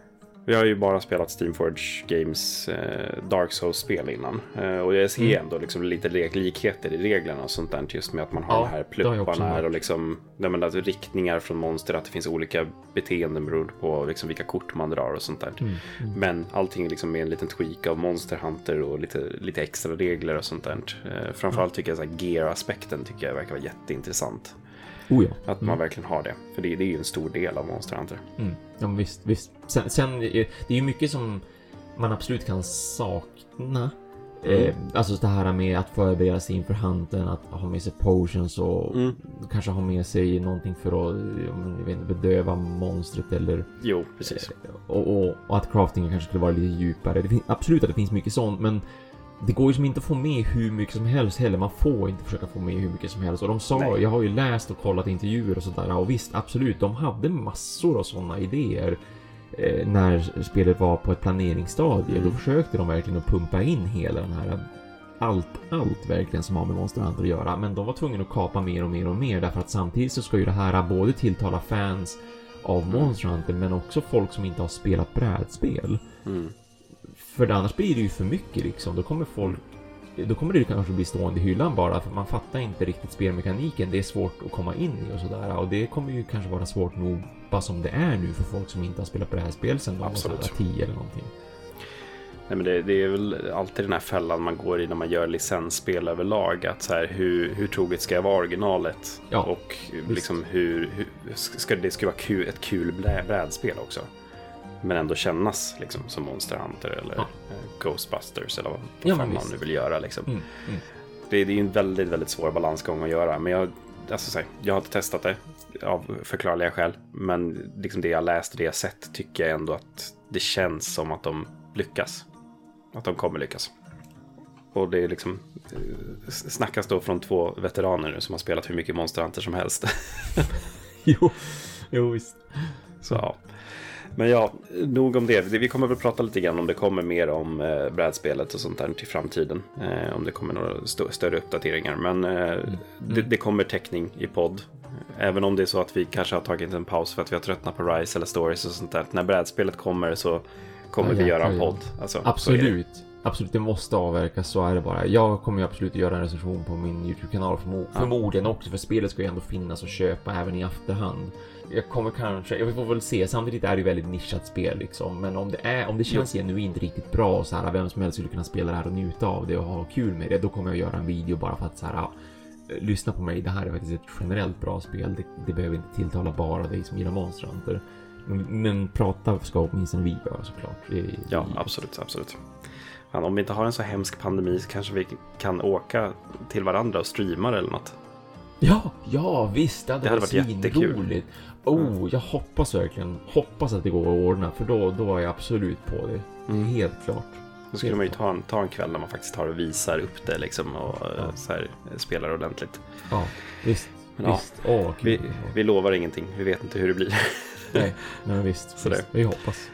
Vi har ju bara spelat Steamforge Games eh, Dark Souls-spel innan. Eh, och jag ser Mm. ändå liksom lite likheter i reglerna och sånt där. Just med att man har Ja, de här jag plupparna och liksom, nej, men alltså, riktningar från monster. Att det finns olika beteenden beroende på liksom, vilka kort man drar och sånt där. Mm. Men allting liksom med en liten tweak av Monster Hunter och lite, lite extra regler och sånt där. Eh, framförallt tycker jag här gear-aspekten tycker jag verkar vara jätteintressant. Oh ja. Att man verkligen har det. För det, det är ju en stor del av Monster Hunter. Mm. Ja, men visst, visst. Sen, sen, eh, det är ju mycket som man absolut kan sakna. Mm. Eh, alltså det här med att förbereda sig inför hunten, att ha med sig potions och Mm. kanske ha med sig någonting för att eh, jag vet bedöva monstret eller Jo, precis. och, och, och att craftingen kanske skulle vara lite djupare. Det finns, absolut att det finns mycket sånt, men det går ju som inte att få med hur mycket som helst heller. Man får inte försöka få med hur mycket som helst. Och de sa, Nej. jag har ju läst och kollat intervjuer och sådär. Och visst, absolut, de hade massor av sådana idéer. Eh, när spelet var på ett planeringsstadie. Mm. Då försökte de verkligen att pumpa in hela den här allt, allt verkligen som har med Monster Hunter att göra. Men de var tvungna att kapa mer och mer och mer därför att samtidigt så ska ju det här både tilltala fans av Mm. Monster Hunter men också folk som inte har spelat brädspel. Mm. För annars blir det ju för mycket liksom. Då kommer folk... Då kommer det kanske bli stående i hyllan bara för man fattar inte riktigt spelmekaniken. Det är svårt att komma in i och sådär. Och det kommer ju kanske vara svårt nog bara som det är nu för folk som inte har spelat brädspel sedan de var Absolut. sådär 10 eller någonting. Nej, men det, det är väl alltid den här fällan man går i när man gör licensspel överlag. Att så här, hur, hur troget ska jag vara originalet? Ja, och liksom hur, hur ska det ska vara kul, ett kul brädspel också. Men ändå kännas liksom som Monster Hunter eller Ja. eh, Ghostbusters eller vad, Ja, fan man nu vill göra. Liksom. Mm, mm. Det, det är ju en väldigt, väldigt svår balansgång att göra. Men jag, alltså, så här, jag har inte testat det av förklarliga skäl. Men liksom det jag läst och det jag sett tycker jag ändå att det känns som att de lyckas. Att de kommer lyckas. Och det är liksom eh, snackas då från två veteraner nu som har spelat hur mycket Monster Hunter som helst. [laughs] Jo, jo visst. Så ja. Men ja, nog om det. Vi kommer väl prata lite grann om det kommer mer om eh, brädspelet och sånt där till framtiden. Eh, om det kommer några st- större uppdateringar. Men eh, det, det kommer täckning i podd. Även om det är så att vi kanske har tagit en paus för att vi har tröttnat på Rise eller Stories och sånt där. När brädspelet kommer så kommer Ja, vi göra en podd. Alltså. Absolut. absolut, det måste avverkas, så är det bara. Jag kommer ju absolut göra en recension på min YouTube-kanal förmo Ja. förmodligen också, för spelet ska ju ändå finnas att köpa även i efterhand. Jag kommer kanske, jag får väl se, samtidigt är det ju väldigt nischat spel liksom, men om det är, om det känns genuint riktigt bra och så här, vem som helst skulle kunna spela det här och njuta av det och ha kul med det, då kommer jag göra en video bara för att så här, ja, lyssna på mig, det här är faktiskt ett generellt bra spel, det, det behöver inte tilltala bara dig som gillar Monster Hunter. Men, men prata ska åtminstone vi göra såklart. Det- Ja, det- absolut, absolut. Fan, om vi inte har en så hemsk pandemi så kanske vi kan åka till varandra och streama eller något. Ja, ja visst, det hade, Det hade varit varit jättekul. svinroligt. Oh, jag hoppas verkligen, hoppas att det går att ordna, för då, då är jag absolut på det. Mm. Helt klart. Då skulle man ju ta en, ta en kväll när man faktiskt tar och visar upp det liksom och Ja. eh, så här, eh, spelar ordentligt. Ja, visst. Men ja, visst. Åh, kul. Vi, vi lovar ingenting, vi vet inte hur det blir. Nej, men [laughs] visst. Vi hoppas.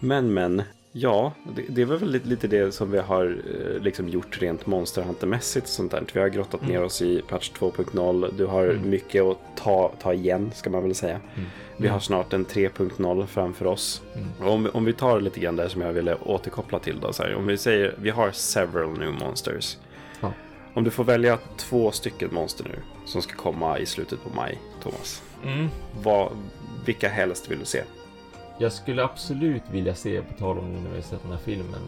Men men, ja, det, det var väl lite, lite det som vi har eh, liksom gjort rent Monster Hunter-mässigt och sånt där. Vi har grottat ner Mm. oss i patch 2.0. Du har Mm. mycket att ta, ta igen, ska man väl säga. Mm. Vi har snart en 3.0 framför oss. Mm. Om, om vi tar lite grann där som jag ville återkoppla till då. Så här, om vi säger, vi har several new monsters. Ja. Om du får välja två stycken monster nu som ska komma i slutet på maj, Thomas. Mm. Vad, vilka helst vill du se? Jag skulle absolut vilja se, på tal om nu när vi har sett den här filmen,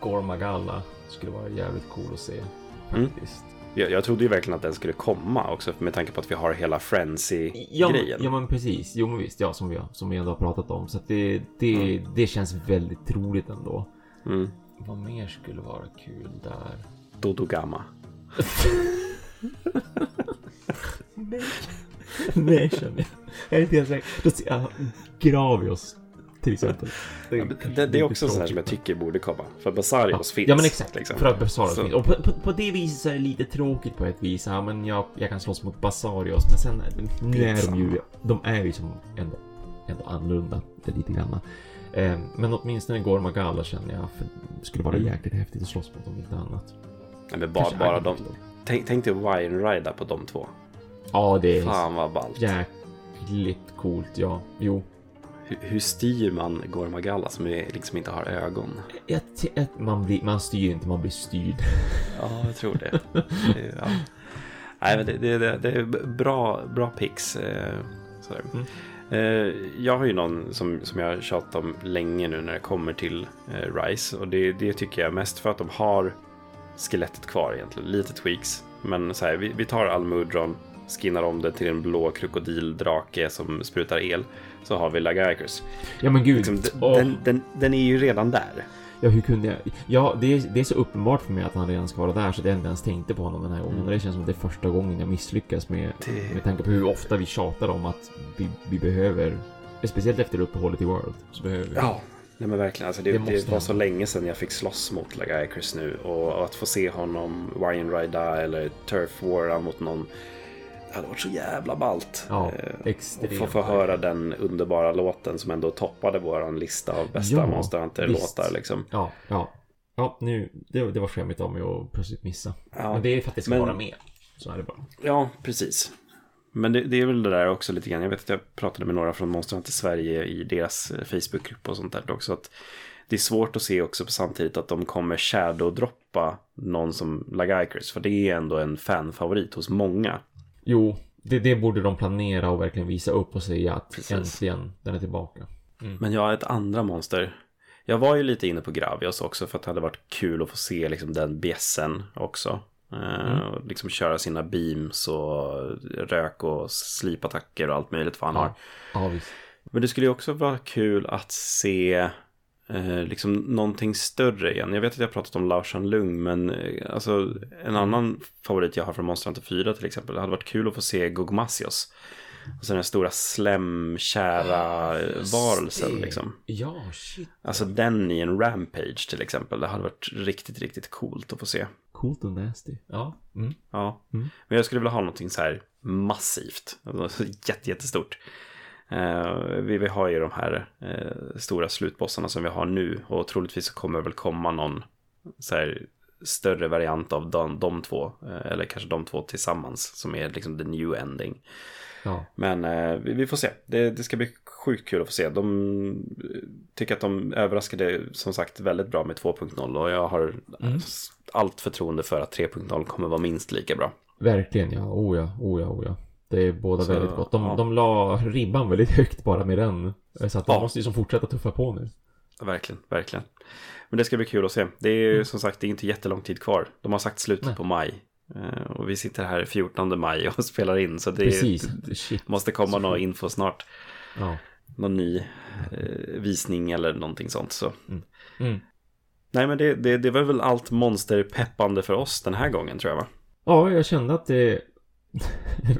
Gormagala skulle vara jävligt cool att se. Mm. Faktiskt. Jag, jag trodde ju verkligen att den skulle komma också med tanke på att vi har hela Ja, Frenzy-grejen. ja men precis. Jo men visst, ja som vi, har- som vi ändå har pratat om. Så att det, det, det känns väldigt troligt ändå. Mm. Vad mer skulle vara kul där? Dodogama. [laughs] Nej. [laughs] Nej känner jag. Jag är inte helt säker. Då ser jag Gravios till exempel. Ja, men det, det är också sånt här som jag tycker borde komma. För Basarios ja. finns. Ja men exakt. liksom. För att Basarios Så- finns. Och på, på, på det viset så är det lite tråkigt på ett vis. Ja men jag, jag kan slåss mot Basarios. Men sen nu är de ju, de är ju som ändå, ändå annorlunda. Det lite grann. Eh, men åtminstone Gormagala känner jag för, skulle vara Mm. jäkligt häftigt att slåss mot om inte annat. Nej, men bara, Kanske bara de. Tänk, tänk dig Wine Rider på de två. Ja det är Fan vad ballt. jäkligt coolt ja. Jo. Hur, hur styr man Gormagala som är, liksom inte har ögon? Jag, t- att man, blir, man styr inte, man blir styrd. Ja, jag tror det. ja. Nej, men det, det, det, det är bra, bra pix. Eh, sådär. Mm. Eh, jag har ju någon som, som jag har tjatat om länge nu när det kommer till eh, Rise. Och det, det tycker jag mest för att de har skelettet kvar egentligen. Lite tweaks. Men så här, vi, vi tar Almudron, skinnar om det till en blå krokodildrake som sprutar el. Så har vi Lagacrus. Ja men gud. Liksom, Åh. den, den, den är ju redan där. Ja, hur kunde jag? Ja, det är, det är så uppenbart för mig att han redan ska vara där så att jag inte ens tänkte på honom den här gången. Mm. Och det känns som att det är första gången jag misslyckas med, Det- med tanke på hur ofta vi tjatar om att vi, vi behöver, speciellt efter uppehållet i World, så behöver vi. Ja, nej men verkligen. Alltså det, Det det, var så länge sedan jag fick slåss mot Lagacrus nu. Och, och att få se honom Ryan Rida eller Turf War mot någon. Det hade varit så jävla ballt. Ja, Eh, och extremt. få, få höra den underbara låten som ändå toppade våran lista av bästa Ja, Monster Hunter-låtar. Liksom. Ja, ja. Ja, nu, det, det var skämmigt av mig att plötsligt missa. Ja. Men det är för att det ska Men- vara med. Så är det bara. Ja, precis. Men det, det är väl det där också lite grann. Jag vet att jag pratade med några från Monster Hunter Sverige i deras eh, Facebookgrupp och sånt där också. Att det är svårt att se också på samtidigt att de kommer shadow-droppa någon som Lagicrus. För det är ändå en fanfavorit hos många. Jo, det, det borde de planera och verkligen visa upp och säga att Precis. äntligen, den är tillbaka. Men jag har ett andra monster. Jag var ju lite inne på Gravios också för att det hade varit kul att få se liksom den bjässen också. Eh, och liksom köra sina beams och rök och slipattacker och allt möjligt vad han har. Ja, visst. Men det skulle ju också vara kul att se eh, liksom någonting större igen. Jag vet att jag har pratat om Lao Shan Lung, men eh, alltså en annan favorit jag har från Monster Hunter 4 till exempel. Det hade varit kul att få se Gogmasios. Alltså den här stora slemkära eh, varelsen liksom. Ja, shit. Alltså den i en rampage till exempel. Det hade varit riktigt, riktigt coolt att få se. Coolt och nasty. Ja. Mm. Ja, Mm. men jag skulle vilja ha någonting så här massivt. Alltså, jätte, jättestort. Eh, vi, vi har ju de här eh, stora slutbossarna som vi har nu och troligtvis kommer väl komma någon så här större variant av de, de två. Eh, eller kanske de två tillsammans som är liksom the new ending. Ja. Men eh, vi, vi får se. Det, det ska bli sjukt kul att få se. De tycker att de överraskade som sagt väldigt bra med 2.0 och jag har mm. allt förtroende för att 3.0 kommer vara minst lika bra. Verkligen ja, oh ja, oh ja, oh ja. Det är båda så, väldigt gott. De, ja. de la ribban väldigt högt bara med den. Så att de ja. måste ju som fortsätta tuffa på nu. Verkligen, verkligen. Men det ska bli kul att se. Det är ju mm. som sagt det är inte jättelång tid kvar. De har sagt slutet Nej. på maj. Eh, och vi sitter här 14 maj och [laughs] spelar in. Så det är, måste komma någon info snart. Ja. Någon ny eh, visning eller någonting sånt. Så. Mm. Mm. Nej men det, det, det var väl allt monsterpeppande för oss den här gången tror jag va? Ja, jag kände att det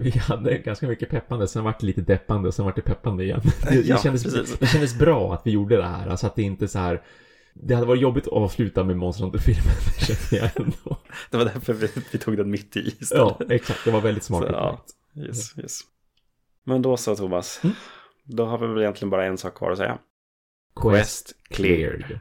vi hade ganska mycket peppande, sen vart det lite deppande och sen vart det peppande igen. [laughs] Det, ja, det, kändes, det kändes bra att vi gjorde det här, alltså att det inte så här det hade varit jobbigt att avsluta med Monster Hunter-filmen, [laughs] känner jag ändå. det var därför vi, vi, tog den mitt i istället. Ja, exakt. Det var väldigt smart. Så, ja, yes, yes. Men då så, Thomas. Mm? Då har vi väl egentligen bara en sak kvar att säga. Quest, Quest cleared.